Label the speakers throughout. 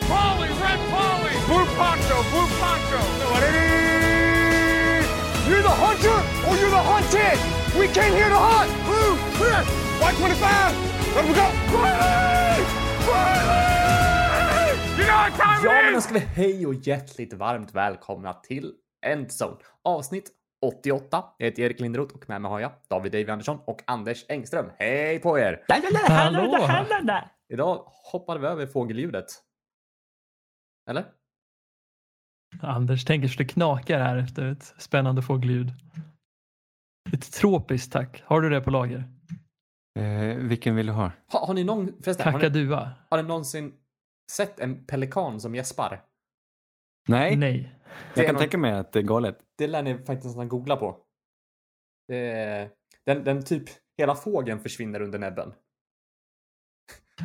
Speaker 1: Red Polly, Red Polly, Blue Poncho, Blue Poncho.
Speaker 2: You're the hunter or you're the hunted. We came here to hunt. Blue, clear. White 25. Let we go. Riley!
Speaker 1: Riley! You know what time
Speaker 3: Ja, men då ska vi hej och hjärtligt varmt välkomna till Endzone avsnitt 88. Jag heter Erik Lindroth och med mig har jag David Dave Andersson och Anders Engström. Hej på er!
Speaker 4: Hallå!
Speaker 3: Idag hoppade vi över fågelljudet. Eller?
Speaker 4: Anders tänker så det knakar här efter ett spännande fågelljud. Ett tropiskt tack. Har du det på lager?
Speaker 5: Eh, vilken vill du ha?
Speaker 3: Ha, har ni någon, förresten, har ni,
Speaker 4: Kakadua?
Speaker 3: har ni någonsin sett en pelikan som gäspar?
Speaker 5: Nej,
Speaker 4: Nej.
Speaker 5: Jag kan
Speaker 3: någon-
Speaker 5: tänka mig att det är galet.
Speaker 3: Det lär ni faktiskt nästan googla på. Är, den, den typ, hela fågeln försvinner under näbben.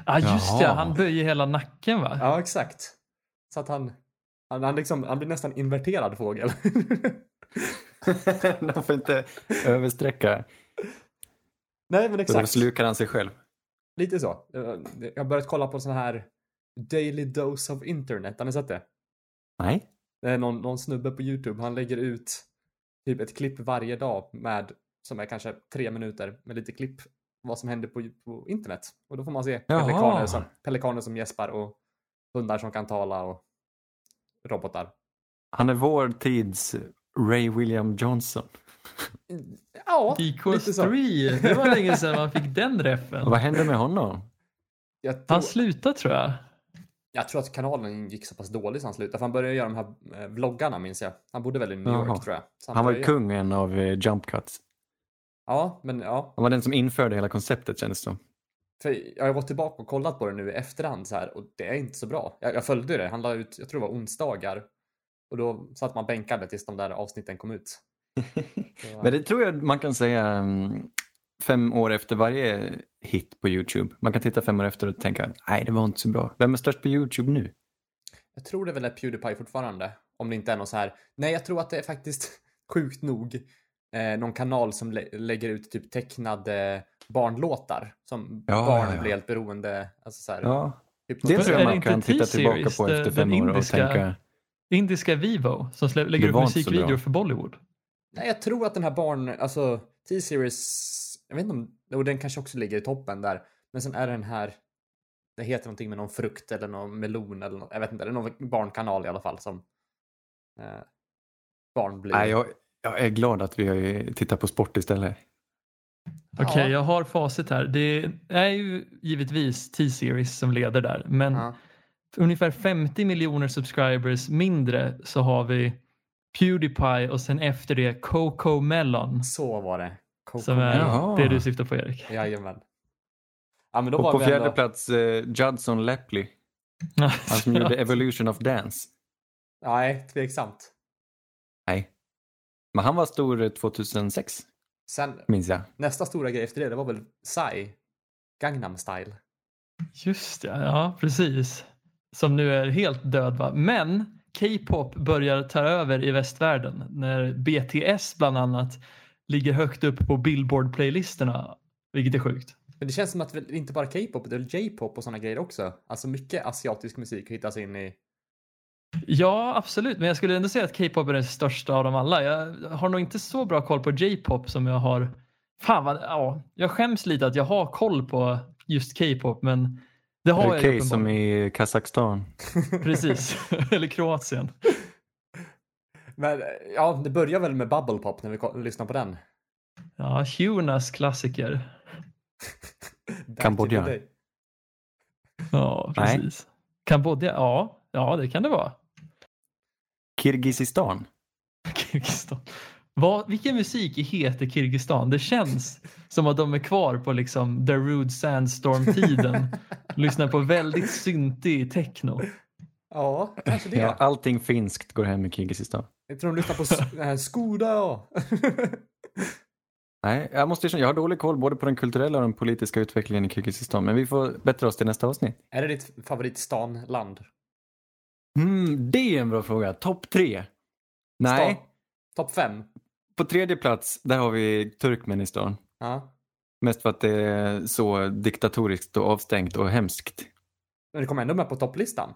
Speaker 4: ah, just det.
Speaker 5: Jaha.
Speaker 4: Han böjer hela nacken va?
Speaker 3: Ja, exakt. Så att han, han, han, liksom, han blir nästan inverterad fågel.
Speaker 5: De får inte översträcka.
Speaker 3: Nej, men
Speaker 5: Då
Speaker 3: exakt.
Speaker 5: slukar han sig själv.
Speaker 3: Lite så. Eh, Jag har börjat kolla på sån här Daily Dose of Internet. Har ni sett det?
Speaker 5: Nej.
Speaker 3: Det är någon, någon snubbe på YouTube. Han lägger ut typ ett klipp varje dag med, som är kanske tre minuter, med lite klipp vad som händer på, på internet. Och då får man se
Speaker 5: Jaha.
Speaker 3: pelikaner som, pelikaner som gäspar och hundar som kan tala och robotar.
Speaker 5: Han är vår tids Ray William Johnson.
Speaker 3: Ja, lite så.
Speaker 4: IKS3. Det var länge sedan man fick den reffen.
Speaker 5: Vad hände med honom?
Speaker 3: Jag tror,
Speaker 4: Han slutade tror jag.
Speaker 3: jag tror att kanalen gick så pass dåligt så han slutade. För han började göra de här eh, vloggarna minns jag. Han bodde väl i New York
Speaker 5: Jaha.
Speaker 3: tror jag. Så
Speaker 5: Han var ju
Speaker 3: började-
Speaker 5: kungen av eh, jump cuts.
Speaker 3: Ja, men ja.
Speaker 5: Han var den som införde hela konceptet kändes det som.
Speaker 3: Jag har gått tillbaka och kollat på det nu i efterhand så här och det är inte så bra. Jag, jag följde det. Han la ut, jag tror det var onsdagar. Och då satt man bänkade tills de där avsnitten kom ut. Så,
Speaker 5: Men det tror jag man kan säga mm, fem år efter varje hit på YouTube. Man kan titta fem år efter och tänka, nej det var inte så bra. Vem är störst på YouTube nu?
Speaker 3: Jag tror det väl är Pewdiepie fortfarande. Om det inte är någon så här. Nej, jag tror att det är faktiskt sjukt nog eh, någon kanal som lä lägger ut typ tecknade barnlåtar. Som
Speaker 5: Ja,
Speaker 3: barn
Speaker 5: ja, ja.
Speaker 3: blir helt beroende. Alltså så här,
Speaker 5: Ja,
Speaker 3: typ
Speaker 5: det tror
Speaker 4: är
Speaker 5: jag man
Speaker 4: inte
Speaker 5: kan titta tillbaka på efter fem år och
Speaker 4: indiska-
Speaker 5: tänka,
Speaker 4: Indiska Vivo som lägger upp musikvideor för Bollywood.
Speaker 3: Nej, jag tror att den här barn, alltså T-series, jag vet inte om, och den kanske också ligger i toppen där. Men sen är den här, det heter någonting med någon frukt eller någon melon eller något, jag vet inte, det är någon barnkanal i alla fall som eh, barn blir.
Speaker 5: nej jag, jag är glad att vi tittar på sport istället.
Speaker 4: Okej,
Speaker 3: Ja.
Speaker 4: jag har facit här. Det är ju givetvis T-Series som leder där. Men
Speaker 3: Ja.
Speaker 4: ungefär 50 miljoner subscribers mindre så har vi Pewdiepie och sen efter det Coco Melon.
Speaker 3: Så var det. Coco
Speaker 4: Som är
Speaker 5: Jaha.
Speaker 4: det du syftar på Erik.
Speaker 3: Jajamän. Ja, men då
Speaker 5: Och
Speaker 3: var
Speaker 5: på
Speaker 3: vi
Speaker 5: fjärde
Speaker 3: ändå...
Speaker 5: plats eh, Judson Lepley, han som gjorde Evolution of Dance.
Speaker 3: Nej, tveksamt.
Speaker 5: Nej. Men han var stor eh, 2006,
Speaker 3: Sen,
Speaker 5: minns jag.
Speaker 3: nästa stora grej efter det, det var väl Psy. Gangnam style.
Speaker 4: Just det, ja precis. Som nu är helt död va. Men K-pop börjar ta över i västvärlden när BTS bland annat ligger högt upp på Billboard-playlisterna. Vilket är sjukt.
Speaker 3: Men det känns som att väl inte bara K-pop, det är J-pop och sådana grejer också. Alltså mycket asiatisk musik hittas in i...
Speaker 4: Ja, absolut. Men jag skulle ändå säga att K-pop är den största av dem alla. Jag har nog inte så bra koll på J-pop som jag har. Fan vad, ja, jag skäms lite att jag har koll på just K-pop, men det har jag ju
Speaker 5: Okej, som i Kazakstan.
Speaker 4: Precis. Eller Kroatien.
Speaker 3: Men ja, det börjar väl med Bubble Pop när vi lyssnar på den.
Speaker 4: Ja, Hunas klassiker.
Speaker 5: Kambodja.
Speaker 4: Ja,
Speaker 5: Nej.
Speaker 4: precis. Kambodja, ja, ja det kan det vara.
Speaker 5: Kirgizistan.
Speaker 4: Kirgizistan. Vad, vilken musik heter Kirgizistan? Det känns som att de är kvar på liksom Darude Sandstorm-tiden. Lyssnar på väldigt syntig techno.
Speaker 3: Ja, kanske det.
Speaker 5: Ja, allting finskt går hem i Kirgizistan.
Speaker 3: Jag tror de lyssnar på här Skoda.
Speaker 5: Nej, jag måste erkänna, jag har dålig koll både på den kulturella och den politiska utvecklingen i Kirgizistan. Men vi får bättra oss till nästa avsnitt.
Speaker 3: är det ditt favoritstanland?
Speaker 5: Mm, det är en bra fråga. Topp tre? Nej?
Speaker 3: Topp fem?
Speaker 5: på tredje plats där har vi Turkmenistan.
Speaker 3: Ja.
Speaker 5: Mest för att det är så diktatoriskt och avstängt och hemskt.
Speaker 3: Men det kommer ändå med på topplistan.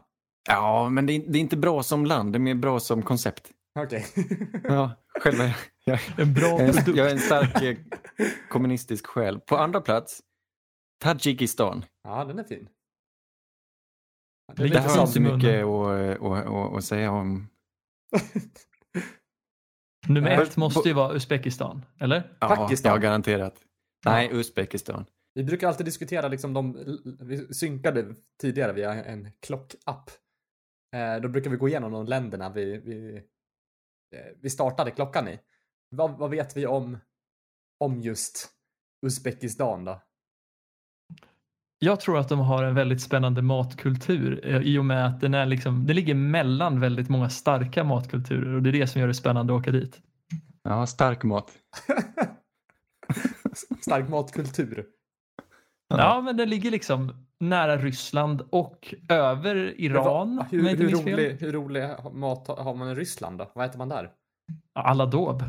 Speaker 5: Ja, men det är, det är inte bra som land, det är mer bra som koncept.
Speaker 3: Okej.
Speaker 5: Ja, själv är jag,
Speaker 4: En bra
Speaker 5: jag, är,
Speaker 4: produkt.
Speaker 5: jag är en stark eh, kommunistisk själ. På andra plats, Tadzjikistan.
Speaker 3: ja, den är fin.
Speaker 4: Det
Speaker 5: Det
Speaker 4: salt i
Speaker 5: mycket att, att, att, att säga om.
Speaker 4: Nummer ett måste ju vara Uzbekistan, eller?
Speaker 5: Ja,
Speaker 3: Pakistan.
Speaker 5: Ja, garanterat. Nej, Uzbekistan.
Speaker 3: Vi brukar alltid diskutera liksom de, vi synkade tidigare via en klockapp. Eh, då brukar vi gå igenom de länderna vi, vi, eh, vi startade klockan i. Vad, vad vet vi om, om just Uzbekistan då?
Speaker 4: Jag tror att de har en väldigt spännande matkultur eh, i och med att den, är liksom, den ligger mellan väldigt många starka matkulturer och det är det som gör det spännande att åka dit.
Speaker 5: Ja, stark mat.
Speaker 3: Stark matkultur.
Speaker 4: Ja, men den ligger liksom nära Ryssland och över Iran.
Speaker 3: Hur, hur, rolig, hur rolig mat har har man i Ryssland då? Vad äter man där?
Speaker 4: Aladåb.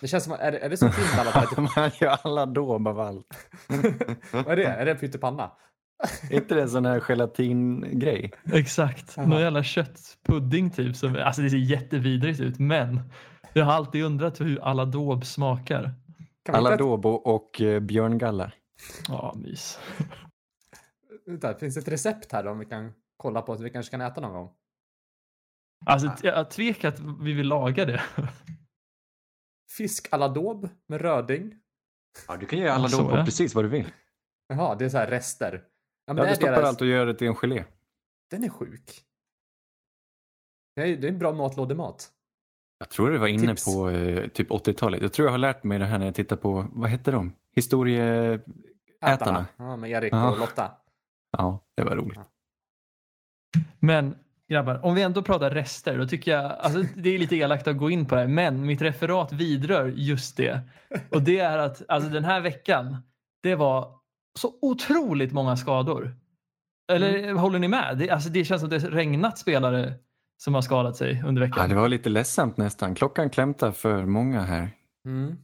Speaker 3: Det känns som, är det, är det som Finland? att man
Speaker 5: gör alla dåb av allt.
Speaker 3: Vad är det? Är det pyttipanna?
Speaker 5: Är inte det en sån här gelatingrej?
Speaker 4: Exakt. Någon jävla köttpudding typ. Som, alltså det ser jättevidrigt ut men jag har alltid undrat hur aladåb smakar.
Speaker 5: Dobo och eh, björngalla.
Speaker 4: Ja, mys.
Speaker 3: Vänta, finns det ett recept här då om vi kan kolla på att vi kanske kan äta någon gång?
Speaker 4: Alltså jag tvekar att vi vill laga det.
Speaker 3: Fisk à la daube med röding.
Speaker 5: Ja, du kan göra dobo
Speaker 4: ja.
Speaker 5: precis vad du vill.
Speaker 3: Jaha, det är så här rester. Ja, men
Speaker 5: Ja, du stoppar
Speaker 3: deras...
Speaker 5: allt och gör det till en gelé.
Speaker 3: Den är sjuk. Det är, det är en bra matlådemat.
Speaker 5: Jag tror det var inne
Speaker 3: Tips.
Speaker 5: på eh, typ 80-talet. Jag tror jag har lärt mig det här när jag tittar på, vad hette de? Historieätarna.
Speaker 3: Ja, med Erik
Speaker 5: Ja.
Speaker 3: och Lotta.
Speaker 5: Ja, det var roligt.
Speaker 4: Men grabbar, om vi ändå pratar rester, då tycker jag, alltså det är lite elakt att gå in på det, men mitt referat vidrör just det. Och det är att alltså den här veckan, det var så otroligt många skador. Eller håller ni med? Det, alltså det känns som det har regnat spelare som har skadat sig under
Speaker 5: Ja,
Speaker 4: veckan.
Speaker 5: det var lite ledsamt nästan. Klockan klämtar för många här.
Speaker 3: Mm.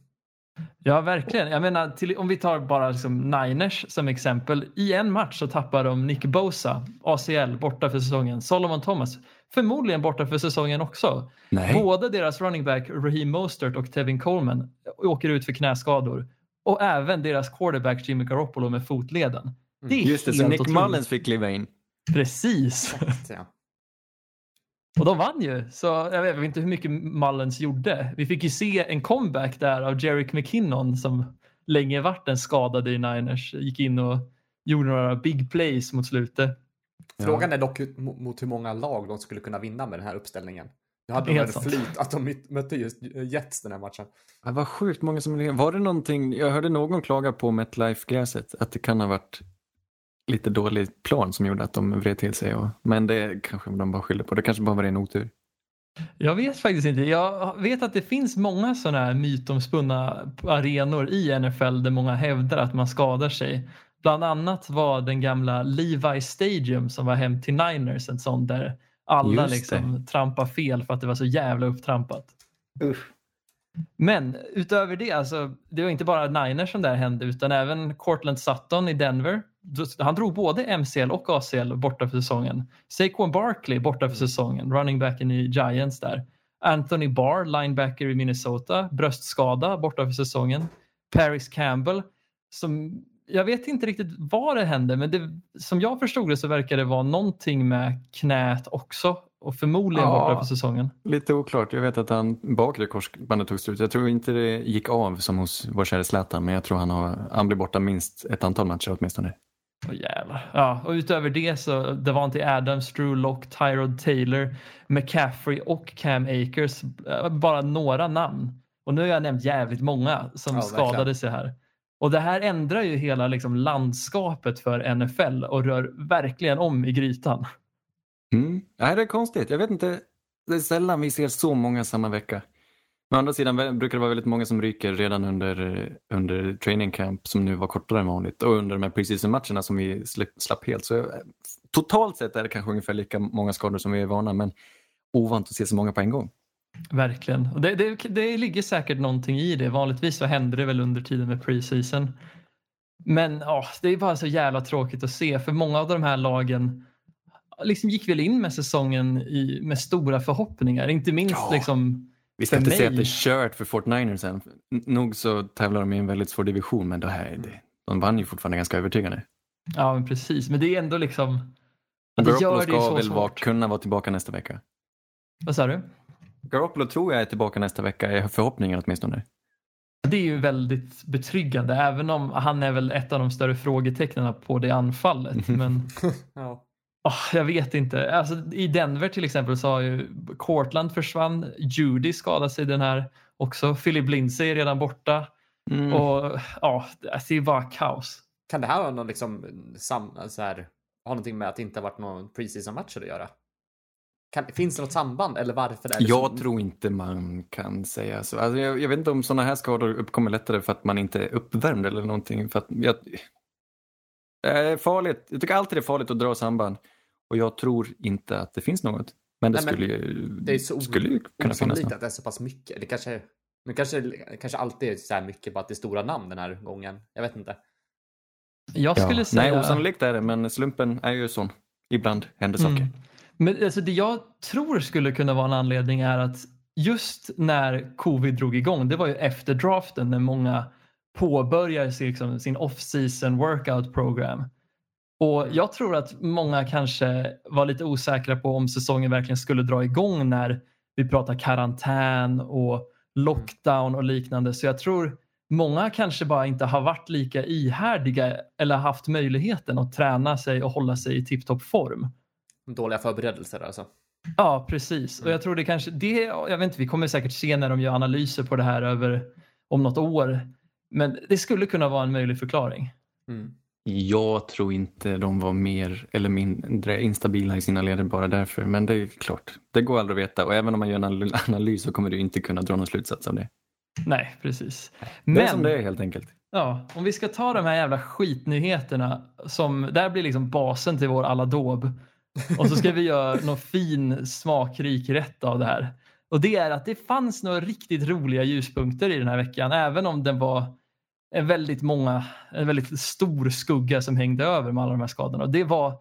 Speaker 4: Ja, verkligen. Jag menar, till, om vi tar bara liksom Niners som exempel. I en match så tappar de Nick Bosa, ACL, borta för säsongen. Solomon Thomas, förmodligen borta för säsongen också.
Speaker 5: Nej.
Speaker 4: Både deras running back Raheem Mostert och Tevin Coleman åker ut för knäskador. Och även deras quarterback Jimmy Garoppolo med fotleden. Det är
Speaker 5: Just det, så Nick
Speaker 4: otroligt.
Speaker 5: Mullens fick kliva in.
Speaker 4: Precis.
Speaker 3: Ja.
Speaker 4: Och de vann ju. Så jag vet inte hur mycket Mullens gjorde. Vi fick ju se en comeback där av Jerick McKinnon som länge varit en skadad i Niners. Gick in och gjorde några big plays mot slutet.
Speaker 3: Frågan är dock mot hur många lag de skulle kunna vinna med den här uppställningen. Nu hade de
Speaker 4: Helt
Speaker 3: en
Speaker 4: sant.
Speaker 3: flyt att de mötte just Jets den här matchen.
Speaker 5: Det var sjukt många som... Var det någonting... Jag hörde någon klaga på MetLife-gräset. Att det kan ha varit lite dålig plan som gjorde att de vred till sig. Och... Men det kanske de bara skyller på. Det kanske bara var en otur.
Speaker 4: Jag vet faktiskt inte. Jag vet att det finns många sådana här mytomspunna arenor i NFL där många hävdar att man skadar sig. Bland annat var den gamla Levi Stadium som var hem till Niners en sån där alla liksom trampar fel för att det var så jävla upptrampat. Men utöver det, alltså, det var inte bara Niners som där hände utan även Cortland Sutton i Denver. Han drog både MCL och ACL borta för säsongen. Saquon Barkley borta för säsongen, running backen i Giants där. Anthony Barr, linebacker i Minnesota, bröstskada borta för säsongen. Paris Campbell, som jag vet inte riktigt vad det hände men det, som jag förstod det så verkar det vara någonting med knät också och förmodligen
Speaker 5: Ja.
Speaker 4: borta för säsongen.
Speaker 5: Lite oklart. Jag vet att han bakre korsbandet tog slut. Jag tror inte det gick av som hos vår kära Zlatan. Men jag tror han, har, han blir borta minst ett antal matcher åtminstone.
Speaker 4: Åh jävlar. Ja, och utöver det så Davante Adams, Drew Lock, Tyrod Taylor, McCaffrey och Cam Akers. eh, Bara några namn. Och nu har jag nämnt jävligt många som
Speaker 3: Ja,
Speaker 4: skadade
Speaker 3: verkligen.
Speaker 4: sig här. Och det här ändrar ju hela liksom, landskapet för NFL och rör verkligen om i grytan.
Speaker 5: Mm. Nej, det är konstigt. Jag vet inte. Det är sällan vi ser så många samma vecka. Men å andra sidan brukar det vara väldigt många som ryker redan under, under training camp som nu var kortare än vanligt och under de här preseason-matcherna som vi slapp helt. Så totalt sett är det kanske ungefär lika många skador som vi är vana men ovant att se så många på en gång.
Speaker 4: Verkligen. Och det, det, det ligger säkert någonting i det. Vanligtvis så händer det väl under tiden med preseason. Men ja, det är bara så jävla tråkigt att se för många av de här lagen liksom gick väl in med säsongen i, med stora förhoppningar. Inte minst
Speaker 5: Ja.
Speaker 4: liksom
Speaker 5: Vi ska
Speaker 4: För
Speaker 5: inte
Speaker 4: mig-
Speaker 5: säga att det är kört för Fort Niners än. Nog så tävlar de i en väldigt svår division, men det här, det, de vann ju fortfarande ganska övertygande.
Speaker 4: Ja, men precis. Men det är ändå liksom...
Speaker 5: Garoppolo ska väl vara, kunna vara tillbaka nästa vecka.
Speaker 4: Vad sa du?
Speaker 5: Garoppolo tror jag är tillbaka nästa vecka, är förhoppningen åtminstone.
Speaker 4: Det är ju väldigt betryggande, även om han är väl ett av de större frågetecknen på det anfallet. Men
Speaker 3: Ja.
Speaker 4: Åh, jag vet inte. Alltså, I Denver till exempel så har ju Cortland försvann, Judy skadade sig den här också, Philip Lindsay är redan borta
Speaker 5: Mm.
Speaker 4: och ja, det är bara kaos.
Speaker 3: Kan det här ha någon liksom sam, så här, ha någonting med att det inte har varit någon preseason matcher att göra? Kan, finns det något samband eller varför är det
Speaker 5: Jag
Speaker 3: så?
Speaker 5: tror inte man kan säga så. Alltså jag, jag vet inte om sådana här skador uppkommer lättare för att man inte är uppvärmd eller någonting. För att jag, det är farligt. Jag tycker alltid det är farligt att dra samband. Och jag tror inte att det finns något. Men det
Speaker 3: Nej, men
Speaker 5: skulle, ju,
Speaker 3: Det är så
Speaker 5: skulle ju kunna finnas
Speaker 3: osannolikt
Speaker 5: något.
Speaker 3: att det är så pass mycket. Det kanske, men kanske, kanske alltid är så här mycket bara att det är stora namn den här gången. Jag vet inte.
Speaker 4: Jag
Speaker 5: Ja.
Speaker 4: skulle säga...
Speaker 5: Nej, osannolikt är det, men slumpen är ju sån. Ibland händer saker.
Speaker 4: Mm. Men alltså det jag tror skulle kunna vara en anledning är att just när covid drog igång, det var ju efter draften när många påbörjar sin, liksom, sin off-season workout program. Och jag tror att många kanske var lite osäkra på om säsongen verkligen skulle dra igång när vi pratar karantän och lockdown och liknande. Så jag tror många kanske bara inte har varit lika ihärdiga eller haft möjligheten att träna sig och hålla sig i tipptopp form.
Speaker 3: Dåliga förberedelser alltså.
Speaker 4: Ja, precis. Och jag tror det kanske, det, jag vet inte, vi kommer säkert se när de gör analyser på det här över om något år. Men det skulle kunna vara en möjlig förklaring.
Speaker 3: Mm.
Speaker 5: Jag tror inte de var mer eller mindre instabila i sina leder bara därför. Men det är klart, det går aldrig att veta. Och även om man gör en anal- analys så kommer du inte kunna dra någon slutsats av det.
Speaker 4: Nej, precis.
Speaker 5: Det är som
Speaker 4: Men
Speaker 5: det är helt enkelt.
Speaker 4: ja, om vi ska ta de här jävla skitnyheterna som, där blir liksom basen till vår aladåb. Och så ska vi göra någon fin smakrik rätt av det här. Och det är att det fanns några riktigt roliga ljuspunkter i den här veckan, även om den var en väldigt många, en väldigt stor skugga som hängde över med alla de här skadorna. Och det var,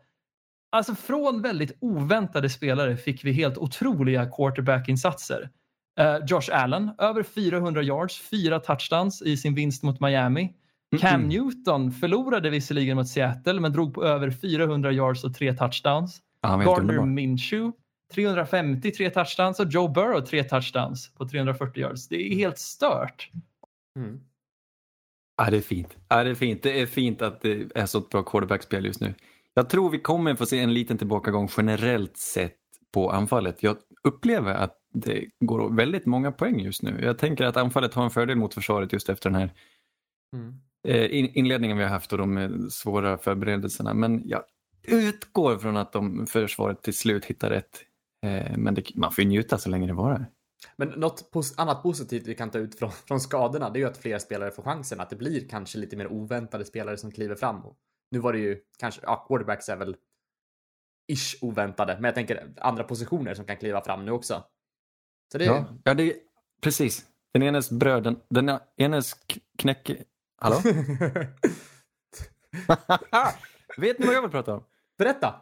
Speaker 4: alltså från väldigt oväntade spelare fick vi helt otroliga quarterbackinsatser. Uh, Josh Allen, över 400 yards, fyra touchdowns i sin vinst mot Miami. Cam
Speaker 5: Mm-mm.
Speaker 4: Newton förlorade visserligen mot Seattle men drog på över 400 yards och tre touchdowns.
Speaker 5: Ja,
Speaker 4: Gardner. Minshew 350, tre touchdowns och Joe Burrow tre touchdowns på 340 yards. Det är helt stört.
Speaker 3: Mm.
Speaker 5: Ja, det är fint. Ja, det är fint. Det är fint att det är så ett bra quarterbackspel just nu. Jag tror vi kommer få se en liten tillbakagång generellt sett på anfallet. Jag upplever att det går väldigt många poäng just nu. Jag tänker att anfallet har en fördel mot försvaret just efter den här
Speaker 3: Mm.
Speaker 5: eh, in- inledningen vi har haft och de eh, svåra förberedelserna. Men jag utgår från att de försvaret till slut hittar rätt. Eh, Men det, man får ju njuta så länge det varar.
Speaker 3: Men något pos- annat positivt vi kan ta ut från, från skadorna, det är ju att fler spelare får chansen. Att det blir kanske lite mer oväntade spelare som kliver fram. Och nu var det ju kanske, ja, quarterbacks är väl ish oväntade, men jag tänker andra positioner som kan kliva fram nu också. Så det är
Speaker 5: Ja, ja det, precis. Den enes bröd, den, den enes k- knäcke... Hallå? Vet ni vad jag vill prata om?
Speaker 3: Berätta!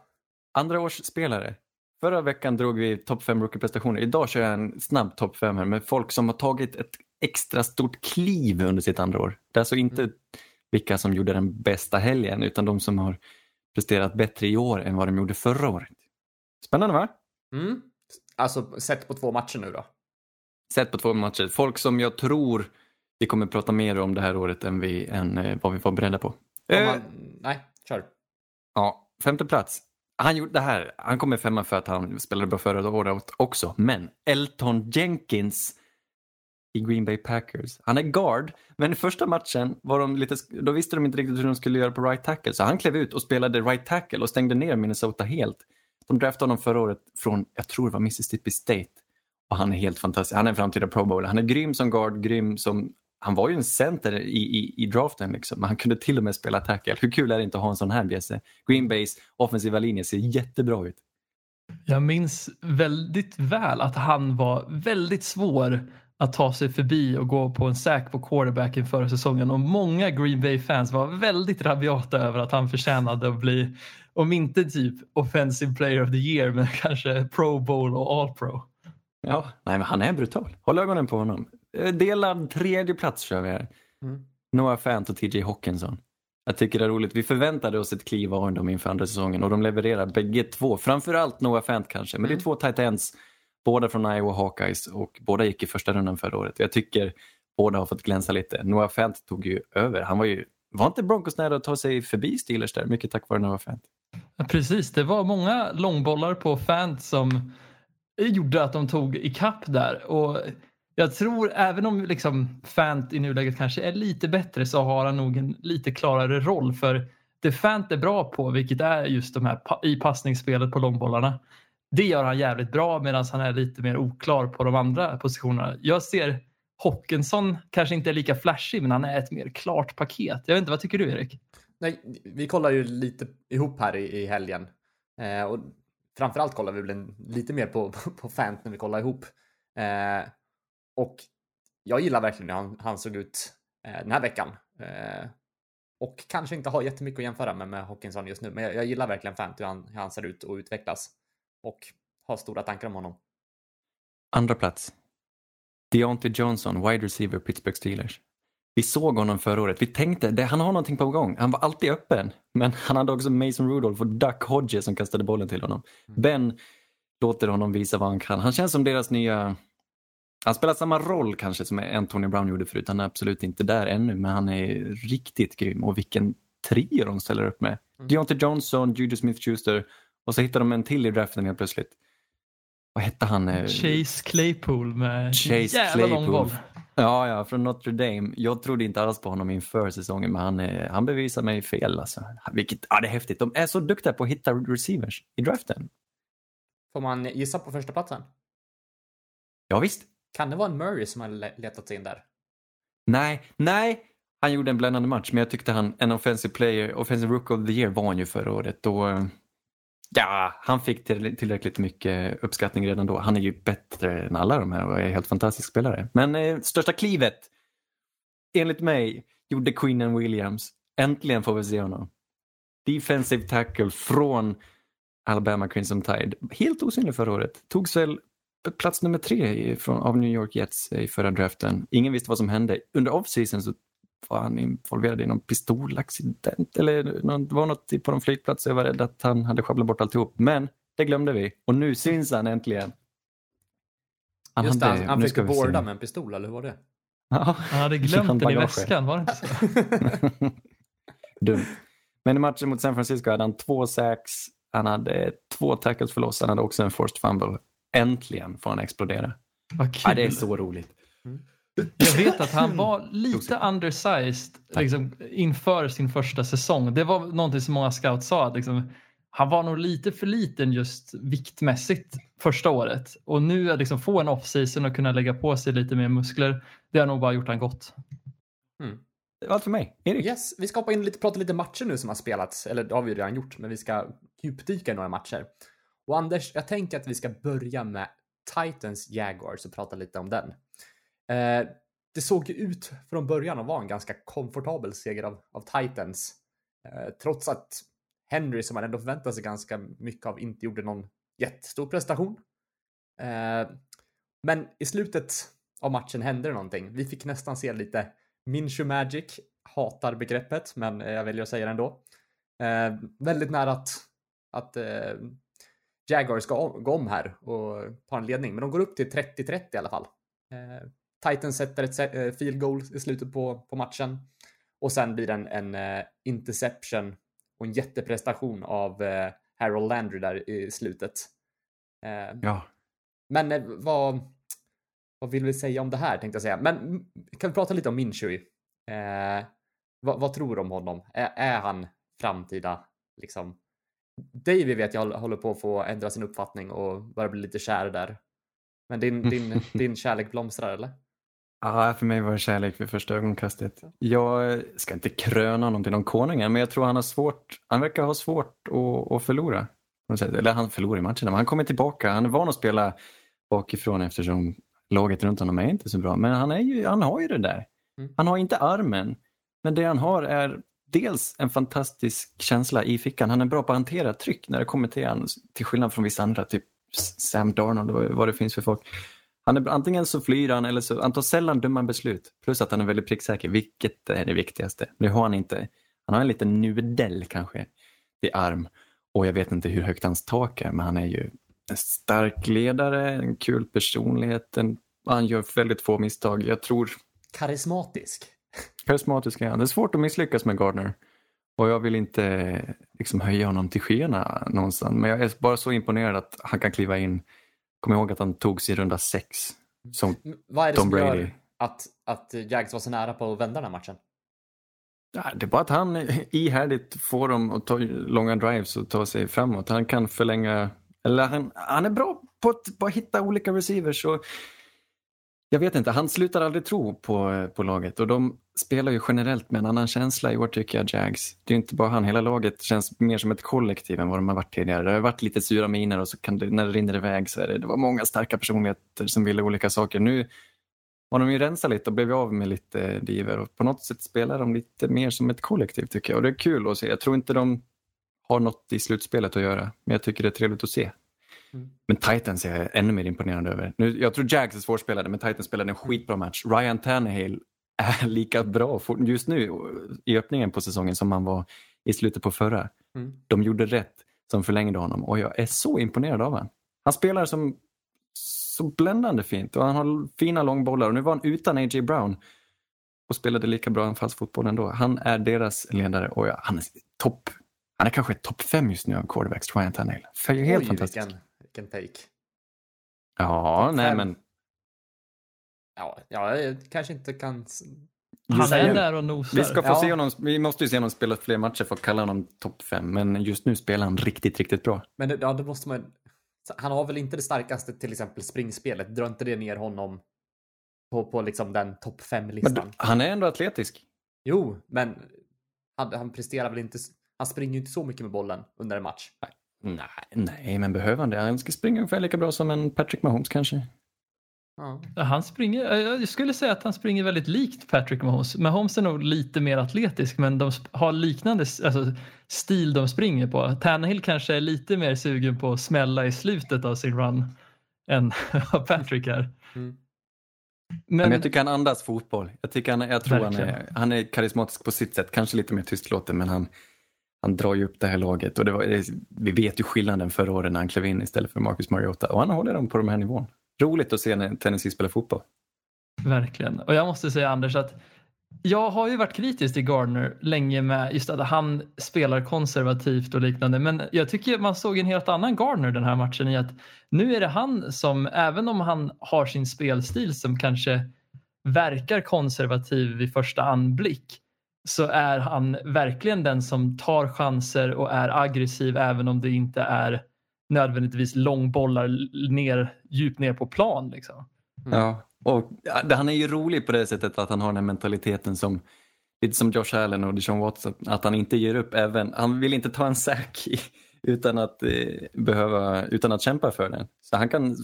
Speaker 5: Andra års spelare. Förra veckan drog vi topp 5 rookie-prestationer. Idag kör jag en snabb topp 5 här med folk som har tagit ett extra stort kliv under sitt andra år. Det är alltså inte vilka som gjorde den bästa helgen utan de som har presterat bättre i år än vad de gjorde förra året. Spännande va?
Speaker 3: Mm. Alltså sett på två matcher nu då.
Speaker 5: Sett på två matcher. Folk som jag tror vi kommer prata mer om det här året än, vi, än eh, vad vi var beredda på.
Speaker 3: Om
Speaker 5: Eh,
Speaker 3: man, nej, kör.
Speaker 5: Ja, femte plats. Han gjorde det här. Han kom med femma för att han spelade bra förra året också. Men Elton Jenkins i Green Bay Packers. Han är guard, men i första matchen var de lite, då visste de inte riktigt hur de skulle göra på right tackle. Så han klev ut och spelade right tackle och stängde ner Minnesota helt. De draftade honom förra året från, jag tror det var Mississippi State. Och han är helt fantastisk. Han är en framtida pro bowler. Han är grym som guard, grym som han var ju en center i, i, i draften, liksom. han kunde till och med spela tackle. Hur kul är det inte att ha en sån här bjässe? Green Bays offensiva linje ser jättebra ut.
Speaker 4: Jag minns väldigt väl att han var väldigt svår att ta sig förbi och gå på en sack på quarterbacken förra säsongen och många Green Bay-fans var väldigt rabiata över att han förtjänade att bli, om inte typ offensive player of the year, men kanske pro bowl och all pro.
Speaker 5: Ja, nej men han är brutal. Håll ögonen på honom. Eh, Delad tredje plats kör vi här.
Speaker 3: Mm.
Speaker 5: Noah Fant och TJ Hawkinson. Jag tycker det är roligt. Vi förväntade oss ett kliv av dem inför andra säsongen och de levererar bägge två. Framförallt Noah Fant kanske, men det är två tight ends. Båda från Iowa Hawkeyes och båda gick i första rundan förra året. Jag tycker båda har fått glänsa lite. Noah Fant tog ju över. Han var ju, var inte Broncos nära att ta sig förbi Steelers där? Mycket tack vare Noah Fant.
Speaker 4: Ja, precis, det var många långbollar på Fant som gjorde att de tog ikapp där. Och jag tror även om liksom Fant i nuläget kanske är lite bättre så har han nog en lite klarare roll för det Fant är bra på, vilket är just de här i passningsspelet på långbollarna. Det gör han jävligt bra medan han är lite mer oklar på de andra positionerna. Jag ser Hockenson kanske inte är lika flashig men han är ett mer klart paket. Jag vet inte, vad tycker du Erik?
Speaker 3: Nej, vi kollar ju lite ihop här i, i helgen. Eh, och framförallt kollar vi väl en, lite mer på, på, på Fant när vi kollar ihop. Eh, och jag gillar verkligen hur han, han såg ut eh, den här veckan. Eh, och kanske inte har jättemycket att jämföra med, med Hawkinson just nu, men jag, jag gillar verkligen Fant hur han, hur han ser ut och utvecklas. Och har stora tankar om honom.
Speaker 5: Andra plats. Deontay Johnson, wide receiver, Pittsburgh Steelers. Vi såg honom förra året. Vi tänkte, det, han har någonting på gång. Han var alltid öppen. Men han hade också Mason Rudolph och Duck Hodges som kastade bollen till honom. Ben låter honom visa vad han kan. Han känns som deras nya... Han spelar samma roll kanske som Antonio Brown gjorde förut. Han är absolut inte där ännu, men han är riktigt grym. Och vilken trio de ställer upp med.
Speaker 3: Mm.
Speaker 5: Deontay Johnson, Juju Smith-Schuster och så hittar de en till i draften helt plötsligt. Vad hette han? eh,
Speaker 4: Chase Claypool med
Speaker 5: Chase
Speaker 4: jävla lång
Speaker 5: Claypool.
Speaker 4: boll.
Speaker 5: Ja, ja, från Notre Dame. Jag trodde inte alls på honom inför säsongen, men han, är, han bevisar mig fel. Alltså. Vilket, ja, det är häftigt. De är så duktiga på att hitta receivers i draften.
Speaker 3: Får man gissa på första platsen?
Speaker 5: Ja, visst.
Speaker 3: Kan det vara en Murray som har letat sig in där?
Speaker 5: Nej, nej. Han gjorde en bländande match, men jag tyckte han, en offensive player, offensive rook of the year var han ju förra året. Då, ja, han fick tillräckligt mycket uppskattning redan då. Han är ju bättre än alla de här och är helt fantastisk spelare. Men eh, största klivet, enligt mig, gjorde Queenan Williams. Äntligen får vi se honom. Defensive tackle från Alabama Crimson Tide. Helt osynlig förra året. Togs väl plats nummer tre från, av New York Jets i förra draften. Ingen visste vad som hände. Under off-season så var han involverad i någon pistolaccident eller någon, det var något på någon flygplats. Jag var rädd att han hade sjabblat bort alltihop. Men det glömde vi och nu syns han äntligen. Han
Speaker 3: Just det,
Speaker 5: hade-
Speaker 3: han, han
Speaker 5: se.
Speaker 3: borda med en pistol, eller hur var det?
Speaker 5: Ja.
Speaker 4: Han hade glömt den i väskan, var det inte så?
Speaker 5: Dumt. Men i matchen mot San Francisco hade han två sacks, han hade två tackles för loss, han hade också en forced fumble. Äntligen får han explodera. Ja, det är så roligt.
Speaker 4: Jag vet att han var lite undersized liksom, inför sin första säsong. Det var någonting som många scouts sa. Att, liksom, han var nog lite för liten just viktmässigt första året. Och nu att liksom, få en off-season och kunna lägga på sig lite mer muskler. Det har nog bara gjort han gott.
Speaker 5: Det var allt för mig. Erik?
Speaker 3: Yes, vi ska hoppa in och lite, prata lite matcher nu som har spelats. Eller det har vi redan gjort, men vi ska djupdyka i några matcher. Och Anders, jag tänker att vi ska börja med Titans Jaguars och prata lite om den. Eh, det såg ju ut från början att vara en ganska komfortabel seger av, av Titans. Eh, trots att Henry, som man ändå förväntade sig ganska mycket av, inte gjorde någon jättestor prestation. Eh, men i slutet av matchen hände det någonting. Vi fick nästan se lite Minshew Magic. Hatar begreppet, men jag väljer att säga det ändå. Eh, väldigt nära att, att eh, Jaguars ska om, gå om här och ta en ledning, men de går upp till 30-30 i alla fall. Eh, Titans sätter ett eh, field goal i slutet på, på matchen och sen blir det en, en eh, interception och en jätteprestation av Harold Landry där i slutet.
Speaker 5: Ja.
Speaker 3: men vad, vad vill vi säga om det här tänkte jag säga. Men kan vi prata lite om Minshew? Eh, vad, vad tror du om honom? Är, är han framtida liksom? Davy vet jag håller- på att få ändra sin uppfattning och börjar bli lite kär där. Men din, din, din kärlek blomstrar eller?
Speaker 5: Ja, för mig var det kärlek vid första ögonkastet. Jag ska inte kröna honom till någon konung men jag tror han har svårt, han verkar ha svårt att, att förlora. Eller han förlorar i matcherna, men han kommer tillbaka. Han är van att spela bakifrån eftersom laget runt honom är inte så bra. Men han, är ju, han har ju det där.
Speaker 3: Mm.
Speaker 5: Han har inte armen, men det han har är dels en fantastisk känsla i fickan. Han är bra på att hantera tryck när det kommer till han, till skillnad från vissa andra, typ Sam Darnold och vad det finns för folk. Han är, antingen så flyr han eller så han tar sällan dumma beslut. Plus att han är väldigt pricksäker, vilket är det viktigaste. Det har han inte. Han har en liten nudel kanske i arm och jag vet inte hur högt hans tak är, men han är ju en stark ledare, en kul personlighet, en, han gör väldigt få misstag. Jag tror
Speaker 3: Karismatisk
Speaker 5: karismatisk är han. Det är svårt att misslyckas med Gardner. Och jag vill inte liksom höja honom till skyarna någonstans. Men jag är bara så imponerad att han kan kliva in. Kom ihåg att han togs i runda sex. Som,
Speaker 3: Vad är det
Speaker 5: Tom
Speaker 3: som
Speaker 5: Brady.
Speaker 3: gör att, att Jags var så nära på att vända den här matchen?
Speaker 5: Det är bara att han ihärdigt får dem att ta långa drives och ta sig framåt. Han kan förlänga, eller han, han är bra på att bara hitta olika receivers. Och jag vet inte, han slutar aldrig tro på, på laget och de spelar ju generellt med en annan känsla i år tycker jag, Jags. Det är inte bara han, hela laget känns mer som ett kollektiv än vad de har varit tidigare. Det har varit lite sura miner och så kan det, när det rinner iväg så är det, det var många starka personligheter som ville olika saker. Nu har de ju rensat lite och blev av med lite diver och på något sätt spelar de lite mer som ett kollektiv tycker jag och det är kul att se. Jag tror inte de har något i slutspelet att göra men jag tycker det är trevligt att se.
Speaker 3: Mm.
Speaker 5: Men Titans är jag ännu mer imponerad över. Nu, jag tror Jags är svårspelade men Titans spelade en skitbra match. Ryan Tannehill är lika bra just nu i öppningen på säsongen som han var i slutet på förra.
Speaker 3: Mm.
Speaker 5: De gjorde rätt som förlängde honom och jag är så imponerad av honom. Han spelar som så bländande fint och han har fina långbollar och nu var han utan A.J. Brown och spelade lika bra anfallsfotboll ändå. Han är deras ledare och ja, han är topp. Han är kanske topp fem just nu av quarterbacks, Ryan Tannehill. Helt
Speaker 3: Oj,
Speaker 5: fantastiskt.
Speaker 3: vilken, vilken take.
Speaker 5: Ja, nej
Speaker 3: fem.
Speaker 5: men
Speaker 3: Ja, ja, jag kanske inte kan...
Speaker 4: Han är där och nosar.
Speaker 5: vi, ska få
Speaker 3: Ja.
Speaker 5: se honom, vi måste ju se honom spela fler matcher för att kalla honom topp fem, men just nu spelar han riktigt, riktigt bra.
Speaker 3: Men det- ja, det måste man... Han har väl inte det starkaste till exempel springspelet. Drar inte det ner honom på, på liksom den topp
Speaker 5: Men
Speaker 3: fem-listan?
Speaker 5: du, han är ändå atletisk.
Speaker 3: Jo, men han, han presterar väl inte... Han springer ju inte så mycket med bollen under en match.
Speaker 5: Nej, nej, men behöver han det? Han ska springa ungefär lika bra som en Patrick Mahomes kanske.
Speaker 3: Ja.
Speaker 4: Han springer, jag skulle säga att han springer väldigt likt Patrick Mahomes. Mahomes är nog lite mer atletisk men de har liknande alltså, stil de springer på. Tannehill kanske är lite mer sugen på att smälla i slutet av sin run än vad Patrick är.
Speaker 3: Mm.
Speaker 5: Men,
Speaker 4: Men,
Speaker 5: jag tycker han andas fotboll. Jag, tycker han, jag tror han är, han är karismatisk på sitt sätt, kanske lite mer tystlåten, men han, han drar ju upp det här laget. Och det var, eh, vi vet ju skillnaden förra året när han klev in istället för Marcus Mariota och han håller dem på de här nivån. Roligt att se när Tennessee spelar fotboll.
Speaker 4: Verkligen. Och jag måste säga Anders att jag har ju varit kritisk till Gardner länge med just att han spelar konservativt och liknande. Men jag tycker man såg en helt annan Gardner den här matchen i att nu är det han som, även om han har sin spelstil som kanske verkar konservativ vid första anblick, så är han verkligen den som tar chanser och är aggressiv även om det inte är nödvändigtvis långbollar ner, djupt ner på plan. Liksom.
Speaker 5: Ja. Och ja, det- han är ju rolig på det sättet att han har den här mentaliteten som lite som Josh Allen och Deshaun Watson, att han inte ger upp även, han vill inte ta en sack i, utan att eh, behöva, utan att kämpa för den. Så han kan,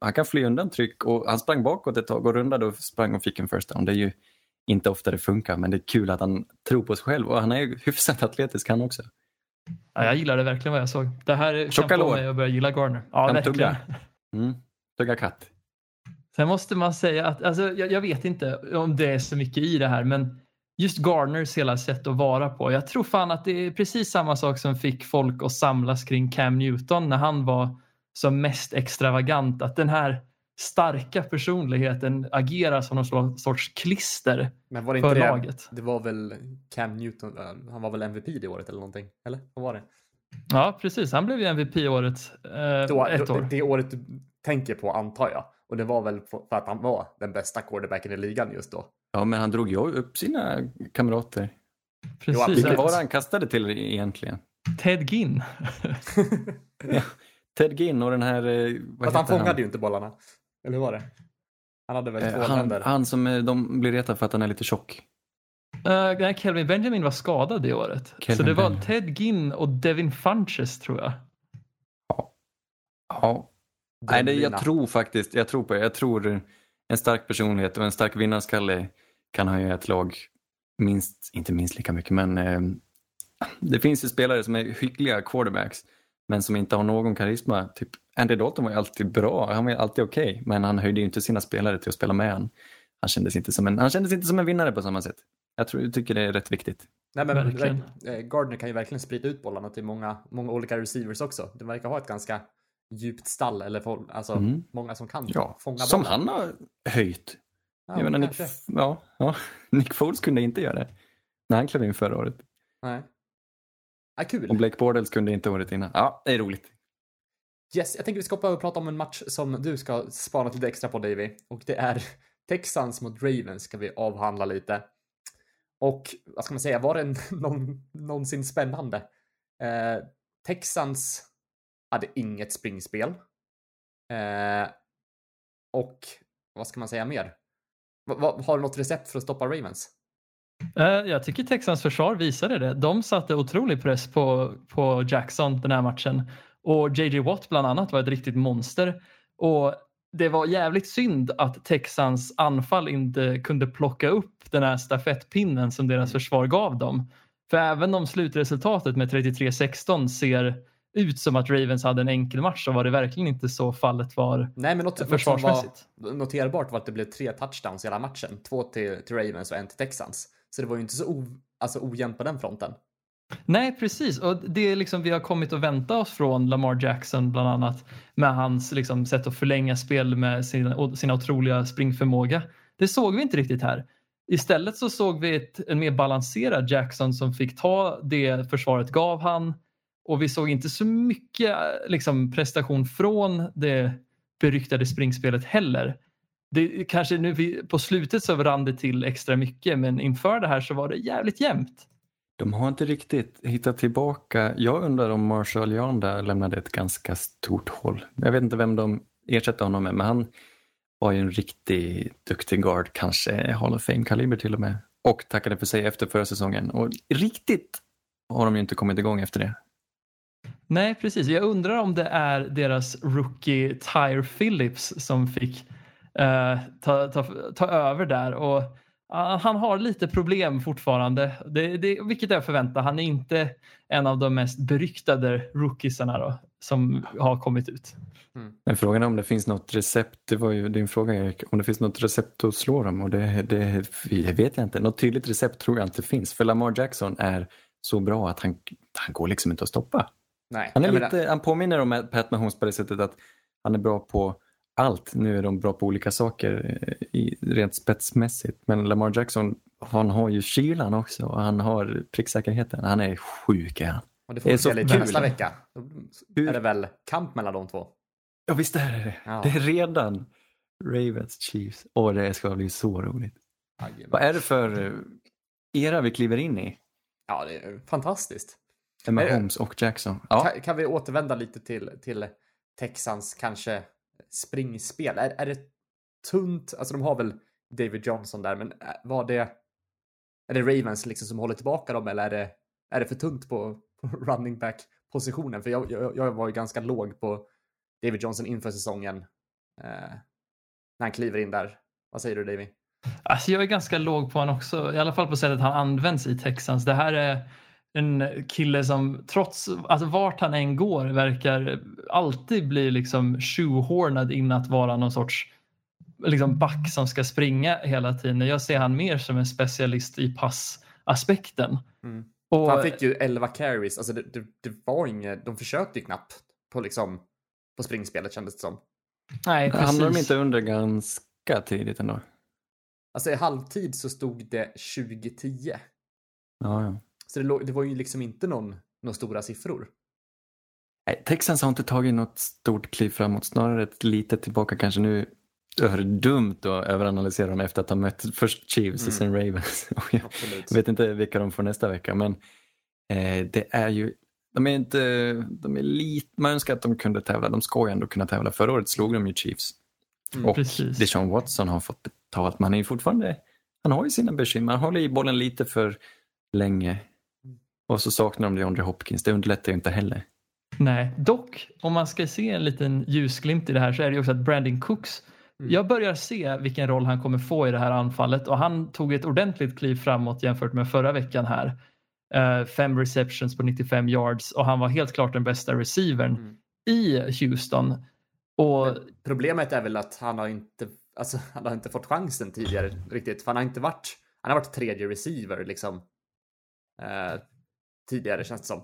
Speaker 5: han kan fly undan tryck och han sprang bakåt ett tag och rundade och sprang och fick en first down. Det är ju inte ofta det funkar men det är kul att han tror på sig själv och han är ju hyfsat atletisk han också.
Speaker 4: Ja, jag gillade verkligen vad jag såg. Det här
Speaker 5: Tjocka
Speaker 4: kan få
Speaker 5: lår.
Speaker 4: mig att börja gilla Garner. Ja,
Speaker 5: Han
Speaker 4: verkligen.
Speaker 5: Mm. Tugga katt.
Speaker 4: Sen måste man säga att, alltså, jag, jag vet inte om det är så mycket i det här, men just Garners hela sätt att vara på. Jag tror fan att det är precis samma sak som fick folk att samlas kring Cam Newton när han var som mest extravagant. Att den här starka personligheten agerar som någon sorts klister
Speaker 3: Men var det
Speaker 4: för
Speaker 3: inte det?
Speaker 4: laget.
Speaker 3: Det var väl Cam Newton, eh, han var väl MVP det året eller någonting? Eller vad var det?
Speaker 4: Ja, precis. Han blev ju MVP året eh,
Speaker 3: Då,
Speaker 4: ett
Speaker 3: då,
Speaker 4: år.
Speaker 3: det året du tänker på antar jag. Och det var väl för för att han var den bästa quarterbacken i ligan just då.
Speaker 5: Ja men han drog ju upp sina kamrater.
Speaker 4: Precis.
Speaker 5: Vilka var det han kastade till egentligen?
Speaker 4: Ted Ginn.
Speaker 5: Ted Ginn och den här... eh, Vad
Speaker 3: Fast han fångade ju inte bollarna. Eller hur var det? Han hade väl två
Speaker 5: Eh, han,
Speaker 3: händer.
Speaker 5: han som eh, de blir retade för att han är lite tjock.
Speaker 4: Uh, nej, Kelvin Benjamin var skadad det året.
Speaker 5: Kelvin
Speaker 4: så det var
Speaker 5: Benjamin.
Speaker 4: Ted Ginn och Devin Funches tror jag.
Speaker 5: Ja. Nej, det, jag tror faktiskt, jag tror på det. Jag tror en stark personlighet och en stark vinnarskalle kan han ju ett lag minst, inte minst lika mycket, men eh, det finns ju spelare som är hyggliga quarterbacks men som inte har någon karisma. Typ Andy Dalton var ju alltid bra, han var ju alltid okej, okay, men han höjde ju inte sina spelare till att spela med han. Han kändes inte som en, han kändes inte som en vinnare på samma sätt. Jag, tror, jag tycker det är rätt viktigt.
Speaker 3: Nej, men verkligen. Eh, Gardner kan ju verkligen sprida ut bollarna till många, många olika receivers också. De verkar ha ett ganska djupt stall, eller alltså mm. många som kan
Speaker 5: ja,
Speaker 3: fånga
Speaker 5: bollar. Som han har höjt. Ja, jag menar, Nick, ja, ja, Nick Foles kunde inte göra det när han klev in förra året.
Speaker 3: Nej. Ja, kul.
Speaker 5: Och Blake Bortles kunde inte året innan. Ja, det är roligt.
Speaker 3: Yes, jag tänker vi ska hoppa över och prata om en match som du ska spana lite extra på Davy. Och det är Texans mot Ravens ska vi avhandla lite. Och vad ska man säga, var det någon, någonsin spännande? Eh, Texans hade inget springspel. Eh, och vad ska man säga mer? V har du något recept för att stoppa Ravens?
Speaker 4: Eh, jag tycker Texans försvar visade det. De satte otrolig press på, på Jackson den här matchen. Och JJ Watt bland annat var ett riktigt monster. Och det var jävligt synd att Texans anfall inte kunde plocka upp den här stafettpinnen som deras mm. försvar gav dem. För även om slutresultatet med 33-16 ser ut som att Ravens hade en enkel match så var det verkligen inte så fallet var
Speaker 3: Nej, men något, försvarsmässigt. Något var noterbart var att det blev tre touchdowns i hela matchen. Två till, till Ravens och en till Texans. Så det var ju inte så o, alltså, ojämnt på den fronten.
Speaker 4: Nej, precis. Och det är liksom vi har kommit att vänta oss från Lamar Jackson bland annat med hans liksom, sätt att förlänga spel med sina, sina otroliga springförmåga. Det såg vi inte riktigt här. Istället så såg vi ett, en mer balanserad Jackson som fick ta det försvaret gav han och vi såg inte så mycket liksom, prestation från det beryktade springspelet heller. Det, kanske nu på slutet så rann det till extra mycket men inför det här så var det jävligt jämnt.
Speaker 5: De har inte riktigt hittat tillbaka. Jag undrar om Marshall Yanda lämnade ett ganska stort hål. Jag vet inte vem de ersätter honom med, men han var ju en riktigt duktig guard, kanske Hall of Fame-kaliber till och med. Och tackade för sig efter förra säsongen. Och riktigt har de ju inte kommit igång efter det.
Speaker 4: Nej, precis. Jag undrar om det är deras rookie Tyre Phillips som fick uh, ta, ta, ta över där. Och han har lite problem fortfarande, det, det, vilket jag förväntar. Han är inte en av de mest beryktade rookiesarna då, som har kommit ut.
Speaker 5: Mm. Men frågan är om det finns något recept, det var ju din fråga Erik, om det finns något recept att slå dem och det, det, det vet jag inte. Något tydligt recept tror jag inte finns för Lamar Jackson är så bra att han, han går liksom inte att stoppa.
Speaker 3: Nej,
Speaker 5: han, är lite, han påminner om Pat Mahomes på det sättet att han är bra på allt. Nu är de bra på olika saker eh, i, rent spetsmässigt. Men Lamar Jackson, han har ju kylan också och han har pricksäkerheten. Han är sjuk är han.
Speaker 3: Och det får vi se lite nästa vecka. Då är det väl kamp mellan de två?
Speaker 5: Ja visst är det ja. det. är redan Ravens Chiefs. Och det ska bli så roligt. Aj, Vad är det för eh, era vi kliver in i?
Speaker 3: Ja, det är fantastiskt.
Speaker 5: Med Holmes och Jackson. Ja.
Speaker 3: Kan, kan, vi återvända lite till, till Texans kanske springspel? Är, är det tunt? Alltså de har väl David Johnson där, men äh, var det... Är det Ravens liksom som håller tillbaka dem eller är det, är det för tunt på, på running back positionen? För jag, jag, jag, var ju ganska låg på David Johnson inför säsongen. Eh, när han kliver in där. Vad säger du David?
Speaker 4: Alltså jag är ganska låg på honom också, i alla fall på sättet han används i Texans. Det här är en kille som trots, alltså vart han än går verkar alltid bli liksom shoehornad in att vara någon sorts liksom back som ska springa hela tiden. Jag ser han mer som en specialist i passaspekten.
Speaker 3: Mm. Och, han fick ju 11 carries, alltså det, det, det, var inget, de försökte ju knappt på liksom på springspelet kändes det som.
Speaker 4: Nej, precis.
Speaker 5: Hamnade de inte under ganska tidigt ändå?
Speaker 3: Alltså i halvtid så stod det 2010.
Speaker 5: Ja, ja.
Speaker 3: Så det, det var ju liksom inte någon, några stora siffror.
Speaker 5: Nej, Texans har inte tagit något stort kliv framåt, snarare ett litet tillbaka kanske nu. Det är dumt att överanalysera dem efter att ha mött först Chiefs mm. och sen Ravens. jag vet inte vilka de får nästa vecka men eh, det är ju de är inte, de är lite, man önskar att de kunde tävla, de ska ju ändå kunna tävla. Förra året slog de ju Chiefs. Mm, och precis. Deshaun Watson har fått betalt, men han är ju fortfarande, han har ju sina bekymmer, han håller i bollen lite för länge. Och så saknar de DeAndre Hopkins, det underlättar ju inte heller.
Speaker 4: Nej, dock om man ska se en liten ljusglimt i det här så är det ju också att Brandon Cooks
Speaker 3: Mm.
Speaker 4: Jag börjar se vilken roll han kommer få i det här anfallet och han tog ett ordentligt kliv framåt jämfört med förra veckan här. Eh, fem receptions på 95 yards och han var helt klart den bästa receivern
Speaker 3: Mm.
Speaker 4: i Houston. Och
Speaker 3: Men Problemet är väl att han har inte, alltså, han har inte fått chansen tidigare riktigt. För han har inte varit, han har varit tredje receiver liksom. Eh, tidigare känns det som.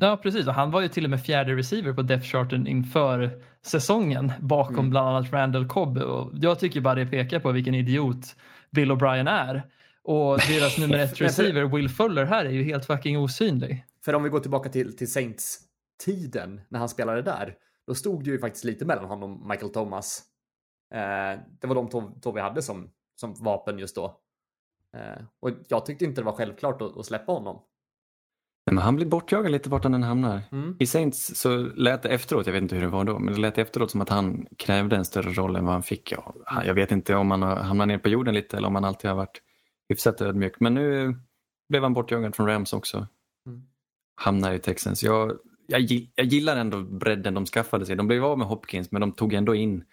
Speaker 4: Ja, precis. Och han var ju till och med fjärde receiver på depth charten inför säsongen bakom
Speaker 3: Mm.
Speaker 4: bland annat Randall Cobb. Och jag tycker bara det pekar på vilken idiot Bill O'Brien är. Och deras nummer ett receiver, Will Fuller, här är ju helt fucking osynlig.
Speaker 3: För om vi går tillbaka till, till Saints-tiden när han spelade där. Då stod det ju faktiskt lite mellan honom och Michael Thomas. Eh, det var de två, två vi hade som, som vapen just då. Eh, och jag tyckte inte det var självklart att, att släppa honom.
Speaker 5: Nej, men han blir bortjagad lite vart han än hamnar.
Speaker 3: Mm.
Speaker 5: I Saints så lät det efteråt, jag vet inte hur det var då, men det lät efteråt som att han krävde en större roll än vad han fick. Ja, han- jag vet inte om han har hamnat ner på jorden lite eller om han alltid har varit hyfsat ödmjuk. Men nu blev han bortjagad från Rams också.
Speaker 3: Mm.
Speaker 5: Hamnar i Texans. Jag, jag, jag gillar ändå bredden de skaffade sig. De blev av med Hopkins men de tog ändå in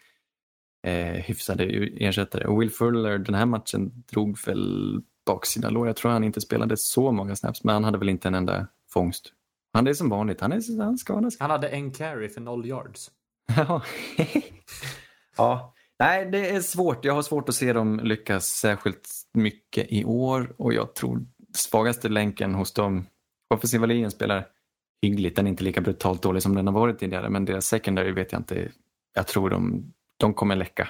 Speaker 5: eh, hyfsade ersättare. Och Will Fuller den här matchen drog väl baksida lår. Jag tror han inte spelade så många snaps men han hade väl inte en enda fångst. Han är som vanligt, han, är, han skadar sig.
Speaker 3: Han hade en carry för noll yards.
Speaker 5: Ja. ja. Nej, det är svårt. Jag har svårt att se dem lyckas särskilt mycket i år och jag tror svagaste länken hos dem, offensiva linjen spelar hyggligt. Den är inte lika brutalt dålig som den har varit tidigare men deras secondary vet jag inte. Jag tror de, de kommer läcka.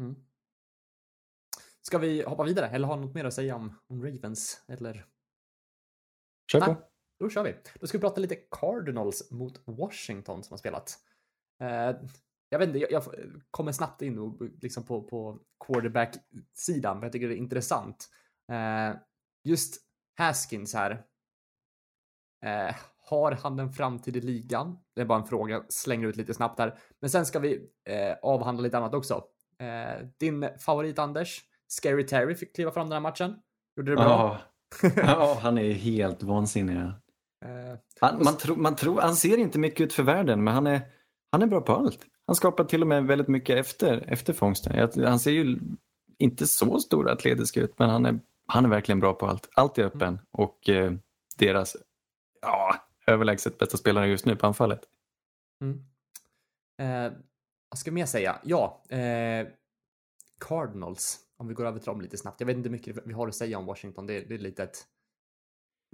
Speaker 3: Mm. Ska vi hoppa vidare eller har något mer att säga om, om Ravens? Eller?
Speaker 5: Kör
Speaker 3: Nej.
Speaker 5: på.
Speaker 3: Då kör vi. Då ska vi prata lite Cardinals mot Washington som har spelat. Eh, jag vet inte, jag, jag kommer snabbt in och, liksom på, på quarterback-sidan, för jag tycker det är intressant. Eh, just Haskins här. Eh, har han en framtid i ligan? Det är bara en fråga, jag slänger ut lite snabbt här. Men sen ska vi eh, avhandla lite annat också. Eh, din favorit Anders, Scary Terry fick kliva fram den här matchen. Gjorde det bra.
Speaker 5: Ja. ja, han är helt vansinnig.
Speaker 3: Eh,
Speaker 5: Han, man tror, man tror, han ser inte mycket ut för världen men han är, han är bra på allt. Han skapar till och med väldigt mycket efter, efter fångsten. Han ser ju inte så stor atletisk ut men han är, han är verkligen bra på allt. Allt är öppen och eh, deras ja, överlägset bästa spelare just nu på anfallet.
Speaker 3: Mm. Eh, vad ska jag mer säga? Ja, eh, Cardinals. Om vi går över till dem lite snabbt. Jag vet inte hur mycket vi har att säga om Washington. Det, det är lite ett...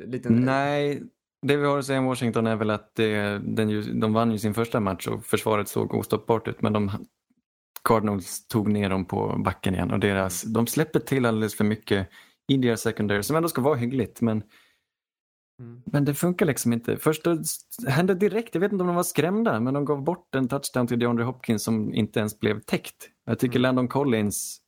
Speaker 3: Lite,
Speaker 5: Nej, det vi har att säga om Washington är väl att det, den ju, de vann ju sin första match och försvaret såg ostoppbart ut men de Cardinals tog ner dem på backen igen och deras, de släpper till alldeles för mycket i deras secondary som ändå ska vara hyggligt men,
Speaker 3: Mm.
Speaker 5: men det funkar liksom inte. Först då hände direkt, jag vet inte om de var skrämda men de gav bort en touchdown till DeAndre Hopkins som inte ens blev täckt. Jag tycker
Speaker 3: Mm.
Speaker 5: Landon Collins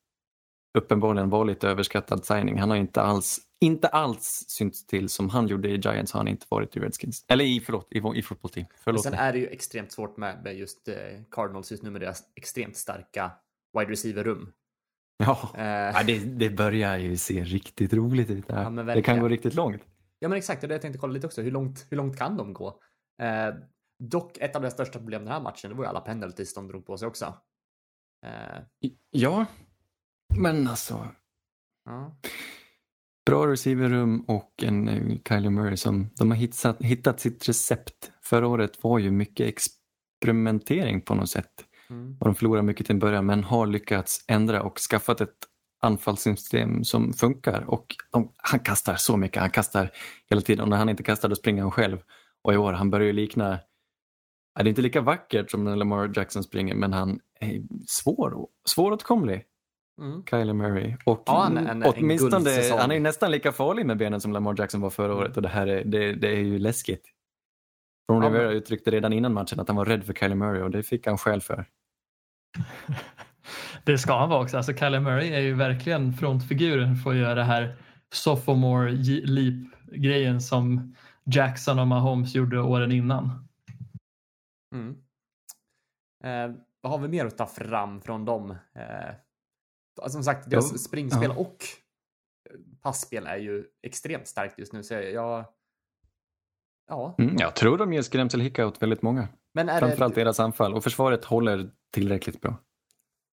Speaker 5: uppenbarligen var lite överskattad signing. Han har inte alls, inte alls synts till som han gjorde i Giants har han inte varit i Redskins. Eller i, förlåt, i, i fotboll team. Förlåt.
Speaker 3: sen är det ju extremt svårt med, med just eh, Cardinals just nu med deras extremt starka wide receiver-rum.
Speaker 5: Ja,
Speaker 3: Eh,
Speaker 5: ja det, det börjar ju se riktigt roligt ut. Det, här.
Speaker 3: Ja,
Speaker 5: det kan gå riktigt långt.
Speaker 3: Ja men exakt, det jag tänkte kolla lite också. Hur långt, hur långt kan de gå? Eh, dock, ett av deras största problem den här matchen, det var ju alla penalties de drog på sig också. Eh,
Speaker 5: Ja, men alltså
Speaker 3: ja.
Speaker 5: bra receiverrum och en eh, Kyler Murray som de har hittat, hittat sitt recept. Förra året var ju mycket experimentering på något sätt.
Speaker 3: Mm.
Speaker 5: och de förlorar mycket till en början men har lyckats ändra och skaffat ett anfallssystem som funkar och de, han kastar så mycket, han kastar hela tiden och när han inte kastar då springer han själv och i år han börjar ju likna ja, det är inte lika vackert som när Lamar Jackson springer men han är svår, svåråtkomlig
Speaker 3: Mm.
Speaker 5: Kyler Murray och
Speaker 3: Ja, en- en- en
Speaker 5: åtminstone,
Speaker 3: guldsäsong.
Speaker 5: han är ju nästan lika farlig med benen som Lamar Jackson var förra året och det här är, det, det är ju läskigt. Ron
Speaker 3: Ja,
Speaker 5: Rivera
Speaker 3: men-
Speaker 5: uttryckte redan innan matchen att han var rädd för Kyler Murray och det fick han skäl för.
Speaker 4: Det ska han vara också. Alltså Kyler Murray är ju verkligen frontfiguren för att göra det här sophomore leap-grejen som Jackson och Mahomes gjorde åren innan.
Speaker 3: Mm. Eh, vad har vi mer att ta fram från dem? Eh, alltså, som sagt, deras
Speaker 5: Ja,
Speaker 3: springspel
Speaker 5: ja.
Speaker 3: och passspel är ju extremt starkt just nu. Så jag... Ja,
Speaker 5: Mm, jag tror de ger skrämselhicka åt väldigt många.
Speaker 3: men är
Speaker 5: Framförallt
Speaker 3: det...
Speaker 5: deras anfall och försvaret håller tillräckligt bra.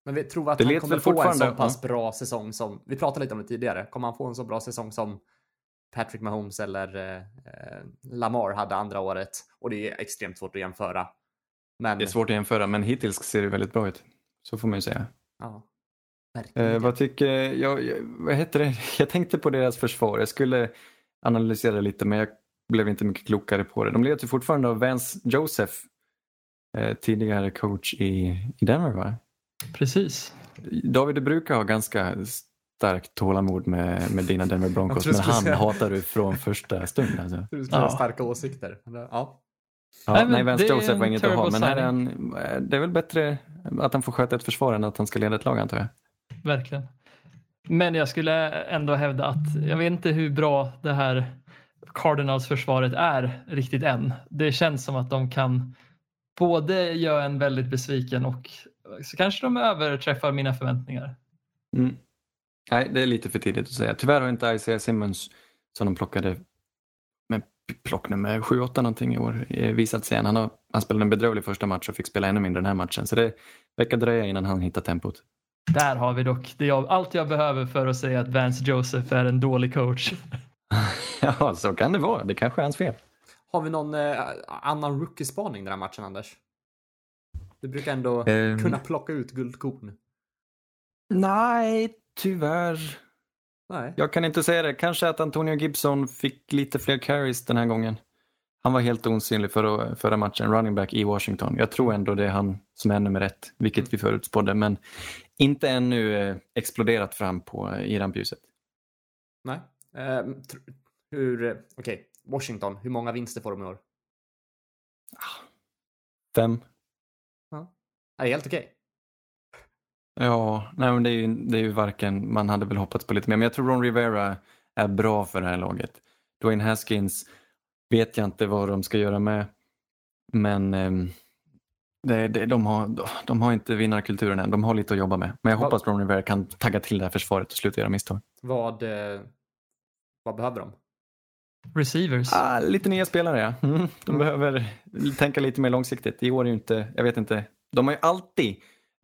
Speaker 3: Men vi tror att
Speaker 5: Det
Speaker 3: han kommer få en så pass bra säsong som, vi pratade lite om det tidigare, kommer han få en så bra säsong som Patrick Mahomes eller eh, eh, Lamar hade andra året? Och det är extremt svårt att jämföra. Men,
Speaker 5: Det är svårt att jämföra, men hittills ser det väldigt bra ut. Så får man ju säga.
Speaker 3: Ja.
Speaker 5: Eh, vad tycker jag, jag, vad heter det? Jag tänkte på deras försvar. Jag skulle analysera lite, men jag blev inte mycket klokare på det. De leds ju fortfarande av Vance Joseph, eh, tidigare coach i, i Denver, va?
Speaker 4: Precis.
Speaker 5: David, du brukar ha ganska starkt tålamod med, med dina Denver Broncos, men han
Speaker 3: säga-
Speaker 5: hatar du från första stund. Alltså.
Speaker 3: Du skulle
Speaker 4: Ja.
Speaker 3: starka åsikter. Ja.
Speaker 5: Ja,
Speaker 4: Nej,
Speaker 5: Vance Joseph var
Speaker 4: en
Speaker 5: inget att ha, men här är han, det är väl bättre att han får sköta ett försvar än att han ska leda ett lag antar jag.
Speaker 4: Verkligen. Men jag skulle ändå hävda att jag vet inte hur bra det här Cardinals-försvaret är riktigt än. Det känns som att de kan både göra en väldigt besviken och så kanske de överträffar mina förväntningar.
Speaker 5: Mm. Nej, det är lite för tidigt att säga. Tyvärr har inte Isaiah Simmons, som de plockade med plock nummer 7-8 någonting i år, eh, visat sig än. Han, har, han spelade en bedrövlig första match och fick spela ännu mindre den här matchen. Så det verkar dröja innan han hittar tempot.
Speaker 4: Där har vi dock det jag, allt jag behöver för att säga att Vance Joseph är en dålig coach.
Speaker 5: ja, så kan det vara. Det kanske är hans fel.
Speaker 3: Har vi någon eh, annan rookie-spaning den här matchen, Anders? Du brukar ändå
Speaker 5: Ehm.
Speaker 3: kunna plocka ut guldkorn.
Speaker 5: Nej, tyvärr.
Speaker 3: Nej.
Speaker 5: Jag kan inte säga det. Kanske att Antonio Gibson fick lite fler carries den här gången. Han var helt osynlig förra, förra matchen, running back i Washington. Jag tror ändå det är han som är nummer ett, vilket vi förutspådde, men inte ännu eh, exploderat fram på, eh, i rampljuset.
Speaker 3: Nej. Eh, tr- hur, eh, okej, Washington, hur många vinster får de i år?
Speaker 5: Fem?
Speaker 3: Ja. Det är helt okej.
Speaker 5: Ja, nej men det är, ju, det är ju varken, man hade väl hoppats på lite mer, men jag tror Ron Rivera är bra för det här laget. Dwayne Haskins vet jag inte vad de ska göra med, men ehm, det, det, de, har, de har inte vinnarkulturen än, de har lite att jobba med. Men jag hoppas Ron Rivera kan tagga till det här försvaret och sluta göra misstag.
Speaker 3: Vad, eh, vad behöver de?
Speaker 4: Receivers.
Speaker 5: Ah, lite nya spelare ja. Mm, de behöver tänka lite mer långsiktigt. I år är ju inte, jag vet inte, de har ju alltid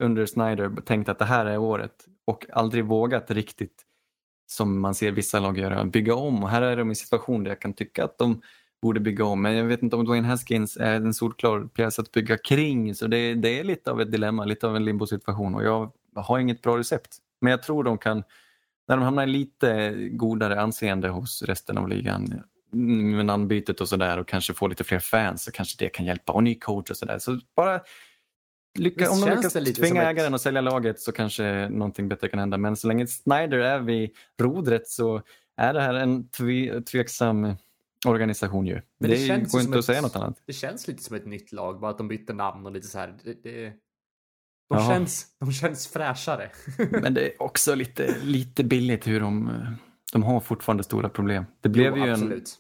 Speaker 5: under Snyder tänkt att det här är året och aldrig vågat riktigt som man ser vissa lag göra, bygga om. Och här är de i en situation där jag kan tycka att de borde bygga om. Men jag vet inte om Dwayne Haskins är en solklar pjäs att bygga kring. Så det, det är lite av ett dilemma, lite av en limbo-situation och jag har inget bra recept. Men jag tror de kan, när de hamnar i lite godare anseende hos resten av ligan med namnbytet och sådär och kanske få lite fler fans så kanske det kan hjälpa. Och ny coach och sådär. Så bara lycka, om de lyckas tvinga
Speaker 3: ett-
Speaker 5: ägaren att sälja laget så kanske någonting bättre kan hända. Men så länge Snyder är vid rodret så är det här en tve, tveksam organisation ju.
Speaker 3: Men
Speaker 5: det
Speaker 3: det känns
Speaker 5: går inte att säga något annat.
Speaker 3: Det känns lite som ett nytt lag, bara att de bytte namn och lite så här. Det, det, de,
Speaker 5: Jaha.
Speaker 3: känns, de känns fräschare.
Speaker 5: Men det är också lite, lite billigt hur de, de har fortfarande stora problem. Det blev
Speaker 3: Jo,
Speaker 5: ju en
Speaker 3: absolut.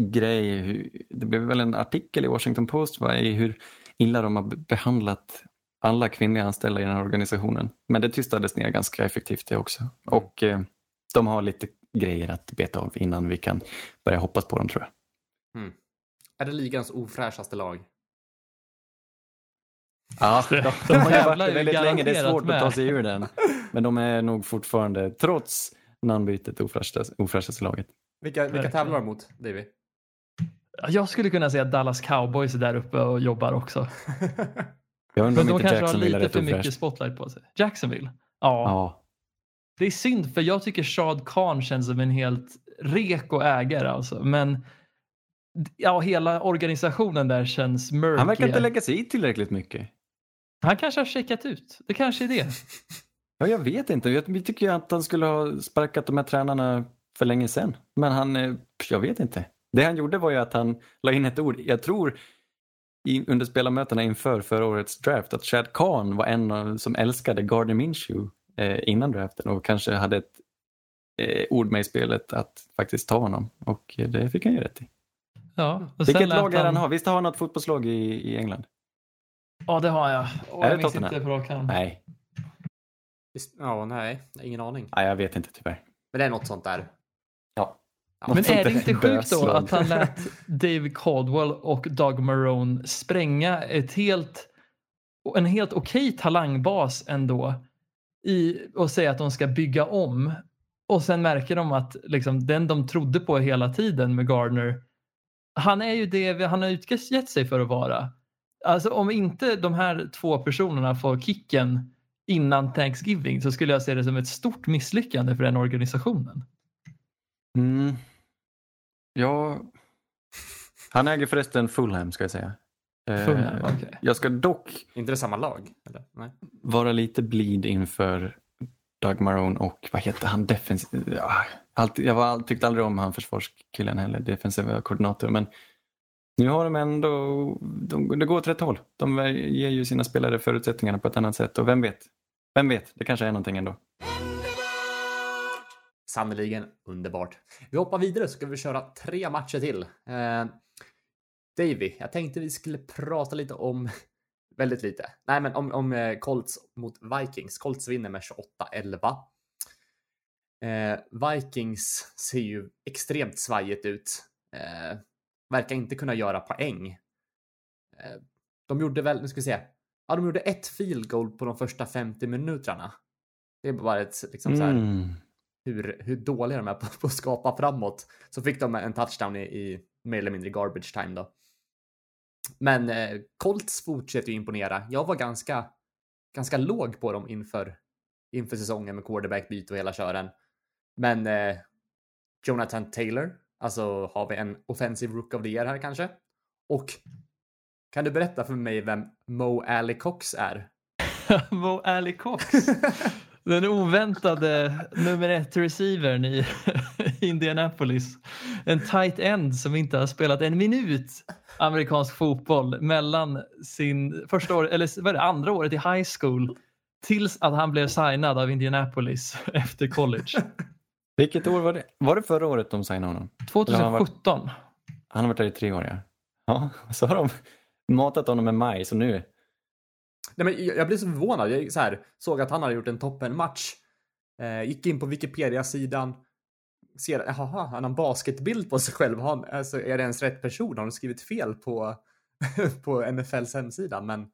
Speaker 5: grej, hur- det blev väl en artikel i Washington Post va, i hur illa de har be- behandlat alla kvinnliga anställda i den här organisationen. Men det tystades ner ganska effektivt det också. Och eh, de har lite grejer att beta av innan vi kan börja hoppas på dem tror jag.
Speaker 3: Är det ligans ofräschaste lag?
Speaker 5: Ja,
Speaker 4: de-
Speaker 5: har ju varit väldigt länge, det är svårt att ta
Speaker 4: med.
Speaker 5: sig ur den. Men de är nog fortfarande, trots namnbytet, ofräschaste laget.
Speaker 3: Vilka, vilka tävlar de mot, Davy?
Speaker 4: Jag skulle kunna säga att Dallas Cowboys är där uppe och jobbar också.
Speaker 5: Jag undrar
Speaker 4: Men de
Speaker 5: inte
Speaker 4: kanske har
Speaker 5: Jacksonville
Speaker 4: lite för mycket spotlight på sig. Jacksonville? Ja.
Speaker 5: Ja,
Speaker 4: Det är synd för jag tycker Shad Khan känns som en helt reko ägare alltså. Men ja, hela organisationen där känns murky.
Speaker 5: han verkar inte lägga sig i tillräckligt mycket.
Speaker 4: Han kanske har checkat ut. Det kanske är det.
Speaker 5: Ja, jag vet inte. Jag- Vi tycker ju att han skulle ha sparkat de här tränarna för länge sedan. Men han, eh, jag vet inte. Det han gjorde var ju att han la in ett ord. Jag tror i, under spelarmötena inför förra årets draft att Chad Khan var en av, som älskade Gardner Minshew innan draften och kanske hade ett eh, ord med i spelet att faktiskt ta honom. Och eh, det fick han ju rätt i.
Speaker 4: Ja,
Speaker 5: Vilket lag är det han har? Visst har han något fotbollslag i, i England?
Speaker 4: Ja, det har jag. Och
Speaker 5: Är
Speaker 4: jag
Speaker 5: det
Speaker 4: minns
Speaker 5: Tottenham?
Speaker 4: inte på rak.
Speaker 5: Nej,
Speaker 3: Ja, nej, ingen aning.
Speaker 5: Nej jag vet inte tyvärr.
Speaker 3: Men det är något sånt där.
Speaker 5: Ja.
Speaker 3: Ja,
Speaker 4: Men är det inte sjukt då att han lät David Caldwell och Doug Marone spränga ett helt, en helt okej talangbas ändå i och säga att de ska bygga om och sen märker de att liksom, den de trodde på hela tiden med Gardner, han är ju det han har utgett sig för att vara. Alltså om inte de här två personerna får kicken innan Thanksgiving så skulle jag se det som ett stort misslyckande för den organisationen.
Speaker 5: Mm. Ja, han äger förresten Fulham ska jag säga. Eh,
Speaker 4: okej.
Speaker 5: Jag ska dock
Speaker 3: Inte det samma lag? Eller? Nej.
Speaker 5: vara lite bleed inför Doug Marone och vad heter han defensiv... Ja, alltid, jag var, tyckte aldrig om han försvarskillen heller, defensiva koordinator. Men nu har de ändå, de, det går åt rätt håll. De ger ju sina spelare förutsättningarna på ett annat sätt och vem vet? Vem vet, det kanske är någonting ändå.
Speaker 3: Sannerligen underbart. Vi hoppar vidare så ska vi köra tre matcher till. Eh, Davy, jag tänkte vi skulle prata lite om, väldigt lite, nej men om, om eh, Colts mot Vikings. Colts vinner med 28-11. Eh, Vikings ser ju extremt svajigt ut. Eh, verkar inte kunna göra poäng. Eh, de gjorde väl, nu ska vi se, ja de gjorde ett field goal på de första 50 minuterna. Det är bara ett liksom så här,
Speaker 5: Mm.
Speaker 3: hur, hur dåliga de är på, på att skapa framåt. Så fick de en touchdown i, i mer eller mindre garbage time då. Men eh, Colts fortsätter ju imponera. Jag var ganska, ganska låg på dem inför, inför säsongen med quarterback-byte och hela kören. Men eh, Jonathan Taylor, alltså har vi en offensive rook of the year här kanske? Och kan du berätta för mig vem Mo Alley Cox är?
Speaker 4: Mo Ali Cox. Den oväntade nummer ett receivern i Indianapolis. En tight end som inte har spelat en minut amerikansk fotboll mellan sin första år, eller vad det, andra året i high school tills att han blev signad av Indianapolis efter college.
Speaker 5: Vilket år var det? Var det förra året de signade honom? Eller har han varit-
Speaker 4: 2017.
Speaker 5: Han har varit där i tre år ja. Ja, så har de matat honom med maj så nu.
Speaker 3: Nej, men jag blir blev så förvånad. Jag så här, såg att han hade gjort en toppenmatch. Eh, gick in på Wikipedia-sidan. Ser, jaha, han har en basketbild på sig själv. Han, alltså, är det ens rätt person? Har de skrivit fel på, på NFLs hemsida? Men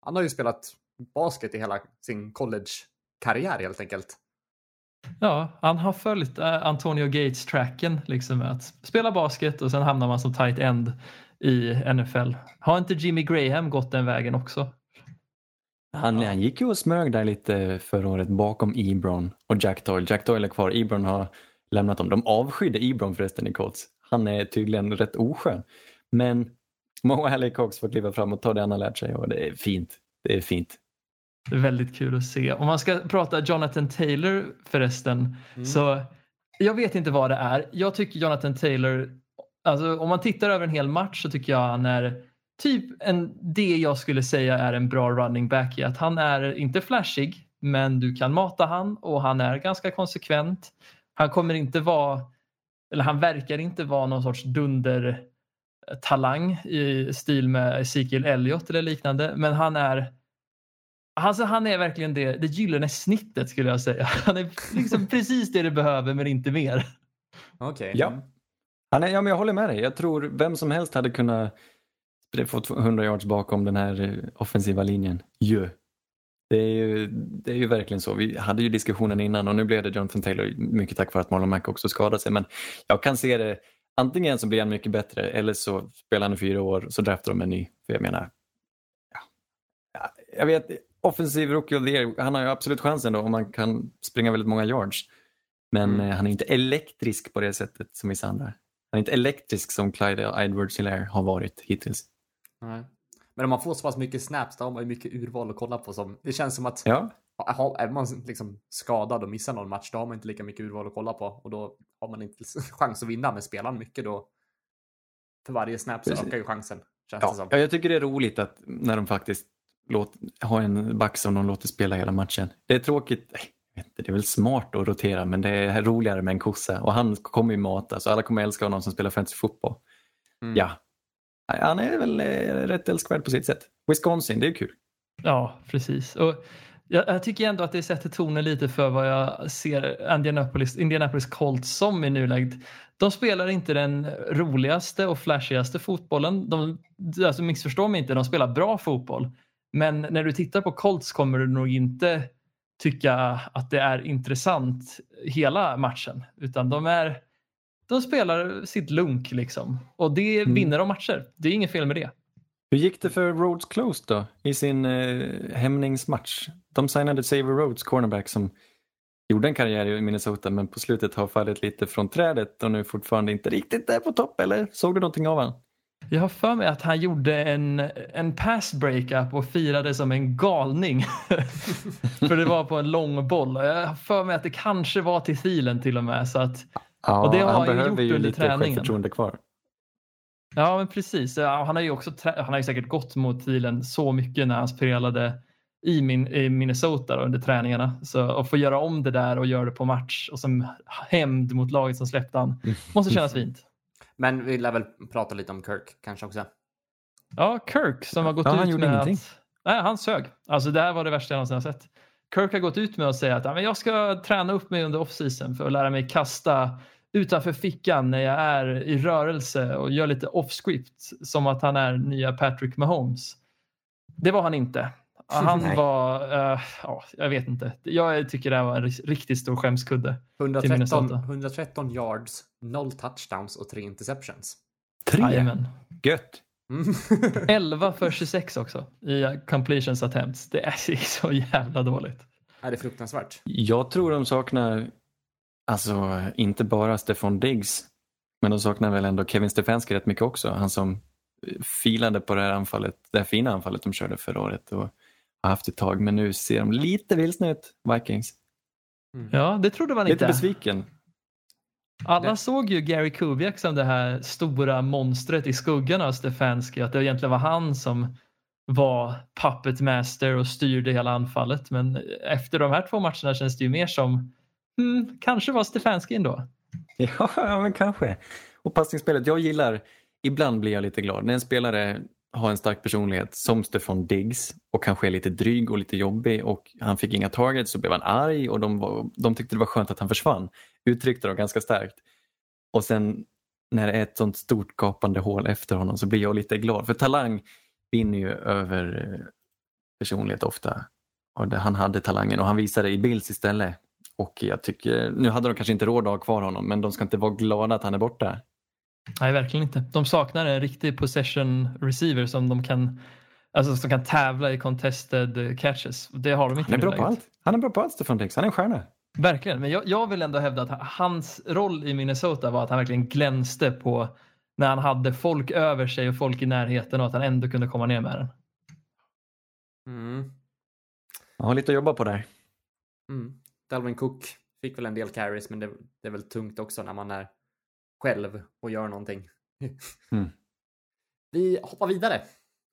Speaker 3: han har ju spelat basket i hela sin college-karriär helt enkelt.
Speaker 4: Ja, han har följt eh, Antonio Gates-tracken liksom med att spela basket och sen hamnar man som tight end i NFL. Har inte Jimmy Graham gått den vägen också?
Speaker 5: Han, han gick ju och smög där lite förra året bakom Ebron och Jack Doyle. Jack Doyle är kvar, Ebron har lämnat dem. De avskydde Ebron förresten i Colts. Han är tydligen rätt oskön. Men Mo Alley Cox får kliva fram och ta det han har lärt sig och det är fint. Det är fint.
Speaker 4: Det är väldigt kul att se. Om man ska prata Jonathan Taylor förresten så jag vet inte vad det är. Jag tycker Jonathan Taylor, alltså om man tittar över en hel match så tycker jag han är typ en, det jag skulle säga är en bra running back i att han är inte flashig men du kan mata han och han är ganska konsekvent. Han kommer inte vara, eller han verkar inte vara någon sorts dunder talang i stil med Ezekiel Elliott eller liknande men han är Alltså han är verkligen det, det gyllene snittet skulle jag säga. Han är liksom precis det du behöver men inte mer.
Speaker 3: Okej.
Speaker 5: Ja.
Speaker 3: Mm.
Speaker 5: Han är, ja, men jag håller med dig. Jag tror vem som helst hade kunnat få 100 yards bakom den här eh, offensiva linjen. Ju. Det är ju, det är ju verkligen så. Vi hade ju diskussionen innan och nu blev det Jonathan Taylor mycket tack vare att Marlon Mack också skadade sig. Men jag kan se det antingen så blir han mycket bättre eller så spelar han i fyra år så draftar de en ny. För jag menar, ja, ja, jag vet, offensiv rookie of the year, han har ju absolut chansen då om man kan springa väldigt många yards. Men
Speaker 3: Mm.
Speaker 5: eh, han är inte elektrisk på det sättet som vissa andra. Han är inte elektrisk som Clyde edwards hilaire har varit hittills.
Speaker 3: Nej. Men om man får så pass mycket snaps, då har man ju mycket urval att kolla på. Som, det känns som att
Speaker 5: Ja,
Speaker 3: är man liksom skadad och missar någon match, då har man inte lika mycket urval att kolla på. Och då har man inte chans att vinna. Men spelar man mycket då, för varje snap så
Speaker 5: Precis.
Speaker 3: ökar ju chansen.
Speaker 5: Ja. ja, jag tycker det är roligt att när de faktiskt låt, har en back som de låter spela hela matchen. Det är tråkigt, inte, det är väl smart att rotera men det är roligare med en kossa och han kommer ju mata så alla kommer älska honom som spelar fantasy fotboll.
Speaker 3: Mm.
Speaker 5: Ja, han är väl eh, rätt älskvärd på sitt sätt. Wisconsin, det är kul.
Speaker 4: Ja, precis. Och jag, jag tycker ändå att det sätter tonen lite för vad jag ser Indianapolis, Indianapolis Colts som i nuläget. De spelar inte den roligaste och flashigaste fotbollen. De, alltså missförstå mig inte, de spelar bra fotboll. Men när du tittar på Colts kommer du nog inte tycka att det är intressant hela matchen. Utan de, är, de spelar sitt lunk liksom. Och det
Speaker 5: Mm.
Speaker 4: vinner de matcher. Det är inget fel med det.
Speaker 5: Hur gick det för Rhodes Close då i sin eh, hämningsmatch? De signade Xavier Rhodes, cornerback, som gjorde en karriär i Minnesota men på slutet har fallit lite från trädet och nu fortfarande inte riktigt är på topp. Eller såg du någonting av honom?
Speaker 4: Jag har för mig att han gjorde en, en pass breakup och firade som en galning. för det var på en lång boll. Jag har för mig att det kanske var till Thielen till och med. Så att,
Speaker 5: Ja,
Speaker 4: Och det har
Speaker 5: han
Speaker 4: han ju
Speaker 5: behöver
Speaker 4: gjort
Speaker 5: ju
Speaker 4: under
Speaker 5: lite
Speaker 4: träningen.
Speaker 5: självförtroende kvar.
Speaker 4: ja, men precis. Han har ju också han har ju säkert gått mot Thielen så mycket när han spelade i, min, i Minnesota då, under träningarna. Så att få göra om det där och göra det på match och som hämnd mot laget som släppte han måste kännas fint.
Speaker 3: Men vi lär väl prata lite om Kirk kanske också.
Speaker 4: Ja, Kirk som har gått
Speaker 5: Ja, han
Speaker 4: ut
Speaker 5: gjorde
Speaker 4: med
Speaker 5: ingenting.
Speaker 4: att... Nej, han sög. Alltså det här var det värsta jag någonsin har sett. Kirk har gått ut med att säga att "Ja, men jag ska träna upp mig under off-season för att lära mig kasta utanför fickan när jag är i rörelse och gör lite off-script som att han är nya Patrick Mahomes. Det var han inte. Han
Speaker 5: Nej.
Speaker 4: var, eh, ja, jag vet inte. Jag tycker det här var en ri- riktigt stor skämskudde.
Speaker 3: 113,
Speaker 4: Minnesota.
Speaker 3: 113 yards, 0 touchdowns och 3 interceptions.
Speaker 5: Tre?
Speaker 4: Jajamän.
Speaker 5: Gött.
Speaker 3: Mm.
Speaker 4: 11 för 26 också i completions attempts. Det är så jävla dåligt.
Speaker 3: är det fruktansvärt?
Speaker 5: Jag tror de saknar, alltså inte bara Stefan Diggs, men de saknar väl ändå Kevin Stefanski rätt mycket också. Han som eh, filade på det här anfallet, det här fina anfallet de körde förra året och har haft ett tag. Men nu ser de lite vilsna ut, Vikings.
Speaker 4: Ja, det trodde man
Speaker 5: Lite
Speaker 4: inte.
Speaker 5: besviken.
Speaker 4: Alla
Speaker 3: Det-
Speaker 4: såg ju Gary Kubiak som det här stora monstret i skuggan av Stefanski. Att det egentligen var han som var puppet master och styrde hela anfallet. Men efter de här två matcherna känns det ju mer som Mm, kanske var Stefanski ändå.
Speaker 5: Ja, men kanske. Och passningsspelet, jag gillar, ibland blir jag lite glad när en spelare har en stark personlighet som Stefan Diggs och kanske är lite dryg och lite jobbig och han fick inga targets så blev han arg och de, var, de tyckte det var skönt att han försvann. Uttryckte de ganska starkt. Och sen när det är ett sånt stort gapande hål efter honom så blir jag lite glad för talang vinner ju över eh, personlighet ofta. Och det, han hade talangen och han visade i Bills istället. Och jag tycker, nu hade de kanske inte råd att ha kvar honom men de ska inte vara glada att han är borta.
Speaker 4: Nej, verkligen inte. De saknar en riktig possession receiver som de kan Alltså som kan tävla i contested catches. Det har de inte
Speaker 5: Han är bra på allt. Han är bra på allt Stefan Diggs, han är en stjärna.
Speaker 4: Verkligen, men jag, jag vill ändå hävda att hans roll i Minnesota var att han verkligen glänste på när han hade folk över sig och folk i närheten och att han ändå kunde komma ner med den.
Speaker 3: Mm.
Speaker 5: Han har lite att jobba på där.
Speaker 3: Mm. Dalvin Cook fick väl en del carries, men det, det är väl tungt också när man är själv och gör någonting.
Speaker 5: Mm.
Speaker 3: Vi hoppar vidare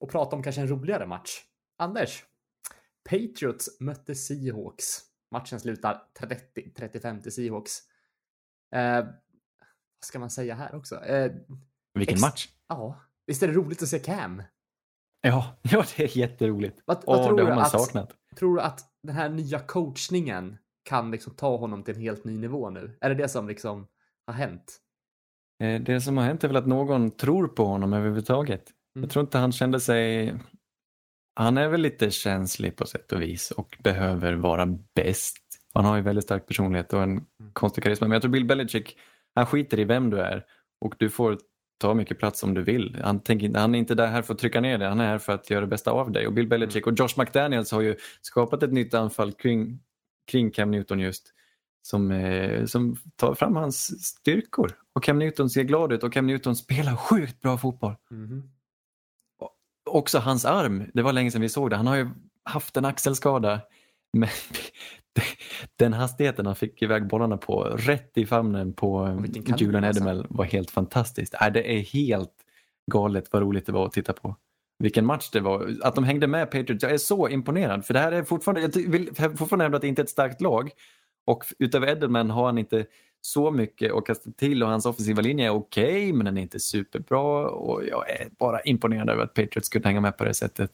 Speaker 3: och pratar om kanske en roligare match. Anders, Patriots mötte Seahawks. Matchen slutar 30-35 till Seahawks. Eh, vad ska man säga här också? Eh,
Speaker 5: Vilken match.
Speaker 3: ja, visst är det roligt att se Cam?
Speaker 5: Ja, ja det är jätteroligt.
Speaker 3: Vad, vad
Speaker 5: Åh,
Speaker 3: tror, du att,
Speaker 5: saknat.
Speaker 3: tror du att den här nya coachningen kan liksom ta honom till en helt ny nivå nu? Är det det som liksom har hänt?
Speaker 5: Eh, Det som har hänt är väl att någon tror på honom överhuvudtaget.
Speaker 3: Mm.
Speaker 5: Jag tror inte han kände sig... Han är väl lite känslig på sätt och vis och behöver vara bäst. Han har ju väldigt stark personlighet och en konstig karisma. Men jag tror Bill Belichick, han skiter i vem du är och du får ta mycket plats om du vill. Han, tänker, han är inte där här för att trycka ner dig, han är här för att göra det bästa av dig. Och Bill Belichick och Josh McDaniels har ju skapat ett nytt anfall kring, kring Cam Newton just. Som, eh, som tar fram hans styrkor. Och Cam Newton ser glad ut och Cam Newton spelar sjukt bra fotboll.
Speaker 3: Mhm.
Speaker 5: Också hans arm, det var länge sedan vi såg det. Han har ju haft en axelskada. Men den hastigheten han fick iväg bollarna på, rätt i famnen på
Speaker 3: kanon
Speaker 5: Julian
Speaker 3: alltså.
Speaker 5: Edemel var helt fantastiskt. Äh, det är helt galet vad roligt det var att titta på. Vilken match det var. Att de hängde med Patriots, jag är så imponerad. För det här är fortfarande, jag vill fortfarande hävda att det inte är ett starkt lag. Och utöver Edelman har han inte så mycket att kasta till och hans offensiva linje är okej men den är inte superbra och jag är bara imponerad över att Patriots skulle hänga med på det sättet.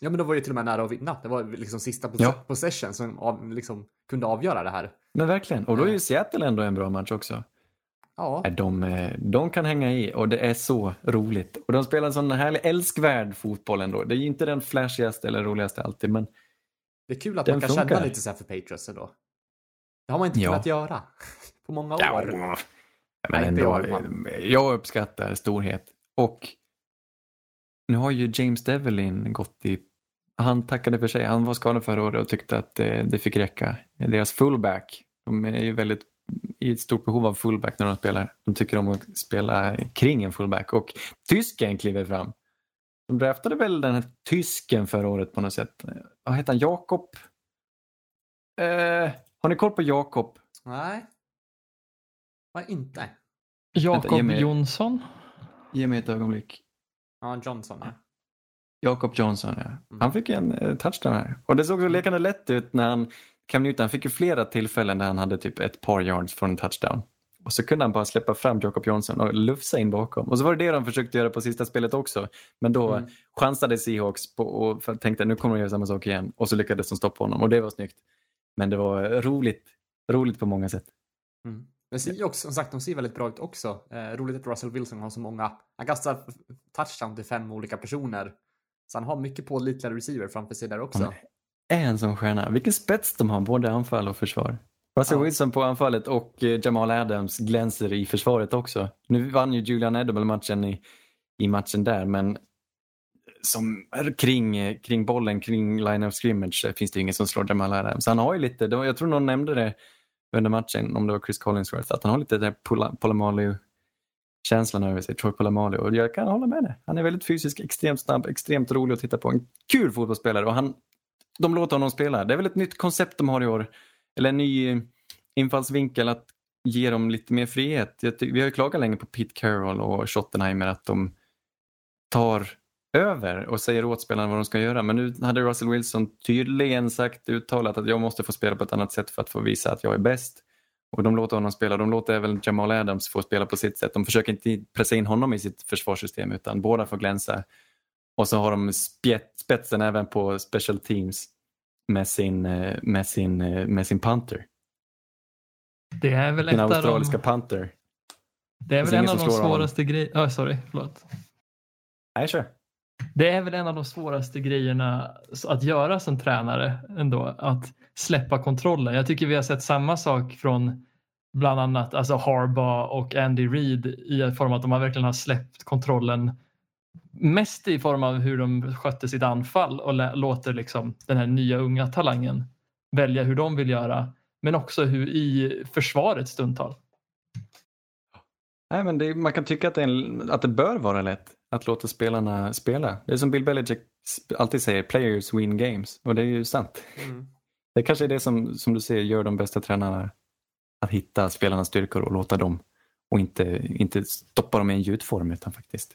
Speaker 3: Ja, men då var det till och med nära att vinna. Det var liksom sista pos-
Speaker 5: Ja.
Speaker 3: possession som av, liksom kunde avgöra det här.
Speaker 5: Men verkligen, och då är ju Seattle ändå en bra match också.
Speaker 3: Ja,
Speaker 5: De, eh, de kan hänga i och det är så roligt. Och de spelar en sån härlig älskvärd fotboll ändå. Det är ju inte den flashigaste eller roligaste alltid men
Speaker 3: Det är kul att man kan känna
Speaker 5: funkar.
Speaker 3: lite så här för Patriots ändå. Det har man inte
Speaker 5: Ja.
Speaker 3: kunnat göra på många år.
Speaker 5: Ja, men
Speaker 3: Nej,
Speaker 5: ändå,
Speaker 3: jag, man.
Speaker 5: jag uppskattar storhet. Och nu har ju James Devlin gått i... Han tackade för sig. Han var skadad förra året och tyckte att det, det fick räcka. Deras fullback, de är ju väldigt i ett stort behov av fullback när de spelar. De tycker om att spela kring en fullback och tysken kliver fram. De draftade väl den här tysken förra året på något sätt. Vad heter han? Jakob? Eh, har ni koll på Jakob?
Speaker 3: Nej. Vad inte?
Speaker 4: Jakob
Speaker 5: mig-
Speaker 4: Jonsson.
Speaker 5: Ge mig ett ögonblick.
Speaker 3: Ja, Johnson. Ja.
Speaker 5: Jakob Johnson, ja.
Speaker 3: Mm.
Speaker 5: Han fick en eh, touchdown här. Och det såg så lekande lätt ut när han Cam Newton han fick ju flera tillfällen där han hade typ ett par yards från en touchdown. Och så kunde han bara släppa fram Jacob Johnson och lufsa in bakom. Och så var det det de försökte göra på sista spelet också. Men då
Speaker 3: Mm.
Speaker 5: chansade Seahawks på och tänkte nu kommer de göra samma sak igen. Och så lyckades de stoppa honom och det var snyggt. Men det var roligt, roligt på många sätt.
Speaker 3: Mm. Men ser också, som sagt, de ser väldigt bra ut också. Eh, roligt att Russell Wilson har så många. Han kastar touchdown till fem olika personer. Så han har mycket pålitliga receiver framför sig där också.
Speaker 5: Är en sån stjärna. Vilken spets de har, både anfall och försvar. Russell
Speaker 3: Ja.
Speaker 5: Wilson på anfallet och eh, Jamal Adams glänser i försvaret också. Nu vann ju Julian Edelman matchen i, i matchen där, men som kring, eh, kring bollen, kring line of scrimmage eh, finns det ingen som slår Jamal Adams. Han har ju lite, jag tror någon nämnde det under matchen, om det var Chris Collinsworth, att han har lite det där Pol- Polamalu känslan över sig, Troy Polamalu. Och jag kan hålla med det. Han är väldigt fysisk, extremt snabb, extremt rolig att titta på. En kul fotbollsspelare och han, de låter honom spela. Det är väl ett nytt koncept de har i år. Eller en ny eh, infallsvinkel att ge dem lite mer frihet. Jag Vi har ju klagat länge på Pete Carroll och Schottenheimer att de tar över och säger åt spelarna vad de ska göra. Men nu hade Russell Wilson tydligen sagt uttalat att jag måste få spela på ett annat sätt för att få visa att jag är bäst. Och de låter honom spela. De låter även Jamal Adams få spela på sitt sätt. De försöker inte pressa in honom i sitt försvarssystem utan båda får glänsa. Och så har de spjät, spetsen även på special teams med sin, eh, med sin, eh, med sin punter.
Speaker 4: Det är väl
Speaker 5: Sin
Speaker 4: av
Speaker 5: australiska
Speaker 4: de,
Speaker 5: punter.
Speaker 4: det är väl en
Speaker 5: ingen
Speaker 4: av
Speaker 5: som
Speaker 4: de svåraste grejerna. Oh, sorry, förlåt.
Speaker 5: Nej, kör.
Speaker 4: Det är väl en av de svåraste grejerna att göra som tränare ändå, att släppa kontrollen. Jag tycker vi har sett samma sak från bland annat alltså Harbaugh och Andy Reid i form av att de har verkligen har släppt kontrollen mest i form av hur de skötte sitt anfall och låter liksom den här nya unga talangen välja hur de vill göra men också hur i försvaret stundtal.
Speaker 5: Nej, men det, man kan tycka att det, är en, att det bör vara lätt att låta spelarna spela. Det är som Bill Belichick alltid säger, players win games. Och det är ju sant.
Speaker 3: Mm.
Speaker 5: Det kanske är det som, som du säger gör de bästa tränarna. Att hitta spelarnas styrkor och låta dem och inte, inte stoppa dem i en gjutform utan faktiskt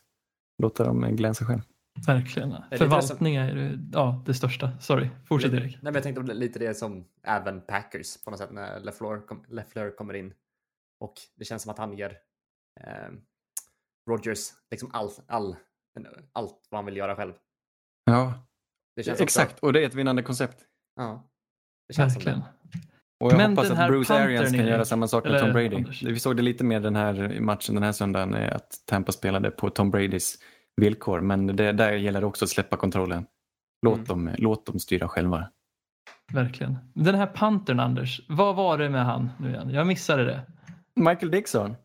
Speaker 5: låta dem glänsa själv.
Speaker 4: Verkligen. Förvaltning är ju, ja, det största. Sorry, fortsätt Erik.
Speaker 3: Nej, men jag tänkte på lite det som även Packers på något sätt när LeFleur, kom, LeFleur kommer in. Och det känns som att han ger eh, Rodgers liksom all, all, allt vad han vill göra själv.
Speaker 5: Ja,
Speaker 3: Det känns också-
Speaker 5: exakt. Och det är ett vinnande koncept.
Speaker 3: Ja. Det känns
Speaker 4: Verkligen.
Speaker 3: som
Speaker 5: Och jag
Speaker 4: Men
Speaker 5: hoppas
Speaker 4: den
Speaker 5: att
Speaker 4: här
Speaker 5: Bruce Arians kan göra samma sak med Tom Brady.
Speaker 4: Anders?
Speaker 5: Vi såg det lite mer den här matchen den här söndagen, att Tampa spelade på Tom Bradys villkor. Men det, där gäller det också att släppa kontrollen. Låt,
Speaker 3: Mm.
Speaker 5: dem, låt dem styra själva.
Speaker 4: Verkligen. Den här pantern Anders, vad var det med han nu igen? Jag missade det.
Speaker 5: Michael Dixon.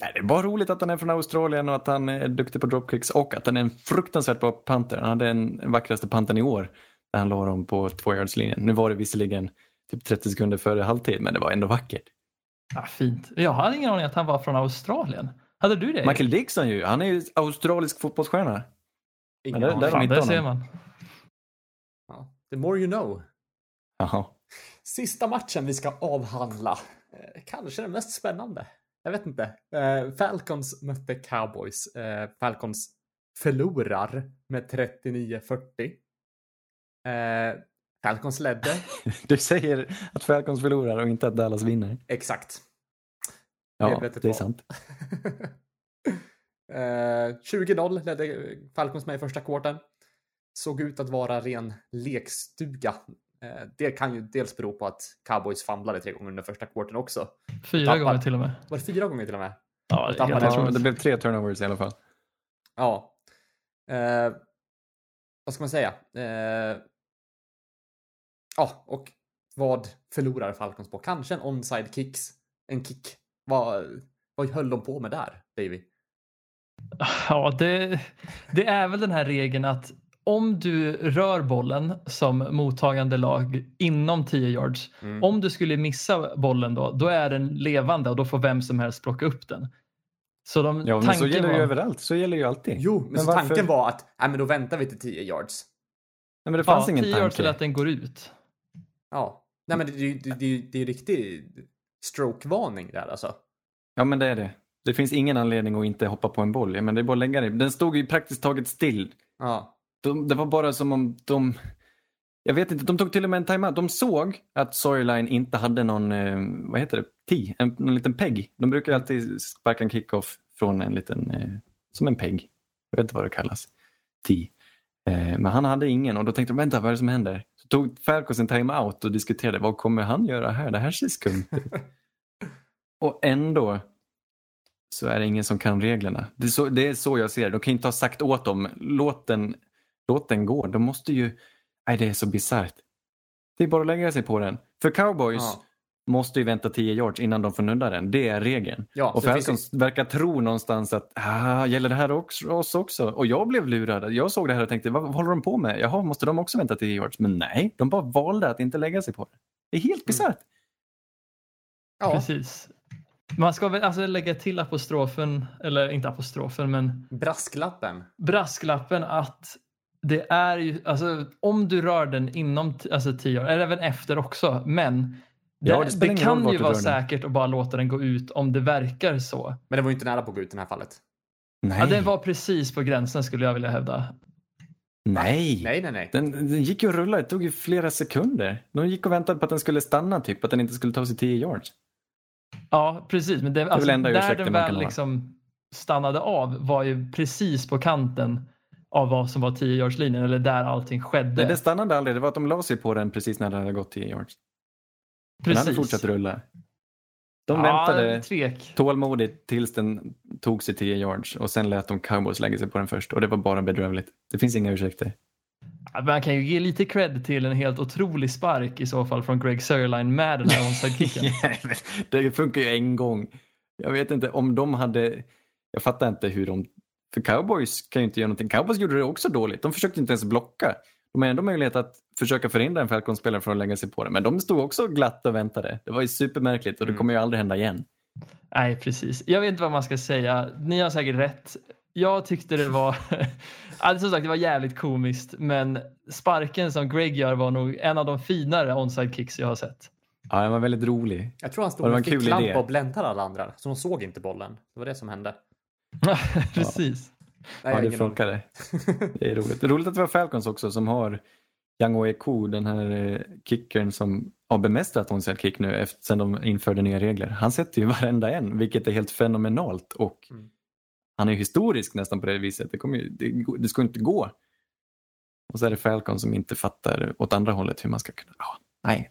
Speaker 5: Nej, det är bara roligt att han är från Australien och att han är duktig på dropkicks och att han är en fruktansvärt bra panter. Han hade den vackraste pantern i år när han la dem på tvåyardslinjen. Nu var det visserligen typ 30 sekunder före halvtid, men det var ändå vackert.
Speaker 4: Ah, fint. Jag hade ingen aning att han var från Australien. Hade du det?
Speaker 5: Michael Dixon ju, han är ju australisk fotbollsstjärna.
Speaker 3: ingen aning.
Speaker 5: där-
Speaker 4: Fan, där ser man.
Speaker 3: Ja. The more you know.
Speaker 5: Jaha.
Speaker 3: Sista matchen vi ska avhandla. Eh, kanske den mest spännande. Jag vet inte. Eh, Falcons mötte Cowboys. Eh, Falcons förlorar med 39-40. Eh, Falcons ledde.
Speaker 5: Du säger att Falcons förlorar och inte att Dallas vinner.
Speaker 3: Exakt.
Speaker 5: Ja,
Speaker 3: Medvetet
Speaker 5: det är sant.
Speaker 3: eh, 20-0 ledde Falcons med i första kvarten. Såg ut att vara ren lekstuga. Eh, det kan ju dels bero på att Cowboys famlade tre gånger under första kvarten också.
Speaker 4: Fyra
Speaker 3: Tappad.
Speaker 4: gånger till och med.
Speaker 3: Var det fyra gånger till och med?
Speaker 4: Ja, det
Speaker 3: tappade jag.
Speaker 5: Ja,
Speaker 4: otroligt.
Speaker 5: det blev tre turnovers i alla fall.
Speaker 3: Ja. Eh, vad ska man säga? Eh, Ja, och vad förlorar Falcons på? Kanske en onside kicks, en kick. Vad, vad höll de på med där, Davy?
Speaker 4: Ja, det, det är väl den här regeln att om du rör bollen som mottagande lag inom 10 yards,
Speaker 3: Mm.
Speaker 4: om du skulle missa bollen då, då är den levande och då får vem som helst plocka upp den. Så de,
Speaker 5: Ja, men så gäller det
Speaker 4: var,
Speaker 5: ju överallt. Så gäller ju alltid.
Speaker 3: Jo, men,
Speaker 5: Men
Speaker 3: så
Speaker 5: varför-
Speaker 3: tanken var att, nej men då väntar vi till 10 yards.
Speaker 5: Nej, men det fanns
Speaker 4: ja,
Speaker 5: ingen
Speaker 4: 10 yards till att den går ut.
Speaker 3: Ja. Nej men det, det, det, det, är ju riktig stroke-varning där alltså.
Speaker 5: Ja, men det är det. Det finns ingen anledning att inte hoppa på en boll. Men det är bara att lägga det. Den stod ju praktiskt taget still.
Speaker 3: Ja.
Speaker 5: De, det var bara som om de... Jag vet inte, de tog till och med en timeout. De såg att Storyline inte hade någon, eh, vad heter det, tee, en, någon liten pegg. De brukar alltid sparka en kickoff från en liten, eh, som en pegg. Jag vet inte vad det kallas. Tee. Eh, men han hade ingen och då tänkte de, vänta vad är det som händer? Så tog Falcons en timeout och diskuterade, vad kommer han göra här? Det här ser skumt ut. och ändå så är det ingen som kan reglerna. Det är så, det är så jag ser det. De kan inte ha sagt åt dem, låt den, låt den gå. De måste ju, nej det är så bisarrt. Det är bara att lägga sig på den. För cowboys
Speaker 3: Ja.
Speaker 5: Måste ju vänta 10 yards innan de får nudda den. Det är regeln.
Speaker 3: Ja,
Speaker 5: och
Speaker 3: så det
Speaker 5: Falcons verkar tro någonstans att ah, gäller det här också, oss också? Och jag blev lurad. Jag såg det här och tänkte, vad, vad håller de på med? Jaha, måste de också vänta 10 yards? Men nej, de bara valde att inte lägga sig på det. Det är helt bisarrt.
Speaker 3: Ja.
Speaker 4: Precis. Man ska väl alltså lägga till apostrofen, eller inte apostrofen, men
Speaker 3: Brasklappen.
Speaker 4: brasklappen att det är ju, alltså om du rör den inom alltså 10 år, eller även efter också, men det,
Speaker 5: Ja, det
Speaker 4: det, kan ju vara
Speaker 5: den.
Speaker 4: säkert att bara låta den gå ut om det verkar så.
Speaker 3: Men det var ju inte nära på att gå ut i det här fallet.
Speaker 5: Nej.
Speaker 4: Ja, den var precis på gränsen skulle jag vilja hävda.
Speaker 5: nej.
Speaker 3: Nej, nej, nej.
Speaker 5: Den, den gick ju att rulla, det tog ju flera sekunder. De gick och väntade på att den skulle stanna, typ, att den inte skulle ta sig 10 yards.
Speaker 4: Ja, precis. Men det,
Speaker 5: väl
Speaker 4: alltså, där den
Speaker 5: man
Speaker 4: väl liksom stannade av var ju precis på kanten av vad som var 10-yardslinjen eller där allting skedde.
Speaker 5: Nej, det stannade aldrig, det var att de la sig på den precis när den hade gått 10 yards. Den hade fortsatt rulla. De
Speaker 4: ja,
Speaker 5: väntade
Speaker 4: Tvek.
Speaker 5: tålmodigt tills den tog sig 10 yards och sen lät de cowboys lägga sig på den först och det var bara bedrövligt. Det finns inga ursäkter.
Speaker 4: Man kan ju ge lite cred till en helt otrolig spark i så fall från Greg Sörline med den här onside-kicken.
Speaker 5: Det funkar ju en gång. Jag vet inte om de hade... Jag fattar inte hur de... För cowboys kan ju inte göra någonting. Cowboys gjorde det också dåligt. De försökte inte ens blocka. De har ändå möjlighet att försöka förhindra en Falcons-spelare från att lägga sig på det. Men de stod också glatt och väntade. Det var ju supermärkligt och det
Speaker 3: Mm.
Speaker 5: kommer ju aldrig hända igen.
Speaker 4: Nej, precis. Jag vet inte vad man ska säga. Ni har säkert rätt. Jag tyckte det var, alltså, som sagt, det var jävligt komiskt, men sparken som Greg gör var nog en av de finare onside kicks jag har sett.
Speaker 5: Ja, den var väldigt rolig.
Speaker 3: Jag tror han stod med ficklampa och bländade alla andra. Så de såg inte bollen. Det var det som hände.
Speaker 4: precis.
Speaker 3: Nej,
Speaker 5: Ja,
Speaker 3: jag har
Speaker 5: det funkade. Det är roligt. Det är roligt att vi har Falcons också som har Yang Wei den här eh, kickern som har bemästrat onside kick nu efter, sen de införde nya regler. Han sätter ju varenda en, vilket är helt fenomenalt och
Speaker 3: Mm.
Speaker 5: han är historisk nästan på det viset. Det, kommer ju, det, det ska inte gå. Och så är det Falcon som inte fattar åt andra hållet hur man ska kunna... Ja, nej.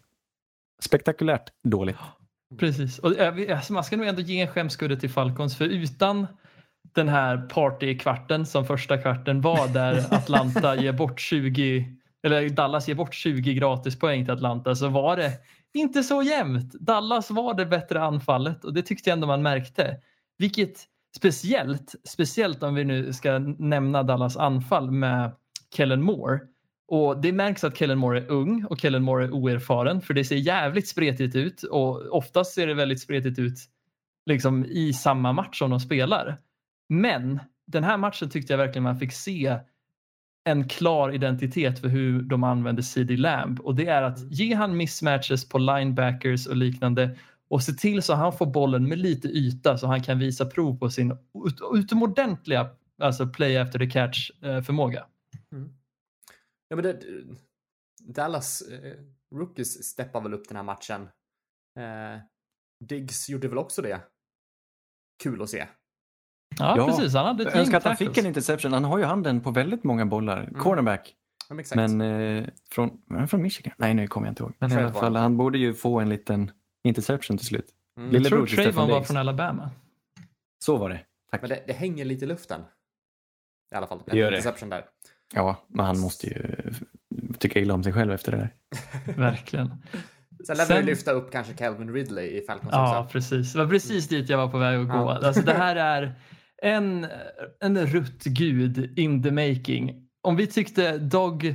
Speaker 5: Spektakulärt dåligt.
Speaker 4: Precis. Och, vi- alltså, man ska nog ändå ge en skämskudde till Falcons för utan den här partykvarten som första kvarten var där Atlanta ger bort 20 eller Dallas ger bort 20 gratispoäng till Atlanta så var det inte så jämnt. Dallas var det bättre anfallet och det tyckte jag ändå man märkte. Vilket speciellt, speciellt om vi nu ska nämna Dallas anfall med Kellen Moore. Och det märks att Kellen Moore är ung och Kellen Moore är oerfaren för det ser jävligt spretigt ut och oftast ser det väldigt spretigt ut liksom i samma match som de spelar. Men den här matchen tyckte jag verkligen man fick se en klar identitet för hur de använder CD Lamb och det är att ge han mismatches på linebackers och liknande och se till så han får bollen med lite yta så han kan visa prov på sin ut- utomordentliga alltså play after the catch eh, förmåga.
Speaker 3: Ja, men det, Dallas eh, Rookies steppar väl upp den här matchen. Eh, Diggs gjorde väl också det. Kul att se.
Speaker 4: Ja,
Speaker 5: Ja,
Speaker 4: precis. Han hade ett
Speaker 5: Jag önskar att han fick en interception. Han har ju handen på väldigt många bollar. Cornerback.
Speaker 3: Ja, men
Speaker 5: eh, från, från Michigan? Nej, nu kommer jag inte ihåg. Men i alla fall,
Speaker 3: det.
Speaker 5: han borde ju få en liten interception till slut.
Speaker 3: Mm.
Speaker 4: Jag tror Trayvon var från Alabama.
Speaker 5: Så var det. Tack.
Speaker 3: Men det, det hänger lite i luften. I alla fall.
Speaker 5: Det gör det.
Speaker 3: Interception där.
Speaker 5: Ja, men han måste ju tycka illa om sig själv efter det där.
Speaker 4: Verkligen.
Speaker 3: Sen lär vi lyfta upp kanske Calvin Ridley i Falcons
Speaker 4: Ja,
Speaker 3: också.
Speaker 4: precis. Det var precis dit jag var på väg att gå.
Speaker 3: Ja.
Speaker 4: Alltså, det här är en, en ruttgud in the making. Om vi tyckte Dog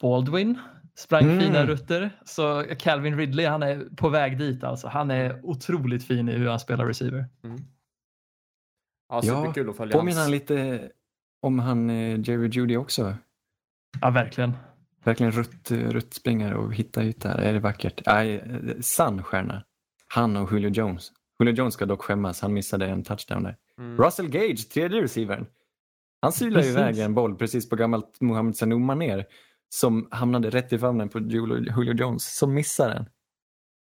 Speaker 4: Baldwin sprang
Speaker 5: Mm.
Speaker 4: fina rutter så Calvin Ridley han är på väg dit. Alltså. Han är otroligt fin i hur han spelar receiver.
Speaker 3: Ja,
Speaker 5: Ja,
Speaker 3: superkul att följa
Speaker 5: Påminner han lite om han eh, Jerry Judy också?
Speaker 4: Ja, verkligen.
Speaker 5: Verkligen rutt, ruttspringare och hitta ut där. Är det vackert? Nej, eh, sann stjärna. Han och Julio Jones. Julio Jones ska dock skämmas. Han missade en touchdown där.
Speaker 3: Mm.
Speaker 5: Russell Gage, tredje receivern. Han sylade iväg en boll precis på gammalt Mohamed Sanu ner som hamnade rätt i famnen på Julio, Julio Jones som missade den.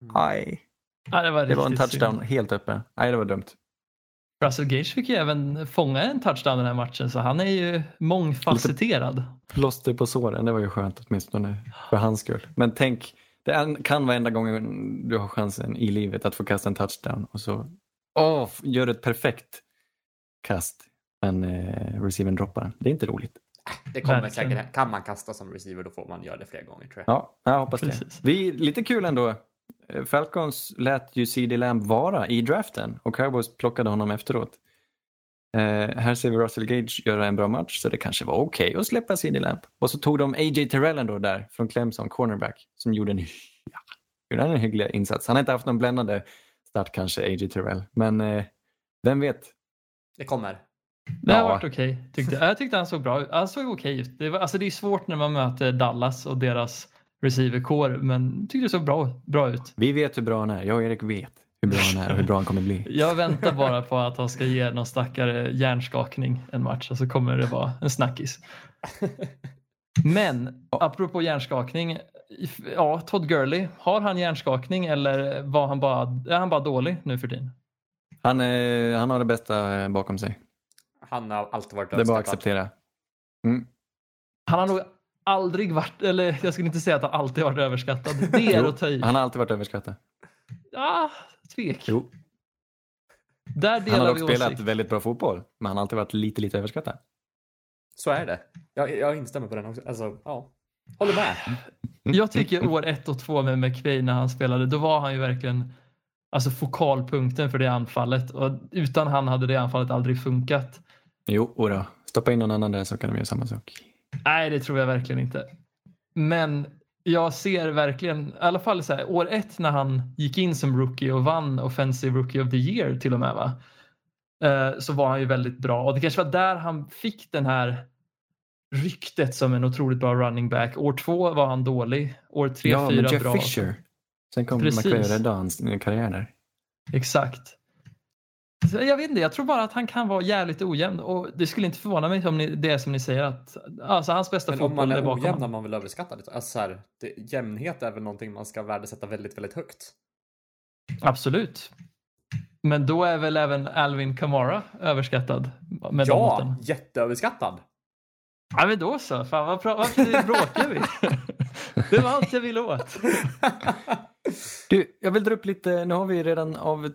Speaker 3: Mm.
Speaker 5: Aj,
Speaker 4: Ja, det var,
Speaker 5: det var en touchdown
Speaker 4: synd.
Speaker 5: helt öppen. Nej, det var dumt.
Speaker 4: Russell Gage fick ju även fånga en touchdown den här matchen så han är ju mångfacetterad.
Speaker 5: Plåster på såren, det var ju skönt åtminstone för hans skull. Men tänk, det kan vara enda gången du har chansen i livet att få kasta en touchdown och så åh, gör ett perfekt kast men eh, receivern droppar. Det är inte roligt.
Speaker 3: Det kommer
Speaker 4: Verkligen.
Speaker 3: säkert, kan man kasta som receiver då får man göra det fler gånger tror jag.
Speaker 5: Ja, jag hoppas
Speaker 4: Precis.
Speaker 5: det. Vi, lite kul ändå. Eh, Falcons lät ju CD Lamb vara i draften och Cowboys plockade honom efteråt. Eh, här ser vi Russell Gage göra en bra match så det kanske var okej att släppa CD Lamb. Och så tog de AJ Terrell ändå där från Clemson, cornerback, som gjorde en, ja, gjorde en hygglig insats. Han har inte haft någon bländande start kanske, AJ Terrell, men eh, vem vet?
Speaker 3: Det kommer.
Speaker 4: Det har
Speaker 5: Ja.
Speaker 4: varit okej. tyckte jag. jag tyckte han såg bra ut. Han såg okej ut. Det, var, alltså det är svårt när man möter Dallas och deras receiverkår men tyckte det såg bra, bra ut.
Speaker 5: Vi vet hur bra han är. Jag och Erik vet hur bra han är och hur bra han kommer bli.
Speaker 4: Jag väntar bara på att han ska ge någon stackare hjärnskakning en match och så kommer det vara en snackis. Men apropå hjärnskakning. Ja, Todd Gurley. Har han hjärnskakning eller var han bara, är han bara dålig nu för tiden?
Speaker 5: Han, eh, han har det bästa eh, bakom sig.
Speaker 3: Han har alltid varit
Speaker 5: Det är bara att acceptera. Mm.
Speaker 4: Han har nog aldrig varit, eller jag skulle inte säga att han alltid varit överskattad. Det är
Speaker 5: Jo,
Speaker 4: att ta i.
Speaker 5: Han har alltid varit överskattad.
Speaker 4: Ja, tvek.
Speaker 5: Jo.
Speaker 4: Där
Speaker 5: Han
Speaker 4: delar
Speaker 5: har
Speaker 4: vi
Speaker 5: dock spelat
Speaker 4: åsikt.
Speaker 5: väldigt bra fotboll, men han har alltid varit lite, lite överskattad.
Speaker 3: Så är det. Jag, jag instämmer på den också. Alltså, ja. Håller med.
Speaker 4: Jag tycker år ett och två med McVay när han spelade, då var han ju verkligen alltså fokalpunkten för det anfallet och utan han hade det anfallet aldrig funkat.
Speaker 5: Jo, då. Stoppa in någon annan där så kan de göra samma sak.
Speaker 4: Nej, det tror jag verkligen inte. Men jag ser verkligen, i alla fall så här, år ett när han gick in som rookie och vann Offensive Rookie of the Year till och med va? Eh, Så var han ju väldigt bra och det kanske var där han fick den här ryktet som en otroligt bra running back. År två var han dålig, år tre,
Speaker 5: ja,
Speaker 4: fyra
Speaker 5: men Jeff
Speaker 4: bra.
Speaker 5: Fisher. Sen kom
Speaker 4: Precis.
Speaker 5: McVay och räddade hans eh, karriär där.
Speaker 4: Exakt. Så jag vet inte, jag tror bara att han kan vara jävligt ojämn och det skulle inte förvåna mig om ni, det är som ni säger att alltså, hans bästa
Speaker 3: Men om
Speaker 4: fotboll
Speaker 3: man
Speaker 4: är
Speaker 3: är
Speaker 4: bakom
Speaker 3: ojämn när
Speaker 4: honom.
Speaker 3: man vill överskatta lite. Alltså så här, det, jämnhet är väl någonting man ska värdesätta väldigt, väldigt högt.
Speaker 4: Absolut. Men då är väl även Alvin Kamara överskattad med de
Speaker 3: ja,
Speaker 4: måtten?
Speaker 3: jätteöverskattad.
Speaker 4: Ja, men då så. Fan, vad pra- varför bråkar vi? det var allt jag ville åt.
Speaker 5: Du, jag vill dra upp lite, nu har vi redan av,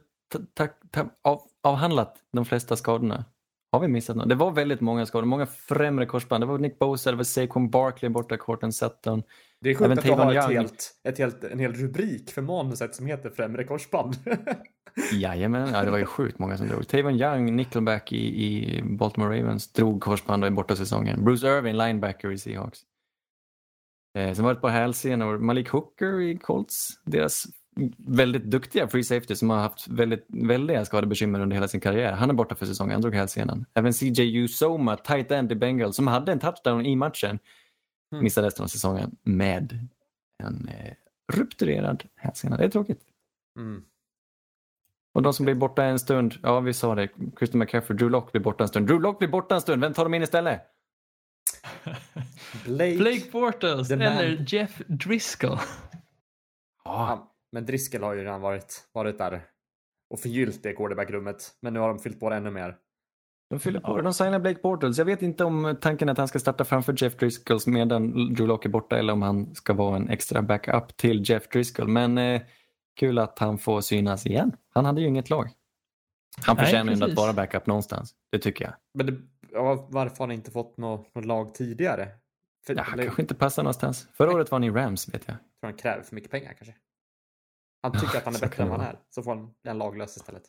Speaker 5: ta, ta, av, avhandlat de flesta skadorna. Har vi missat något? Det var väldigt många skador, många främre korsband. Det var Nick Bosa, det var Saquon Barkley borta, Corten Sutton.
Speaker 3: Det är
Speaker 5: Även
Speaker 3: sjukt att du har ett helt, ett helt, en hel rubrik för manuset som heter främre korsband.
Speaker 5: Jajamän, ja, det var ju sjukt många som drog. Tavon Young, nickelback i, i Baltimore Ravens, drog korsband och är borta säsongen. Bruce Irvin, linebacker i Seahawks. Eh, sen var det ett par hälsenor. Malik Hooker i Colts, deras väldigt duktiga free safety som har haft väldigt, väldiga skadebekymmer under hela sin karriär. Han är borta för säsongen, han drog hälsenan. Även CJ Usoma, tight end i Bengals, som hade en touchdown i matchen,
Speaker 3: Mm.
Speaker 5: missade resten av säsongen med en eh, rupturerad hälsena. Det är tråkigt.
Speaker 3: Mm.
Speaker 5: Och de som blir borta en stund, ja vi sa det, Christian McCaffrey, Drew Lock blir borta en stund. Drew Lock blir borta en stund, vem tar de in istället?
Speaker 3: Blake.
Speaker 4: Blake Bortles eller Jeff Driscoll.
Speaker 3: Ja, men Driscoll har ju redan varit, varit där och förgyllt det quarterbackrummet. Men nu har de fyllt på det ännu mer.
Speaker 5: De fyller på det. De signar Blake Bortles. Jag vet inte om tanken är att han ska starta framför Jeff Driscoll medan Drew Lock är borta eller om han ska vara en extra backup till Jeff Driscoll. Men eh, kul att han får synas igen. Han hade ju inget lag. Han förtjänar ju att vara backup någonstans. Det tycker jag.
Speaker 3: Men det, ja, varför har han inte fått något, något lag tidigare? För,
Speaker 5: Ja, han
Speaker 3: eller,
Speaker 5: kanske inte passar någonstans. Förra året var han i Rams vet jag.
Speaker 3: tror han kräver för mycket pengar kanske. Han tycker att han är bättre än vad han är. Så får han en laglös istället.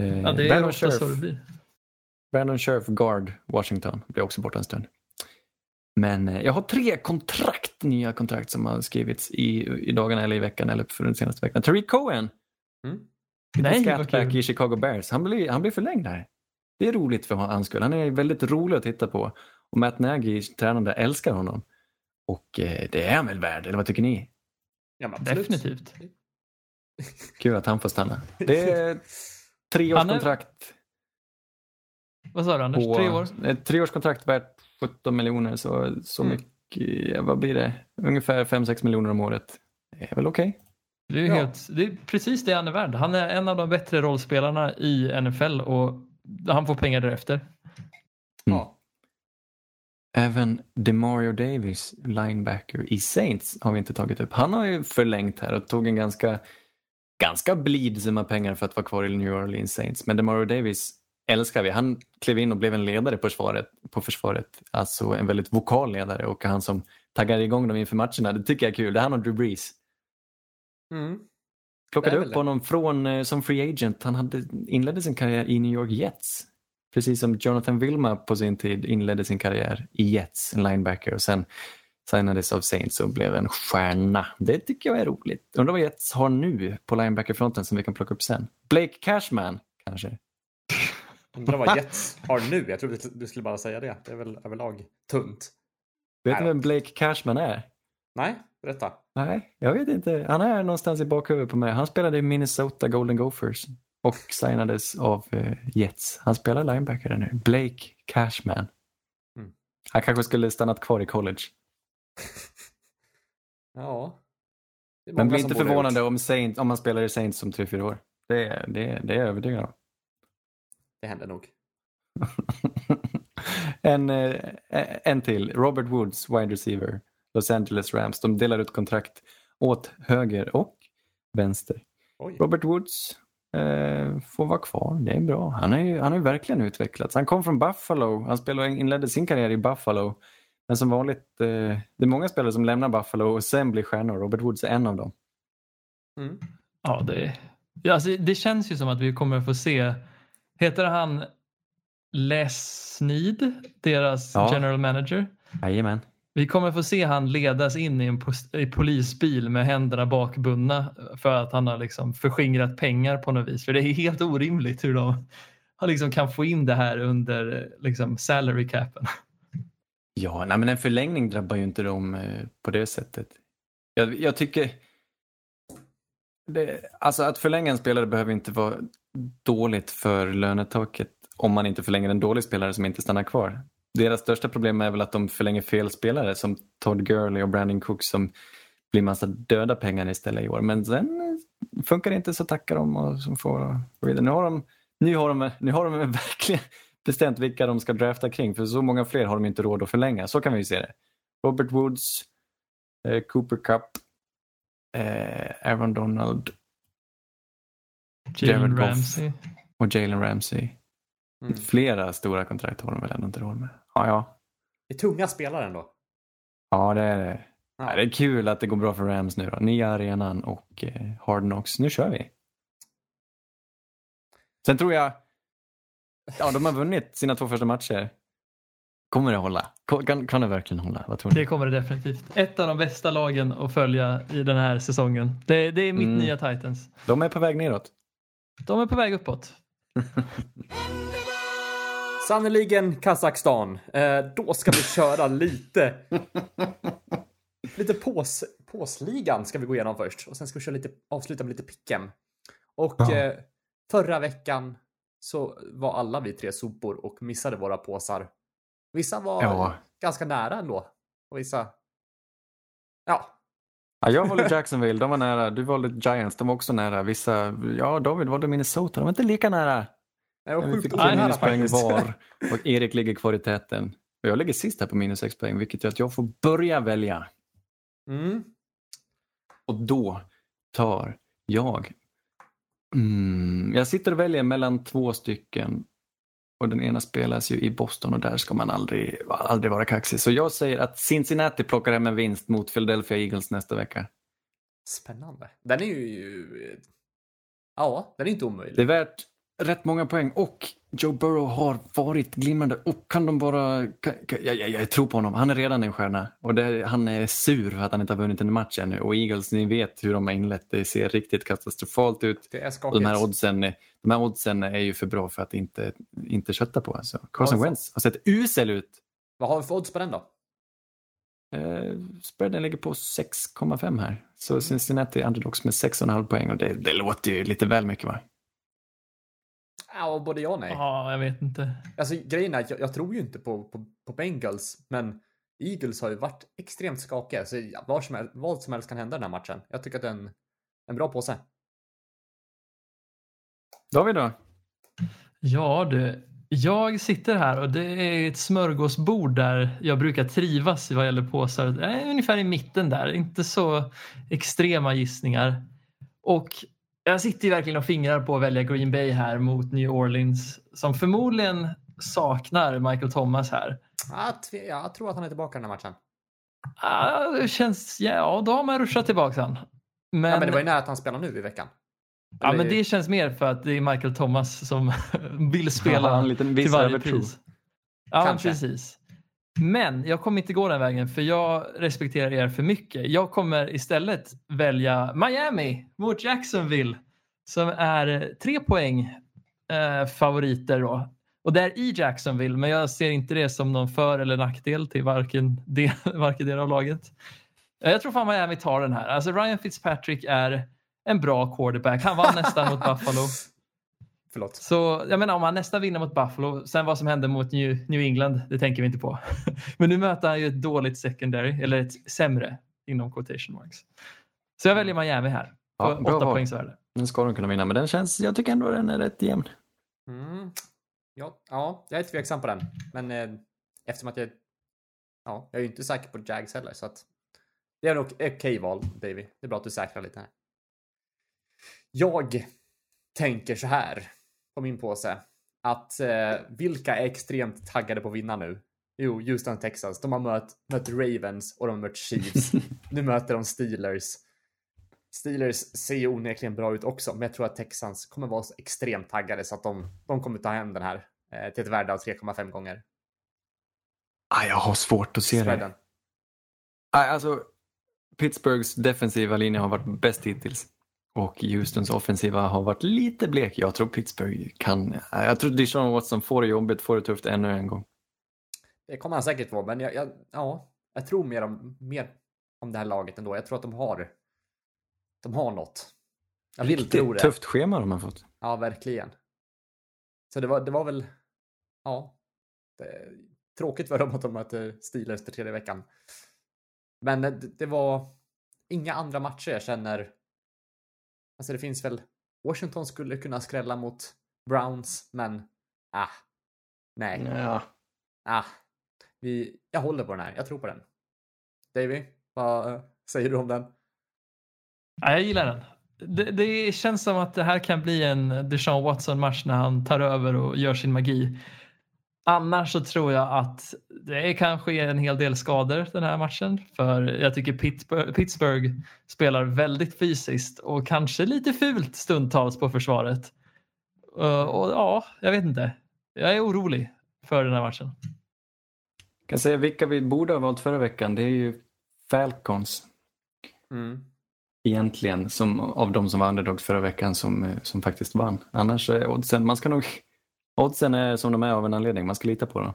Speaker 5: Eh,
Speaker 4: Ja, det är ofta så det blir.
Speaker 5: Brandon Scherf, guard, Washington, blir också borta en stund. Men eh, jag har tre kontrakt, nya kontrakt som har skrivits i, i dagarna eller i veckan eller för den senaste veckan. Tariq Cohen,
Speaker 3: Mm.
Speaker 4: Nej, vad kul.
Speaker 5: i Chicago Bears, han blir, han blir förlängd här. Det är roligt för hans skull. Han är väldigt rolig att titta på. Och Matt Nagy, tränaren där, älskar honom. Och eh, det är han väl värd, eller vad tycker ni?
Speaker 3: Ja.
Speaker 4: Definitivt.
Speaker 5: Kul att han får stanna. Det är treårskontrakt.
Speaker 4: Vad sa du Anders?
Speaker 5: på,
Speaker 4: Tre år?
Speaker 5: Ett treårskontrakt värt 17 miljoner så, så
Speaker 3: Mm.
Speaker 5: mycket, vad blir det? Ungefär 5-6 miljoner om året. Det är väl okej.
Speaker 4: Det är,
Speaker 3: Ja.
Speaker 4: helt, det är precis det han är värd. Han är en av de bättre rollspelarna i NFL och han får pengar därefter.
Speaker 3: Ja.
Speaker 5: Även DeMario Davis, linebacker i Saints, har vi inte tagit upp. Han har ju förlängt här och tog en ganska, ganska blid summa pengar för att vara kvar i New Orleans Saints. Men DeMario Davis älskar vi. Han klev in och blev en ledare på försvaret. På försvaret. Alltså en väldigt vokal ledare och han som taggar igång dem inför matcherna. Det tycker jag är kul. Det är han och Drew Brees.
Speaker 3: Mm.
Speaker 5: Plockade upp honom från, eh, som free agent. Han hade, inledde sin karriär i New York Jets. Precis som Jonathan Wilma på sin tid inledde sin karriär i Jets, en linebacker och sen signades av Saints och blev en stjärna. Det tycker jag är roligt. Undrar vad Jets har nu på linebackerfronten som vi kan plocka upp sen. Blake Cashman kanske?
Speaker 3: Undrar vad Jets har nu. Jag trodde du skulle bara säga det. Det är väl överlag tunt.
Speaker 5: Vet ni vem Blake Cashman är?
Speaker 3: Nej, berätta.
Speaker 5: Nej, jag vet inte. Han är någonstans i bakhuvudet på mig. Han spelade i Minnesota Golden Gophers och signades av eh, Jets. Han spelar linebacker nu. Blake Cashman.
Speaker 3: Mm.
Speaker 5: Han kanske skulle stannat kvar i college.
Speaker 3: Ja.
Speaker 5: Men bli inte förvånade om, Saint, om man spelar i Saints om 3-4 år. Det, är- det, det är jag övertygad om.
Speaker 3: Det händer nog.
Speaker 5: en, eh, en till. Robert Woods, wide receiver. Los Angeles Rams. De delar ut kontrakt åt höger och vänster.
Speaker 3: Oj.
Speaker 5: Robert Woods eh, får vara kvar. Det är bra. Han har ju, han har ju verkligen utvecklats. Han kom från Buffalo. Han spelade, inledde sin karriär i Buffalo. Men som vanligt, eh, det är många spelare som lämnar Buffalo och sen blir stjärnor. Robert Woods är en av dem.
Speaker 3: Mm.
Speaker 4: Ja, det, ja, alltså, det känns ju som att vi kommer få se, heter han Les Snead, deras
Speaker 5: Ja.
Speaker 4: general manager?
Speaker 5: Jajamän.
Speaker 4: Vi kommer få se han ledas in i en polisbil med händerna bakbundna för att han har liksom förskingrat pengar på något vis. För det är helt orimligt hur de liksom kan få in det här under liksom salary capen.
Speaker 5: Ja, nej, men en förlängning drabbar ju inte dem eh, på det sättet. Jag, jag tycker... Det, alltså att förlänga en spelare behöver inte vara dåligt för lönetaket om man inte förlänger en dålig spelare som inte stannar kvar. Deras största problem är väl att de förlänger fel spelare som Todd Gurley och Brandon Cook som blir massa döda pengar istället i år. Men sen eh, funkar det inte så tackar de och så får nu har de, nu har de, nu har de verkligen bestämt vilka de ska drafta kring för så många fler har de inte råd att förlänga. Så kan vi ju se det. Robert Woods, eh, Cooper Cup, eh, Aaron Donald
Speaker 4: Jalen. Ramsey.
Speaker 5: och Jalen Ramsey.
Speaker 3: Mm.
Speaker 5: Flera stora kontrakt har de väl ändå inte råd med. Ja, ja.
Speaker 3: Det är tunga spelare ändå.
Speaker 5: Ja, det är det.
Speaker 3: Ja.
Speaker 5: Det är kul att det går bra för Rams nu då. Nya arenan och eh, Hard Knocks. Nu kör vi. Sen tror jag, ja de har vunnit sina två första matcher. Kommer det hålla? Kan, kan det verkligen hålla? Vad tror ni?
Speaker 4: Det kommer det definitivt. Ett av de bästa lagen att följa i den här säsongen. Det, det är mitt
Speaker 5: Mm.
Speaker 4: nya Titans.
Speaker 5: De är på väg neråt.
Speaker 4: De är på väg uppåt.
Speaker 3: Sannerligen Kazakstan. Eh, då ska vi köra lite... lite pås, påsligan ska vi gå igenom först. Och sen ska vi köra lite, avsluta med lite picken. Och
Speaker 5: Ja.
Speaker 3: eh, förra veckan så var alla vi tre sopor och missade våra påsar. Vissa var
Speaker 5: Ja.
Speaker 3: ganska nära ändå. Och vissa... Ja.
Speaker 5: Ja, jag valde Jacksonville, de var nära. Du valde Giants, de var också nära. Vissa, ja David valde Minnesota, de var inte lika nära.
Speaker 3: Jag var sjukt
Speaker 5: tre minuspoäng var och Erik ligger kvar i täten. Och jag ligger sist här på minus sex poäng, vilket gör att jag får börja välja.
Speaker 3: Mm.
Speaker 5: Och då tar jag... Mm, jag sitter och väljer mellan två stycken och den ena spelas ju i Boston och där ska man aldrig, aldrig vara kaxig. Så jag säger att Cincinnati plockar hem en vinst mot Philadelphia Eagles nästa vecka.
Speaker 3: Spännande. Den är ju... Ja, den är inte omöjlig.
Speaker 5: Det är värt rätt många poäng och Joe Burrow har varit glimrande och kan de bara... Kan, kan, jag, jag, jag, tror på honom, han är redan en stjärna och det, han är sur för att han inte har vunnit en match ännu och Eagles, ni vet hur de har inlett, det ser riktigt katastrofalt ut.
Speaker 3: Det är skakigt.
Speaker 5: de här, oddsen, de här oddsen är ju för bra för att inte, inte kötta på. Alltså. Carson Wentz har sett usel ut.
Speaker 3: Vad har vi för odds på den då?
Speaker 5: Eh, spreaden ligger på 6,5 här. Så Cincinnati underdogs med 6,5 poäng och det, det låter ju lite väl mycket va?
Speaker 3: Ja, både ja och nej.
Speaker 4: Ja, jag vet inte.
Speaker 3: Alltså grejen är att jag, jag tror ju inte på, på, på Bengals, men Eagles har ju varit extremt skakiga, så vad, som helst, vad som helst kan hända i den här matchen. Jag tycker att det är en, en bra påse.
Speaker 5: David då?
Speaker 4: Ja du, jag sitter här och det är ett smörgåsbord där jag brukar trivas vad gäller påsar. Det är ungefär i mitten där, inte så extrema gissningar. Och jag sitter ju verkligen och fingrar på att välja Green Bay här mot New Orleans som förmodligen saknar Michael Thomas här.
Speaker 3: Jag, tror att han är tillbaka i den här matchen.
Speaker 4: Ah, det känns, ja, då har man ruschat tillbaka han. Men,
Speaker 3: Ja, men det var ju nära att han spelar nu i veckan.
Speaker 4: ja,
Speaker 3: Eller-
Speaker 4: men det känns mer för att det är Michael Thomas som vill spela
Speaker 5: Ja, en liten viss
Speaker 4: till varje
Speaker 5: övertro.
Speaker 4: pris. Ja,
Speaker 3: Kanske.
Speaker 4: precis. Men jag kommer inte gå den vägen för jag respekterar er för mycket. Jag kommer istället välja Miami mot Jacksonville som är tre poäng eh, favoriter då. Och det är i Jacksonville, men jag ser inte det som någon för eller nackdel till varken del, varken del av laget. Eh, jag tror fan Miami tar den här. Alltså Ryan Fitzpatrick är en bra quarterback. Han vann nästan mot Buffalo.
Speaker 3: Förlåt.
Speaker 4: Så jag menar om han nästan vinner mot Buffalo, sen vad som hände mot New, New England, det tänker vi inte på. Men nu möter han ju ett dåligt secondary, eller ett sämre inom quotation marks. Så jag väljer Miami här. På
Speaker 5: Ja,
Speaker 4: åtta poängs värde.
Speaker 5: Den ska de kunna vinna, men den känns, jag tycker ändå den är rätt jämn.
Speaker 3: Mm. Ja, ja, jag är tveksam på den. Men eh, eftersom att jag... Ja, jag är ju inte säker på Jags heller, så att... Det är nog okej val, Davy. Det är bra att du säkrar lite här. Jag tänker så här på min påse. Att eh, vilka är extremt taggade på att vinna nu? Jo, Houston Texas. De har mött, mött Ravens och de har mött Chiefs. nu möter de Steelers. Steelers ser ju onekligen bra ut också, men jag tror att Texans kommer vara så extremt taggade så att de, de kommer ta hem den här eh, till ett värde av 3,5 gånger.
Speaker 5: Ah, jag har svårt att se det.
Speaker 3: Spreaden.
Speaker 5: Ah, alltså, Pittsburghs defensiva linje har varit bäst hittills. Och Houstons offensiva har varit lite blek. Jag tror Pittsburgh kan... Jag tror Deshaun Watson får det jobbigt, får det tufft ännu en gång.
Speaker 3: Det kommer han säkert vara, men jag, jag, ja, jag tror mer om, mer om det här laget ändå. Jag tror att de har, de har något. Jag vill
Speaker 5: Riktigt
Speaker 3: tro det.
Speaker 5: tufft schema de har fått.
Speaker 3: Ja, verkligen. Så det var, det var väl, ja, det, tråkigt för dem att de möter Steelers för tredje veckan. Men det, det var inga andra matcher jag känner. Alltså det finns väl, Washington skulle kunna skrälla mot Browns, men ah, nej,
Speaker 5: Ja.
Speaker 3: ah, vi, jag håller på den här, jag tror på den. Davy, vad eh, säger du om den?
Speaker 4: Ja, jag gillar den. Det, det känns som att det här kan bli en Deshaun Watson-match när han tar över och gör sin magi. Annars så tror jag att det kanske är en hel del skador den här matchen. För jag tycker Pittsburgh, spelar väldigt fysiskt och kanske lite fult stundtals på försvaret. Uh, och ja, jag vet inte. Jag är orolig för den här matchen.
Speaker 5: Jag kan säga vilka vi borde ha valt förra veckan. Det är ju Falcons
Speaker 3: Mm.
Speaker 5: egentligen, som, av de som var underdogs förra veckan som, eh, som faktiskt vann. Annars är oddsen, man ska nog, oddsen är som de är av en anledning, man ska lita på dem.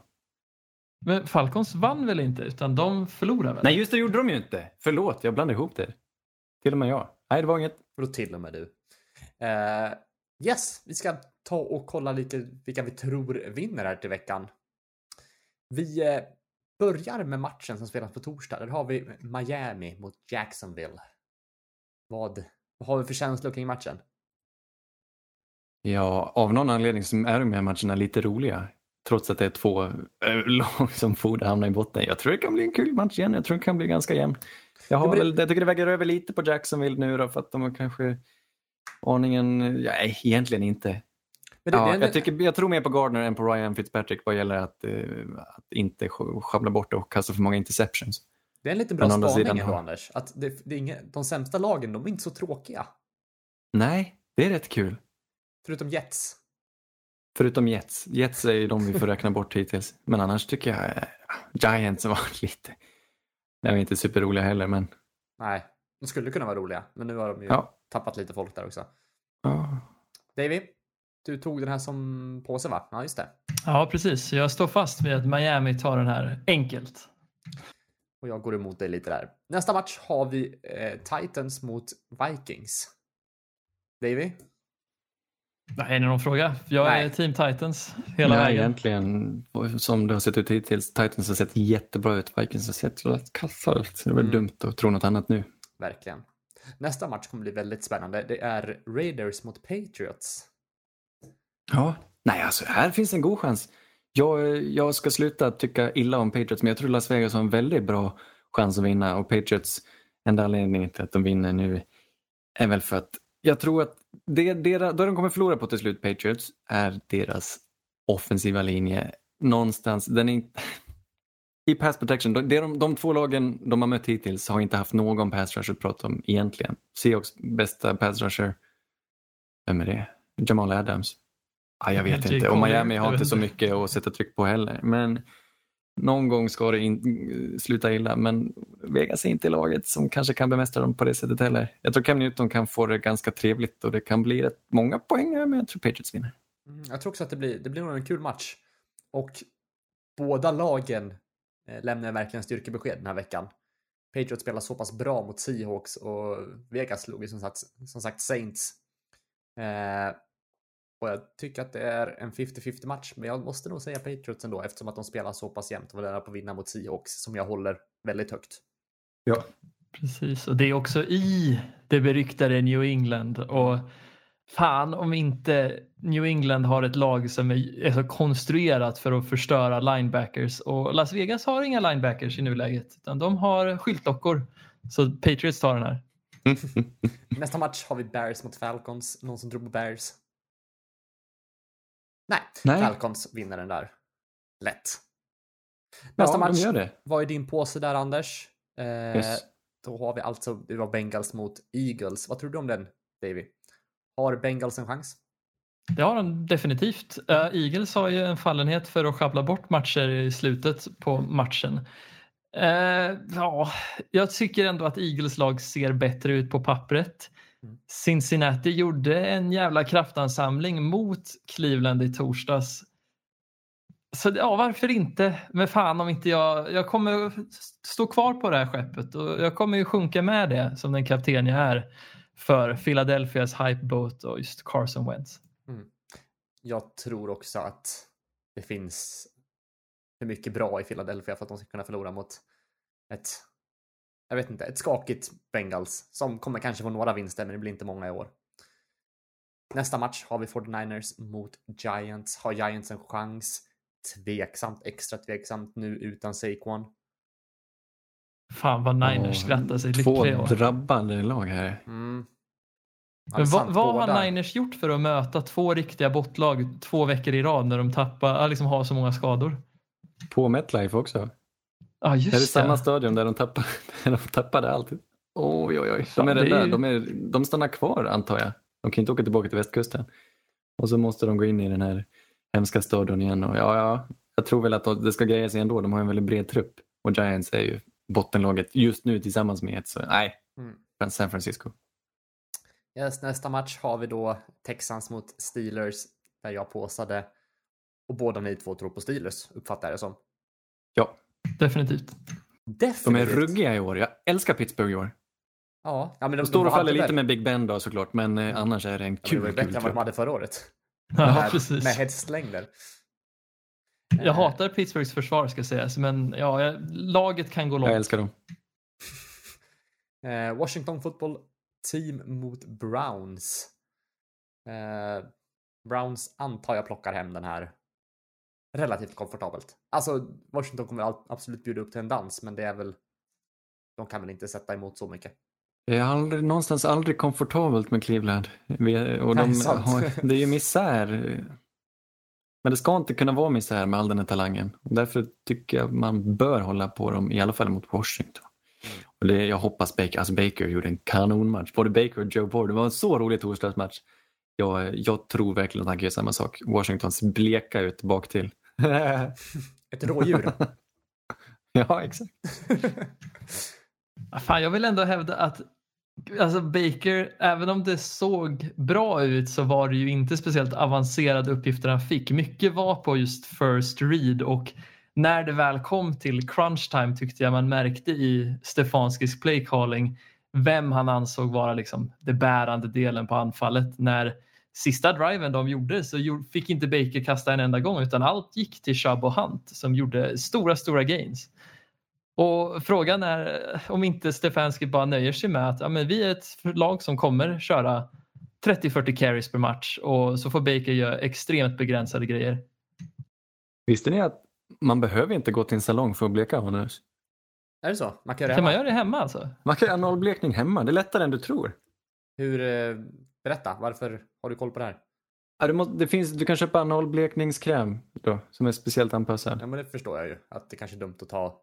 Speaker 4: Men Falcons vann väl inte utan de förlorade väl?
Speaker 5: Nej just det gjorde de ju inte. Förlåt, jag blandade ihop det. Till och med jag. Nej det var inget.
Speaker 3: Och då till och med du. Eh, yes, vi ska ta och kolla lite vilka vi tror vinner här till veckan. Vi eh, börjar med matchen som spelas på torsdag. Där har vi Miami mot Jacksonville. Vad, vad har vi för känslor kring matchen?
Speaker 5: Ja, av någon anledning så är de här matcherna lite roliga. Trots att det är två äh, lag som borde hamna i botten. Jag tror det kan bli en kul match igen. Jag tror det kan bli ganska jämn. Jag, har väl, jag tycker det väger över lite på Jacksonville nu då för att de har kanske aningen, ja, nej, egentligen inte.
Speaker 3: Det,
Speaker 5: Ja, jag, tycker, jag tror mer på Gardner än på Ryan Fitzpatrick vad gäller att, eh, att inte sjabbla bort och kasta för många interceptions.
Speaker 3: det är en liten bra
Speaker 5: Men
Speaker 3: spaning
Speaker 5: sidan
Speaker 3: ändå, Anders. Att det, det är inga, de sämsta lagen, de är inte så tråkiga.
Speaker 5: Nej, det är rätt kul.
Speaker 3: Förutom Jets.
Speaker 5: Förutom Jets. Jets är ju de vi får räkna bort hittills. Men annars tycker jag eh, Giants var lite... De är inte superroliga heller, men
Speaker 3: Nej, de skulle kunna vara roliga, men nu har de ju
Speaker 5: ja.
Speaker 3: tappat lite folk där också.
Speaker 5: ja.
Speaker 3: Davy, du tog den här som påse va? Ja, just det.
Speaker 4: Ja, precis. Jag står fast vid att Miami tar den här enkelt.
Speaker 3: Och jag går emot dig lite där. Nästa match har vi eh, Titans mot Vikings. Davy?
Speaker 4: Nej, är det någon fråga? Jag
Speaker 3: Nej.
Speaker 4: är team Titans hela
Speaker 5: Nej,
Speaker 4: vägen.
Speaker 5: egentligen som det har sett ut hittills. Titans har sett jättebra ut. Vikings har sett rätt kassa ut. Det var
Speaker 3: Mm.
Speaker 5: dumt att tro något annat nu.
Speaker 3: Verkligen. Nästa match kommer bli väldigt spännande. Det är Raiders mot Patriots.
Speaker 5: Ja. Nej, alltså här finns en god chans. Jag, jag ska sluta tycka illa om Patriots, men jag tror Las Vegas har en väldigt bra chans att vinna och Patriots, enda anledningen till att de vinner nu är väl för att jag tror att det, deras, då de kommer förlora på till slut, Patriots, är deras offensiva linje någonstans, den är inte... I pass protection, de, det de, de två lagen de har mött hittills har inte haft någon pass rusher att prata om egentligen. Seahawks bästa pass rusher, vem är det? Jamal Adams. Ah, jag vet
Speaker 4: Jake
Speaker 5: inte. Och Miami har inte så mycket att sätta tryck på heller. Men någon gång ska det in, sluta illa. Men Vegas är inte laget som kanske kan bemästra dem på det sättet heller. Jag tror Cam Newton kan få det ganska trevligt och det kan bli rätt många poäng men jag tror Patriots vinner.
Speaker 3: Mm, Jag tror också att det blir, det blir en kul match. Och båda lagen eh, lämnar verkligen styrkebesked den här veckan. Patriots spelar så pass bra mot Seahawks och Vegas slog ju som sagt, som sagt Saints. Eh, och jag tycker att det är en 50-50 match, men jag måste nog säga Patriots ändå eftersom att de spelar så pass jämnt och var nära på att vinna mot Seahawks som jag håller väldigt högt.
Speaker 5: Ja.
Speaker 4: Precis, och det är också i det beryktade New England. Och fan om inte New England har ett lag som är, är så konstruerat för att förstöra linebackers. Och Las Vegas har inga linebackers i nuläget, utan de har skyltdockor. Så Patriots tar den här.
Speaker 3: Nästa match har vi Bears mot Falcons. Någon som tror på Bears? Nej,
Speaker 5: Nej.
Speaker 3: Falcons vinner den där. Lätt. Nästa
Speaker 5: Ja,
Speaker 3: match.
Speaker 5: de.
Speaker 3: Vad är din påse där, Anders? Eh,
Speaker 5: Yes.
Speaker 3: Då har vi alltså, det var Bengals mot Eagles. Vad tror du om den, Davy? Har Bengals en chans?
Speaker 4: Det har de definitivt. Uh, Eagles har ju en fallenhet för att schabbla bort matcher i slutet på matchen. Eh, ja, jag tycker ändå att Eagles lag ser bättre ut på pappret.
Speaker 3: Mm.
Speaker 4: Cincinnati gjorde en jävla kraftansamling mot Cleveland i torsdags. Så ja, varför inte? Men fan om inte jag... Jag kommer stå kvar på det här skeppet och jag kommer ju sjunka med det som den kapten jag är för Philadelphias hypeboat och just Carson Wentz.
Speaker 3: Jag tror också att det finns för mycket bra i Philadelphia för att de ska kunna förlora mot ett, jag vet inte, ett skakigt Bengals som kommer kanske få några vinster, men det blir inte många i år. Nästa match har vi 49ers mot Giants. Har Giants en chans? Tveksamt, extra tveksamt nu utan Saquon.
Speaker 4: Fan vad Niners
Speaker 5: Åh,
Speaker 4: skrattar sig
Speaker 5: Två
Speaker 4: lyckliga år.
Speaker 5: drabbade lag här.
Speaker 3: Mm.
Speaker 4: Men vad,
Speaker 3: sant,
Speaker 4: vad har. Niners gjort för att möta två riktiga bottlag två veckor i rad när de tappar, liksom har så många skador?
Speaker 5: På MetLife också.
Speaker 4: Ja
Speaker 5: Är det
Speaker 4: just
Speaker 5: samma stadion där de tappade, där de tappade allt? Oj, oj, oj. De, är
Speaker 4: det är
Speaker 5: rädda.
Speaker 4: ju-
Speaker 5: de, är, de stannar kvar antar jag. De kan inte åka tillbaka till västkusten. Och så måste de gå in i den här hemska stadion igen. Och ja, ja, jag tror väl att det ska greja sig ändå. De har en väldigt bred trupp. Och Giants är ju bottenlaget just nu tillsammans med ett. Så nej,
Speaker 3: Mm.
Speaker 5: San Francisco.
Speaker 3: Yes, nästa match har vi då Texans mot Steelers där jag påsade. Och båda ni två tror på Steelers, uppfattar jag det som.
Speaker 5: Ja,
Speaker 4: Definitivt.
Speaker 5: de är
Speaker 3: Definitivt.
Speaker 5: ruggiga i år. Jag älskar Pittsburgh i år.
Speaker 3: Ja, ja men de,
Speaker 5: De står och faller lite med Big Ben då såklart, men eh, annars är det en
Speaker 3: Ja, men det var
Speaker 5: kul, kul
Speaker 3: bättre än vad de hade förra året.
Speaker 4: Ja,
Speaker 3: med,
Speaker 4: precis.
Speaker 3: med hästlängder.
Speaker 4: Jag
Speaker 3: Eh,
Speaker 4: hatar Pittsburghs försvar ska sägas, men ja, jag- laget kan gå
Speaker 5: Jag
Speaker 4: långt.
Speaker 5: älskar dem.
Speaker 3: Eh, Washington football team mot Browns. Eh, Browns antar jag plockar hem den här relativt komfortabelt. Alltså, Washington kommer absolut bjuda upp till en dans, men det är väl... De kan väl inte sätta emot så mycket.
Speaker 5: Det är aldrig, någonstans aldrig komfortabelt med Cleveland. Och de
Speaker 3: Nej,
Speaker 5: har, det är ju misär. Men det ska inte kunna vara misär med all den här talangen. Därför tycker jag man bör hålla på dem, i alla fall mot Washington. Och det, jag hoppas Baker, alltså Baker gjorde en kanonmatch. Både Baker och Joe Borg. Det var en så rolig torsdagsmatch. Jag, jag tror verkligen att han kan göra samma sak. Washingtons bleka ut bak till.
Speaker 3: Ett rådjur.
Speaker 5: ja, exakt.
Speaker 4: Fan, jag vill ändå hävda att alltså Baker, även om det såg bra ut så var det ju inte speciellt avancerade uppgifter han fick. Mycket var på just first read och när det väl kom till crunch time tyckte jag man märkte i Stefanskis play calling vem han ansåg vara liksom det bärande delen på anfallet. När sista driven de gjorde så fick inte Baker kasta en enda gång utan allt gick till Chubb och Hunt som gjorde stora, stora gains. Och frågan är eh, om inte Stefanski bara nöjer sig med att ja, men vi är ett lag som kommer köra 30-40 carries per match och så får Baker göra extremt begränsade grejer.
Speaker 5: Visste ni att man behöver inte gå till en salong för att bleka Hannes?
Speaker 3: är det så? Man kan göra det
Speaker 4: Kan man
Speaker 3: hemma.
Speaker 4: göra det hemma alltså?
Speaker 5: Man kan göra analblekning hemma. Det är lättare än du tror.
Speaker 3: Hur, eh, berätta, varför har du koll på det här?
Speaker 5: Ja, du, måste, det finns, du kan köpa analblekningskräm då, som är speciellt anpassad.
Speaker 3: Ja, men det förstår jag ju. Att det kanske är dumt att ta...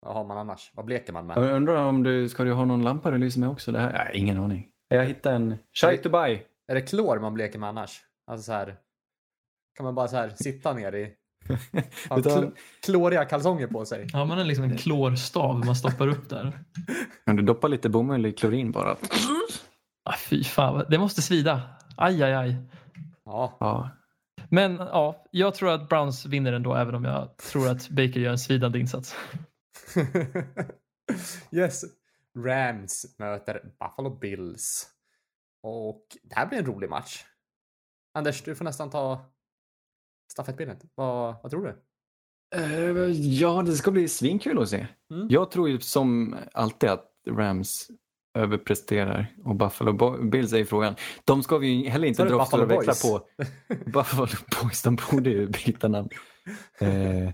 Speaker 3: Vad har man annars? Vad bleker man med?
Speaker 5: Jag undrar om du, ska du ha någon lampa du lyser med också? Det här? Nej, ingen aning. Jag hittade en Shai to buy.
Speaker 3: Är det klor man bleker med annars? Alltså så här... Kan man bara så här sitta ner i... Kl- kloriga kalsonger på sig?
Speaker 4: Har man en, liksom en klorstav man stoppar upp där?
Speaker 5: Kan du doppa lite bomull i klorin bara?
Speaker 4: Ah, fy fan, det måste svida. Aj, aj, aj.
Speaker 3: Ja.
Speaker 5: Ja.
Speaker 4: Men ja, jag tror att Browns vinner ändå även om jag tror att Baker gör en svidande insats.
Speaker 3: yes. Rams möter Buffalo Bills. Och det här blir en rolig match. Anders, du får nästan ta stafettpinnen. Vad, vad tror du?
Speaker 5: Eh, ja, det ska bli svinkul att se.
Speaker 3: Mm.
Speaker 5: Jag tror ju som alltid att Rams överpresterar och Buffalo Bills är i frågan. De ska vi ju heller inte dra växlar
Speaker 3: Boys.
Speaker 5: på. Buffalo Boys, de borde ju byta namn. Eh,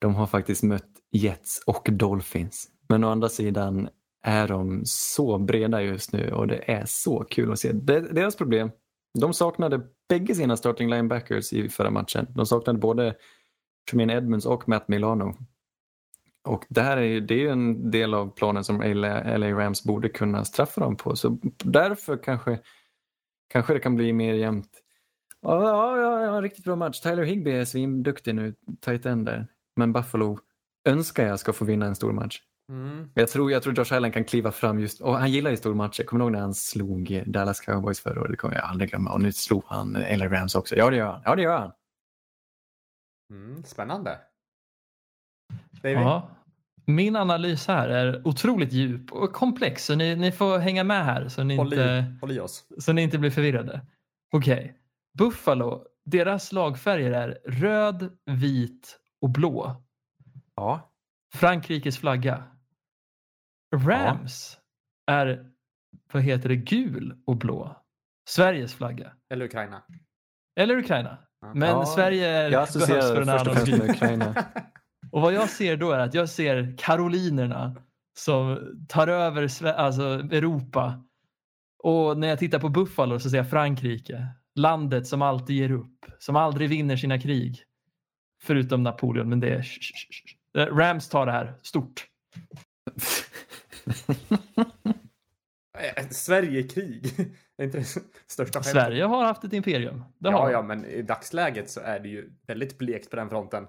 Speaker 5: de har faktiskt mött Jets och Dolphins. Men å andra sidan är de så breda just nu och det är så kul att se. Deras problem, de saknade bägge sina starting linebackers i förra matchen. De saknade både Tremaine Edmonds och Matt Milano. Och det här är ju, det är en del av planen som LA, LA Rams borde kunna straffa dem på. Så därför kanske, kanske det kan bli mer jämnt. Ja, ja, ja, ja, en riktigt bra match. Tyler Higby är svinduktig nu, tight end där. Men Buffalo önskar jag ska få vinna en stor match.
Speaker 3: Mm.
Speaker 5: Jag tror, jag tror Josh Allen kan kliva fram just, och han gillar ju stormatcher. Kommer du ihåg när han slog Dallas Cowboys förra året? Det kommer jag aldrig glömma. Och nu slog han LA Rams också. Ja, det gör han. Ja, det gör han.
Speaker 3: Mm, spännande. David?
Speaker 4: Ja. Min analys här är otroligt djup och komplex så ni, ni får hänga med här så ni,
Speaker 3: Håll,
Speaker 4: inte,
Speaker 3: i, håll i oss.
Speaker 4: så ni inte blir förvirrade. Okej, Buffalo, deras lagfärger är röd, vit och blå.
Speaker 5: Ja.
Speaker 4: Frankrikes flagga. Rams är, vad heter det, gul och blå. Sveriges flagga.
Speaker 3: Eller Ukraina.
Speaker 4: Eller Ukraina.
Speaker 3: Ja.
Speaker 4: Men
Speaker 5: Ja,
Speaker 4: Sverige är,
Speaker 5: Jag
Speaker 4: behövs för
Speaker 5: associerar
Speaker 4: en
Speaker 5: först och
Speaker 4: annan
Speaker 5: främst med
Speaker 4: grej.
Speaker 5: Ukraina.
Speaker 4: Och vad jag ser då är att jag ser karolinerna som tar över alltså Europa. Och när jag tittar på Buffalo så ser jag Frankrike. Landet som alltid ger upp. Som aldrig vinner sina krig. Förutom Napoleon, men det är... sh. Rams tar det här stort.
Speaker 3: Eh, Sverige-krig. Det är inte det största skämtet.
Speaker 4: Sverige har haft ett imperium. Det har
Speaker 3: Ja,
Speaker 4: de.
Speaker 3: ja, men i dagsläget så är det ju väldigt blekt på den fronten.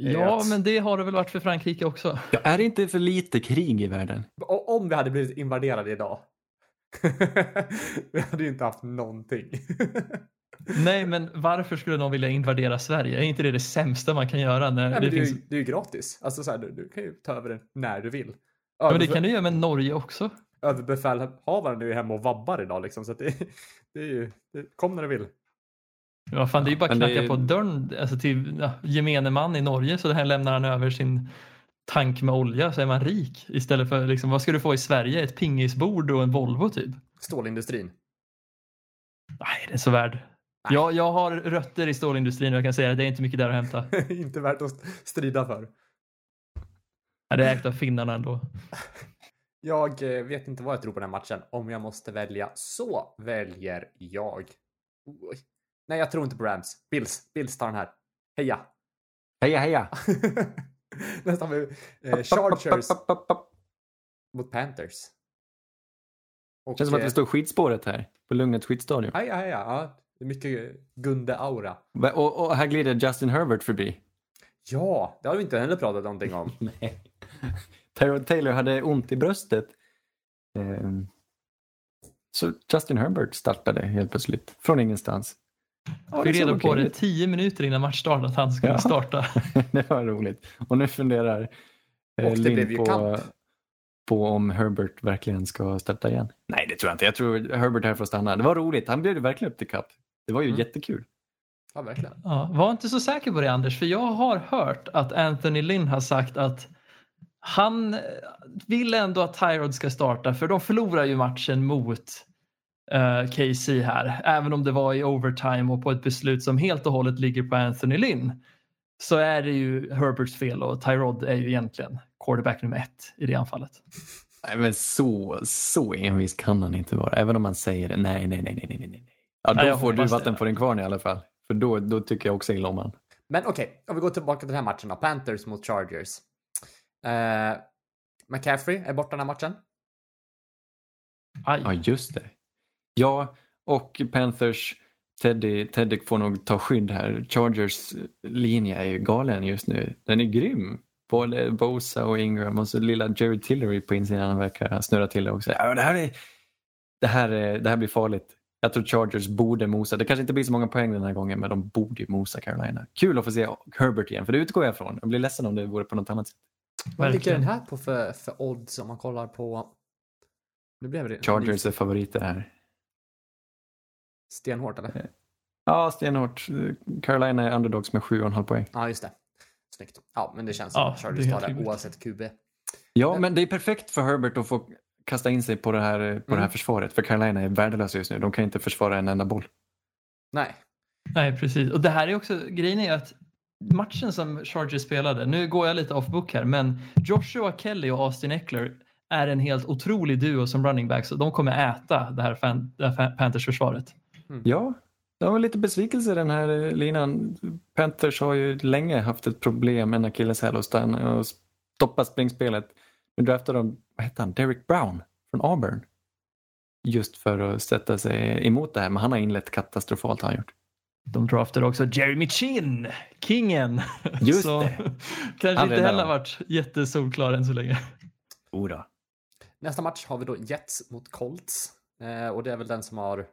Speaker 4: Ja,
Speaker 3: att-
Speaker 4: men det har det väl varit för Frankrike också.
Speaker 5: Ja, är det inte för lite krig i världen?
Speaker 3: Om vi hade blivit invaderade idag. vi hade ju inte haft någonting.
Speaker 4: Nej, men varför skulle någon vilja invadera Sverige? Är inte det det sämsta man kan göra? När
Speaker 3: Nej,
Speaker 4: det
Speaker 3: det, är ju, det är ju gratis. Alltså så här, du, du kan ju ta över det när du vill.
Speaker 4: ja, men det kan du göra med Norge också.
Speaker 3: Överbefälhavaren är ju hemma och vabbar idag liksom. Så att det, det är ju, det, kom när du vill.
Speaker 4: Ja, fan, det är ju bara
Speaker 5: det
Speaker 4: knacka
Speaker 5: är-
Speaker 4: på dörren alltså till ja, gemene man i Norge så här lämnar han över sin tank med olja så är man rik. Istället för liksom, vad ska du få i Sverige? Ett pingisbord och en Volvo typ?
Speaker 3: Stålindustrin.
Speaker 4: Nej, det är så värd. Jag, jag har rötter i stålindustrin och jag kan säga att det är inte mycket där att hämta.
Speaker 3: inte värt att strida för.
Speaker 4: Ja, det är ägt av finnarna ändå.
Speaker 3: Jag eh, vet inte vad jag tror på den här matchen. Om jag måste välja så väljer jag. Oj. Nej, jag tror inte på Rams. Bills. Bills tar den här. Heja!
Speaker 5: Heja heja!
Speaker 3: Nästan har vi eh, Chargers mot Panthers. Och,
Speaker 5: Känns som att
Speaker 3: eh,
Speaker 5: vi står skidspåret här på Lugnet skidstadion.
Speaker 3: Heja, heja. Ja, det är mycket Gunde-aura.
Speaker 5: Och, och här glider Justin Herbert förbi.
Speaker 3: Ja, det har vi inte heller pratat någonting om.
Speaker 5: Nej. Tyrod Taylor hade ont i bröstet. Ehm, Så Justin Herbert startade helt plötsligt från ingenstans. Ja,
Speaker 4: Fick reda på det tio minuter innan matchstart att han skulle
Speaker 5: Ja.
Speaker 4: starta.
Speaker 5: det var roligt. Och nu funderar eh,
Speaker 3: ju
Speaker 5: på, på om Herbert verkligen ska starta igen. Nej, det tror jag inte. Jag tror Herbert är här att stanna. Det var roligt. Han blev ju verkligen upp till kapp. Det var ju
Speaker 3: Mm.
Speaker 5: jättekul.
Speaker 3: Ja, verkligen.
Speaker 4: Ja, var inte så säker på det Anders, för jag har hört att Anthony Lynn har sagt att han vill ändå att Tyrod ska starta för de förlorar ju matchen mot eh, KC här. Även om det var i overtime och på ett beslut som helt och hållet ligger på Anthony Lynn så är det ju Herberts fel och Tyrod är ju egentligen quarterback nummer ett i det anfallet.
Speaker 5: Nej, men så, så envis kan han inte vara. Även om man säger nej, nej, nej, nej, nej, nej, nej. Ja,
Speaker 4: Nej,
Speaker 5: då
Speaker 4: jag
Speaker 5: får du
Speaker 4: det.
Speaker 5: vatten på din kvarn i alla fall. För då, då tycker jag också illa om han.
Speaker 3: Men okej, om vi går tillbaka till den här matchen då. Panthers mot Chargers. Eh, McCaffrey är borta den här matchen.
Speaker 4: Aj.
Speaker 5: Ja, just det. Ja, och Panthers, Teddy, Teddy får nog ta skydd här. Chargers linje är ju galen just nu. Den är grym. Både Bosa och Ingram och så lilla Jerry Tillery på insidan verkar snurra till det också. Ja, det, här är, det, här är, det här blir farligt. Jag tror Chargers borde mosa. Det kanske inte blir så många poäng den här gången men de borde ju mosa Carolina. Kul att få se Herbert igen för det utgår jag från. Jag blir ledsen om det vore på något annat sätt.
Speaker 3: Vad ligger den här på för, för odds om man kollar på... Nu blev det
Speaker 5: Chargers är favoriter här.
Speaker 3: Stenhårt eller?
Speaker 5: Ja, stenhårt. Carolina är underdogs med 7,5 poäng.
Speaker 3: Ja, just det. Snyggt. Ja, men det känns
Speaker 4: Ja,
Speaker 3: som att Chargers tar det oavsett QB.
Speaker 5: Ja,
Speaker 3: Men-
Speaker 5: men det är perfekt för Herbert att få kasta in sig på det här, på det här
Speaker 3: Mm.
Speaker 5: försvaret. För Carolina är värdelösa just nu. De kan inte försvara en enda boll.
Speaker 3: Nej.
Speaker 4: Nej, precis. Och det här är också, grejen är att matchen som Chargers spelade, nu går jag lite off book här, men Joshua Kelly och Austin Eckler är en helt otrolig duo som running backs och de kommer äta det här, fan, det här Panthers-försvaret.
Speaker 5: Ja, det var lite besvikelse den här eh, linan. Panthers har ju länge haft ett problem med en akilleshäl och stanna och stoppa springspelet. Nu draftar de, vad heter han, Derek Brown från Auburn. Just för att sätta sig emot det här, men han har inlett katastrofalt har han gjort.
Speaker 4: De draftade också Jeremy Chin, kingen.
Speaker 5: Just
Speaker 4: så
Speaker 5: det.
Speaker 4: kanske inte heller varit jättesolklar än så länge.
Speaker 5: Jodå.
Speaker 3: Nästa match har vi då Jets mot Colts. Eh, och det är väl den som har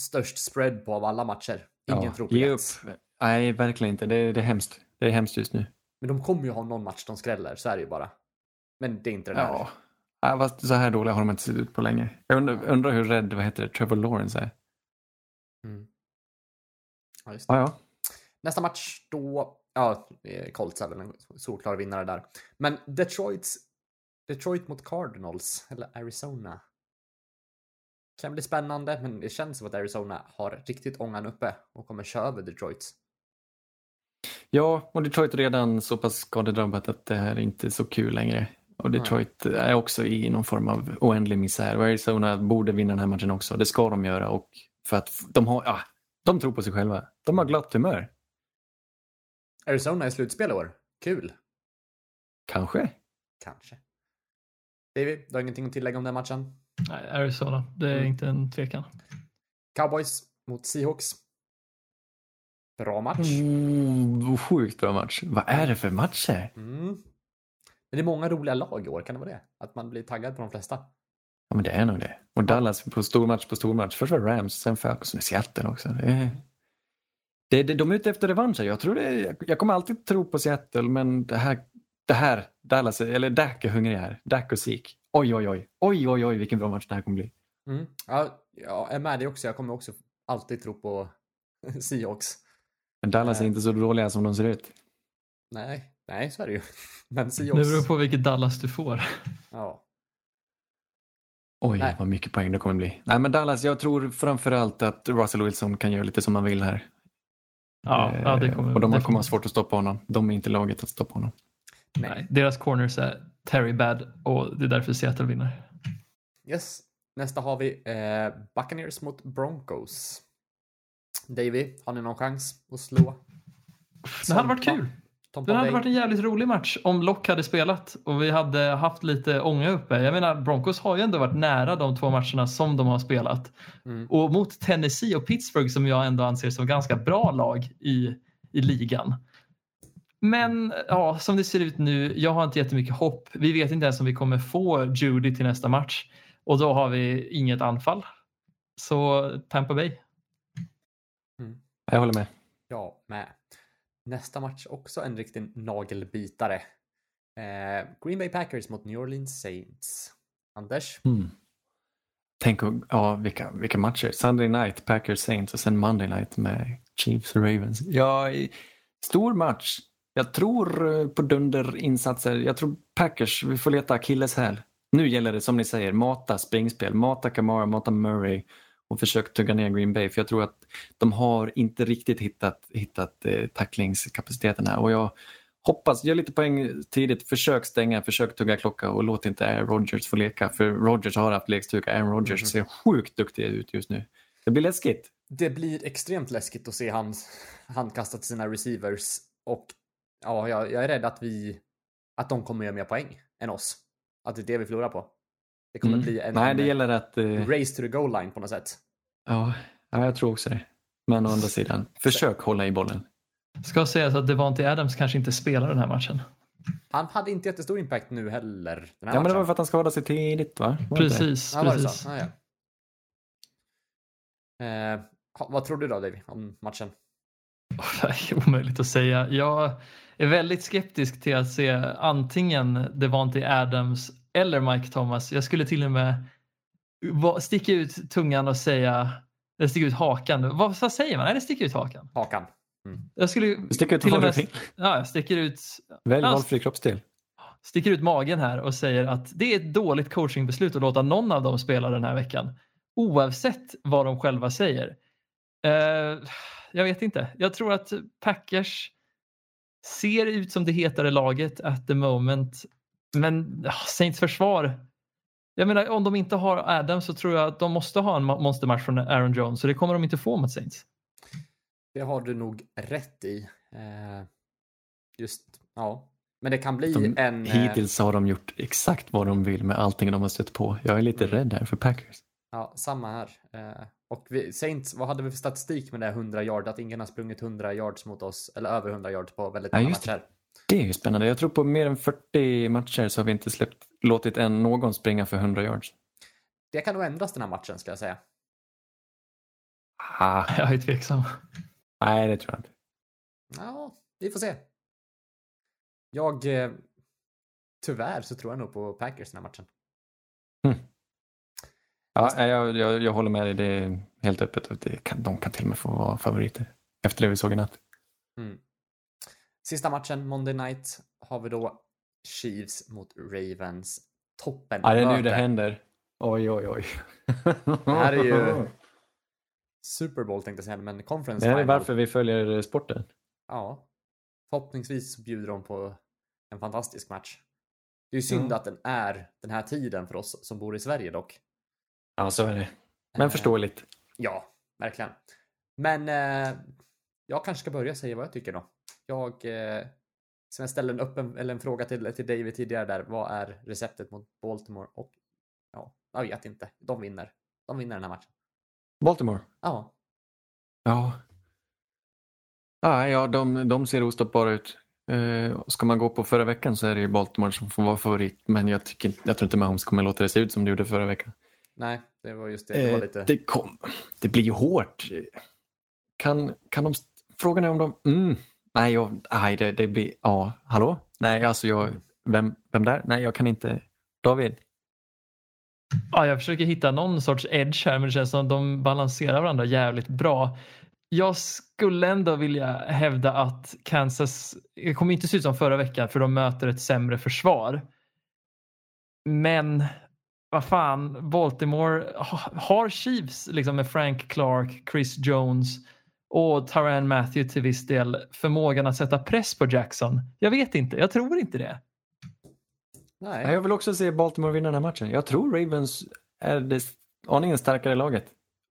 Speaker 3: störst spread på av alla matcher. Ingen
Speaker 5: Ja,
Speaker 3: tror på
Speaker 5: ge upp.
Speaker 3: Jets.
Speaker 5: Nej, verkligen inte. Det är, det är hemskt. Det är hemskt just nu.
Speaker 3: Men de kommer ju ha någon match de skräller, så är det ju bara. Men det är inte den här.
Speaker 5: Ja. Ja, fast så här dåliga har de inte sett ut på länge. Jag undrar, undrar hur rädd, vad heter det, Trevor Lawrence är.
Speaker 3: Mm. Ja, just det.
Speaker 5: Ja, ja.
Speaker 3: Nästa match då, ja, Colts är väl en solklar vinnare där. Men Detroits, Detroit mot Cardinals, eller Arizona. Kan bli spännande, men det känns som att Arizona har riktigt ångan uppe och kommer köra över Detroit.
Speaker 5: Ja, och Detroit är redan så pass skadedrabbat att det här är inte så kul längre. Och Detroit är också i någon form av oändlig misär. Och Arizona borde vinna den här matchen också. Det ska de göra. Och för att de har, ja, de tror på sig själva. De har glatt humör.
Speaker 3: Arizona är slutspel i år. Kul.
Speaker 5: Kanske.
Speaker 3: Kanske. David, du har ingenting att tillägga om den matchen?
Speaker 4: Nej, Arizona, det är
Speaker 3: Mm.
Speaker 4: inte en tvekan.
Speaker 3: Cowboys mot Seahawks. Bra match.
Speaker 5: Mm, sjukt bra match. Vad är det för matcher?
Speaker 3: Mm. Men det är många roliga lag i år, kan det vara det? Att man blir taggad på de flesta.
Speaker 5: Ja, men det är nog det. Och Dallas på stormatch på stormatch. Först var Rams, sen Falcons, nu Seattle också. Det är... Det, det, de är ute efter revansch. Jag, tror det, jag kommer alltid tro på Seattle, men det här, det här Dallas, eller Dak är hungrig här. Dak och Zeke. Oj, oj, oj. Oj, oj, oj, vilken bra match det här kommer bli.
Speaker 3: Mm. Ja, jag är med dig också. Jag kommer också alltid tro på Seahawks.
Speaker 5: Men Dallas är
Speaker 3: Nej.
Speaker 5: inte så dåliga som de ser ut.
Speaker 3: Nej, nej, så är det ju. Men
Speaker 4: Det
Speaker 3: Seahawks.
Speaker 4: beror på vilket Dallas du får.
Speaker 3: Ja.
Speaker 5: Oj,
Speaker 3: Nej.
Speaker 5: vad mycket poäng det kommer bli. Nej, men Dallas, jag tror framförallt att Russell Wilson kan göra lite som han vill här.
Speaker 4: Ja, ja det
Speaker 5: Eh,
Speaker 4: kommer
Speaker 5: och de kommer ha svårt att stoppa honom. De är inte laget att stoppa honom.
Speaker 3: Nej.
Speaker 4: Nej, deras corners är Terry Bad och det är därför Seattle vinner.
Speaker 3: Yes. Nästa har vi eh, Buccaneers mot Broncos. Davy, har ni någon chans att slå?
Speaker 4: Det hade varit kul.
Speaker 3: Tampa
Speaker 4: Det hade varit en jävligt rolig match om Lock hade spelat och vi hade haft lite ånga uppe. Jag menar, Broncos har ju ändå varit nära de två matcherna som de har spelat.
Speaker 3: Mm.
Speaker 4: Och mot Tennessee och Pittsburgh som jag ändå anser som ganska bra lag i, i ligan. Men ja, som det ser ut nu, jag har inte jättemycket hopp. Vi vet inte ens om vi kommer få Judy till nästa match och då har vi inget anfall. Så Tampa Bay.
Speaker 5: Jag håller med.
Speaker 3: Ja, med. Nästa match också en riktig nagelbitare. Eh, Green Bay Packers mot New Orleans Saints. Anders?
Speaker 5: Mm. Tänk ja, vilka, vilka matcher. Sunday night, Packers Saints och sen Monday night med Chiefs och Ravens. Ja, stor match. Jag tror eh, på dunderinsatser. Jag tror Packers, vi får leta akilleshäl. Nu gäller det som ni säger, mata springspel, mata Kamara, mata Murray och försök tugga ner Green Bay. För jag tror att de har inte riktigt hittat, hittat eh, tacklingskapaciteten här. Och jag hoppas, gör lite poäng tidigt, försök stänga, försök tugga klocka och låt inte Aaron Rodgers få leka. För Rodgers har haft lekstuga, Aaron Rodgers
Speaker 3: Mhm.
Speaker 5: ser sjukt duktig ut just nu. Det blir läskigt.
Speaker 3: Det blir extremt läskigt att se han handkasta till sina receivers och ja, jag, jag är rädd att vi att de kommer göra mer poäng än oss. Att det är det vi förlorar på. Det kommer
Speaker 5: Mm.
Speaker 3: bli en,
Speaker 5: Nej, det
Speaker 3: en
Speaker 5: gäller att... eh,
Speaker 3: race to the goal line på något sätt.
Speaker 5: ja, ja, jag tror också det. Men å andra sidan, försök hålla i bollen.
Speaker 4: Ska sägas att Devontae Adams kanske inte spelar den här matchen.
Speaker 3: Han hade inte jättestor impact nu heller. Den här
Speaker 5: Ja, men det var för att han skadade sig tidigt, va? Var?
Speaker 4: Precis,
Speaker 3: Ja, var det
Speaker 4: precis.
Speaker 3: så? Ja, ja. Eh, vad tror du då, Davy, om matchen?
Speaker 4: Det är omöjligt att säga. Jag är väldigt skeptisk till att se antingen Devontae Adams eller Mike Thomas. Jag skulle till och med sticka ut tungan och säga, eller sticka ut hakan. Vad, vad säger man? Eller sticka ut hakan?
Speaker 3: Hakan.
Speaker 4: Jag skulle
Speaker 5: Stick ut
Speaker 4: till och med ja, jag sticker ut,
Speaker 5: Välj
Speaker 4: Ja,
Speaker 5: valfri kroppsdel.
Speaker 4: sticker ut magen här och säger att det är ett dåligt coachingbeslut att låta någon av dem spela den här veckan. Oavsett vad de själva säger. Eh, jag vet inte. Jag tror att Packers ser ut som det hetare laget at the moment. Men Saints försvar. Jag menar om de inte har Adam så tror jag att de måste ha en mo- monstermatch från Aaron Jones så det kommer de inte få mot Saints.
Speaker 3: Det har du nog rätt i. Eh, just, ja. Men det kan bli
Speaker 5: De,
Speaker 3: en... eh,
Speaker 5: hittills har de gjort exakt vad de vill med allting de har stött på. Jag är lite
Speaker 3: Mm.
Speaker 5: rädd här för Packers.
Speaker 3: Ja, samma här. Och vi, Saints, vad hade vi för statistik med det här 100 yard? Att ingen har sprungit 100 yards mot oss, eller över 100 yards på väldigt
Speaker 5: Ja,
Speaker 3: många
Speaker 5: det.
Speaker 3: matcher.
Speaker 5: Det är ju spännande. Jag tror på mer än 40 matcher så har vi inte släppt, låtit en någon springa för 100 yards.
Speaker 3: Det kan nog ändras den här matchen, ska jag säga.
Speaker 5: Ah,
Speaker 4: Jag är tveksam.
Speaker 5: nej, det tror jag inte.
Speaker 3: Ja, vi får se. Jag... Eh, tyvärr så tror jag nog på Packers den här matchen.
Speaker 5: Ja, jag, jag, jag håller med dig. Det är helt öppet. Det kan, de kan till och med få vara favoriter. Efter det vi såg i natt.
Speaker 3: Mm. Sista matchen, Monday Night, har vi då Chiefs mot Ravens. Toppen.
Speaker 5: Ja, det är nu det händer. Oj, oj, oj.
Speaker 3: Det här är ju Super Bowl tänkte jag säga, men Conference
Speaker 5: Det här är
Speaker 3: Final.
Speaker 5: varför vi följer sporten.
Speaker 3: Ja. Förhoppningsvis bjuder de på en fantastisk match. Det är ju synd
Speaker 5: Ja.
Speaker 3: att den är den här tiden för oss som bor i Sverige dock.
Speaker 5: Ja, så är det. Men
Speaker 3: Eh,
Speaker 5: förståeligt.
Speaker 3: Ja, verkligen. Men eh, jag kanske ska börja säga vad jag tycker då. Jag, eh, som jag ställde en, öppen, eller en fråga till, till David tidigare där. Vad är receptet mot Baltimore? Och ja, jag vet inte. De vinner. De vinner den här matchen.
Speaker 5: Baltimore.
Speaker 3: Ja,
Speaker 5: Ja. Ah, ja, de, de ser ostoppbara ut. Eh, ska man gå på förra veckan så är det ju Baltimore som får vara favorit. Men jag, tycker, jag tror inte Mahomes kommer låta det se ut som det gjorde förra veckan.
Speaker 3: Nej, det var just det. Det var
Speaker 5: Eh,
Speaker 3: lite...
Speaker 5: det, kom, det blir ju hårt. Kan, kan de... Frågan är om de... Mm, nej, jag, nej det, det blir... Ja, hallå? Nej, alltså jag... Vem, vem där? Nej, jag kan inte. David?
Speaker 4: Ja, jag försöker hitta någon sorts edge här men det känns som att de balanserar varandra jävligt bra. Jag skulle ändå vilja hävda att Kansas, det kommer inte se ut som förra veckan för de möter ett sämre försvar. Men vad fan, Baltimore ha- har Chiefs liksom med Frank Clark, Chris Jones och Tyrann Matthew till viss del förmågan att sätta press på Jackson. Jag vet inte, jag tror inte det.
Speaker 3: Nej.
Speaker 5: Jag vill också se Baltimore vinna den här matchen. Jag tror Ravens är det aningen starkare laget.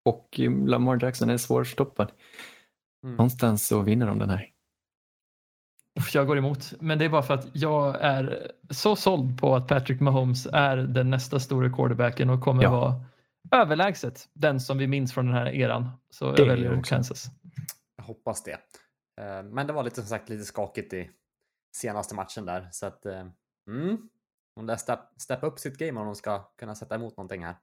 Speaker 5: Och Lamar Jackson är svårstoppad.
Speaker 3: Mm.
Speaker 5: Någonstans så vinner de den här.
Speaker 4: Jag går emot, men det är bara för att jag är så såld på att Patrick Mahomes är den nästa stora quarterbacken och kommer
Speaker 5: Ja.
Speaker 4: vara överlägset den som vi minns från den här eran. Så
Speaker 5: Det
Speaker 4: jag väljer. Kansas.
Speaker 3: Jag hoppas det. Eh, Men det var lite som sagt lite skakigt i senaste matchen där. Så att, eh, mm. De lär step, steppa upp sitt game om de ska kunna sätta emot någonting här.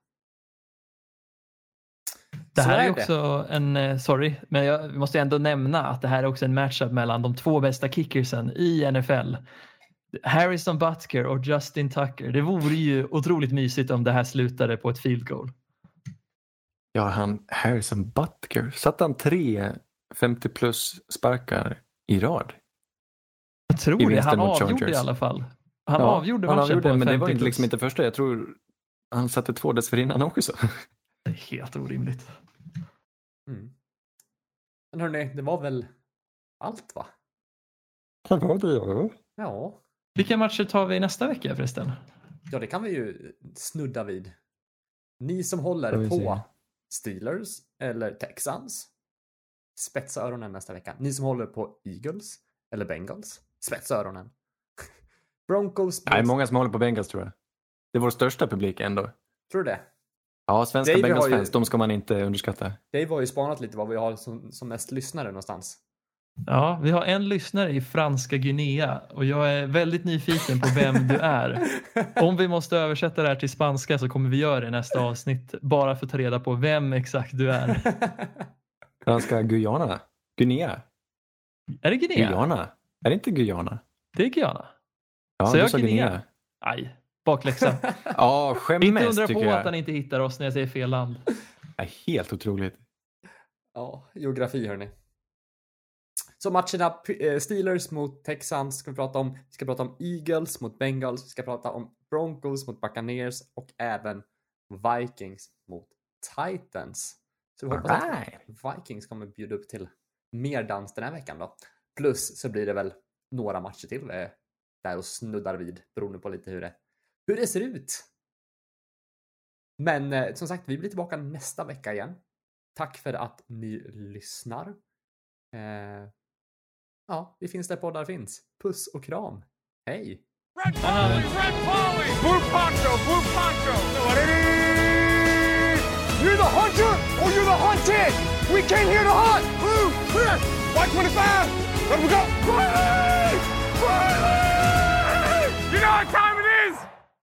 Speaker 4: Det här är
Speaker 3: är
Speaker 4: också en, eh, sorry, men jag måste ändå nämna att det här är också en matchup mellan de två bästa kickersen i NFL. Harrison Butker och Justin Tucker. Det vore ju otroligt mysigt om det här slutade på ett field goal.
Speaker 5: Ja, han Harrison Butker. Satte han tre 50 plus sparkar i rad?
Speaker 4: Jag tror
Speaker 5: I
Speaker 4: det. Han avgjorde
Speaker 5: Chargers.
Speaker 4: i alla fall. Han
Speaker 5: Ja,
Speaker 4: avgjorde
Speaker 5: han
Speaker 4: matchen
Speaker 5: avgjorde,
Speaker 4: på en
Speaker 5: men det
Speaker 4: 50
Speaker 5: var inte,
Speaker 4: plus.
Speaker 5: liksom inte första. Jag tror han satte två dessförinnan också.
Speaker 4: Det är helt orimligt.
Speaker 3: Mm. Men hörni, det var väl allt va?
Speaker 5: Det var det, ja.
Speaker 3: Ja,
Speaker 4: Vilka matcher tar vi nästa vecka förresten?
Speaker 3: ja det kan vi ju snudda vid. Ni som håller på
Speaker 5: se.
Speaker 3: Steelers eller Texans. Spetsa öronen nästa vecka. Ni som håller på Eagles eller Bengals. Spetsa öronen. Broncos.
Speaker 5: Nej,
Speaker 3: Bills.
Speaker 5: många som håller på Bengals tror jag. Det är vår största publik ändå.
Speaker 3: Tror du det?
Speaker 5: Ja, svenska
Speaker 3: Dave har
Speaker 5: Bengals-fans,
Speaker 3: ju-
Speaker 5: de ska man inte underskatta.
Speaker 3: Dave har ju spanat lite vad vi har som, som mest lyssnare någonstans.
Speaker 4: Ja, vi har en lyssnare i franska Guinea och jag är väldigt nyfiken på vem du är. Om vi måste översätta det här till spanska så kommer vi göra det i nästa avsnitt bara för att ta reda på vem exakt du är.
Speaker 5: Franska Guyana. Guinea.
Speaker 4: Är det Guinea?
Speaker 5: Guyana. Är det inte Guyana?
Speaker 4: Det är Guyana.
Speaker 5: Ja,
Speaker 4: Så
Speaker 5: du
Speaker 4: jag
Speaker 5: sa
Speaker 4: Guinea? Aj, bakläxa.
Speaker 5: Ja,
Speaker 4: inte
Speaker 5: skämmes
Speaker 4: undra på
Speaker 5: jag.
Speaker 4: att han inte hittar oss när jag säger fel land.
Speaker 5: är helt otroligt.
Speaker 3: ja, geografi hörni. Så matcherna eh, Steelers mot Texans ska vi prata om. Vi ska prata om Eagles mot Bengals. Vi ska prata om Broncos mot Buccaneers och även Vikings mot Titans. Så vi hoppas att Vikings kommer bjuda upp till mer dans den här veckan då. Plus så blir det väl några matcher till eh, där och snuddar vid beroende på lite hur det, hur det ser ut. Men eh, som sagt, vi blir tillbaka nästa vecka igen. Tack för att ni lyssnar. Eh, ja, vi finns där poddar finns. Puss och kram. Hej!
Speaker 2: You're the hunter or you're the hunted! We came here to hunt! Blue! Red! 25! Let we go! Polly! Polly! You know it's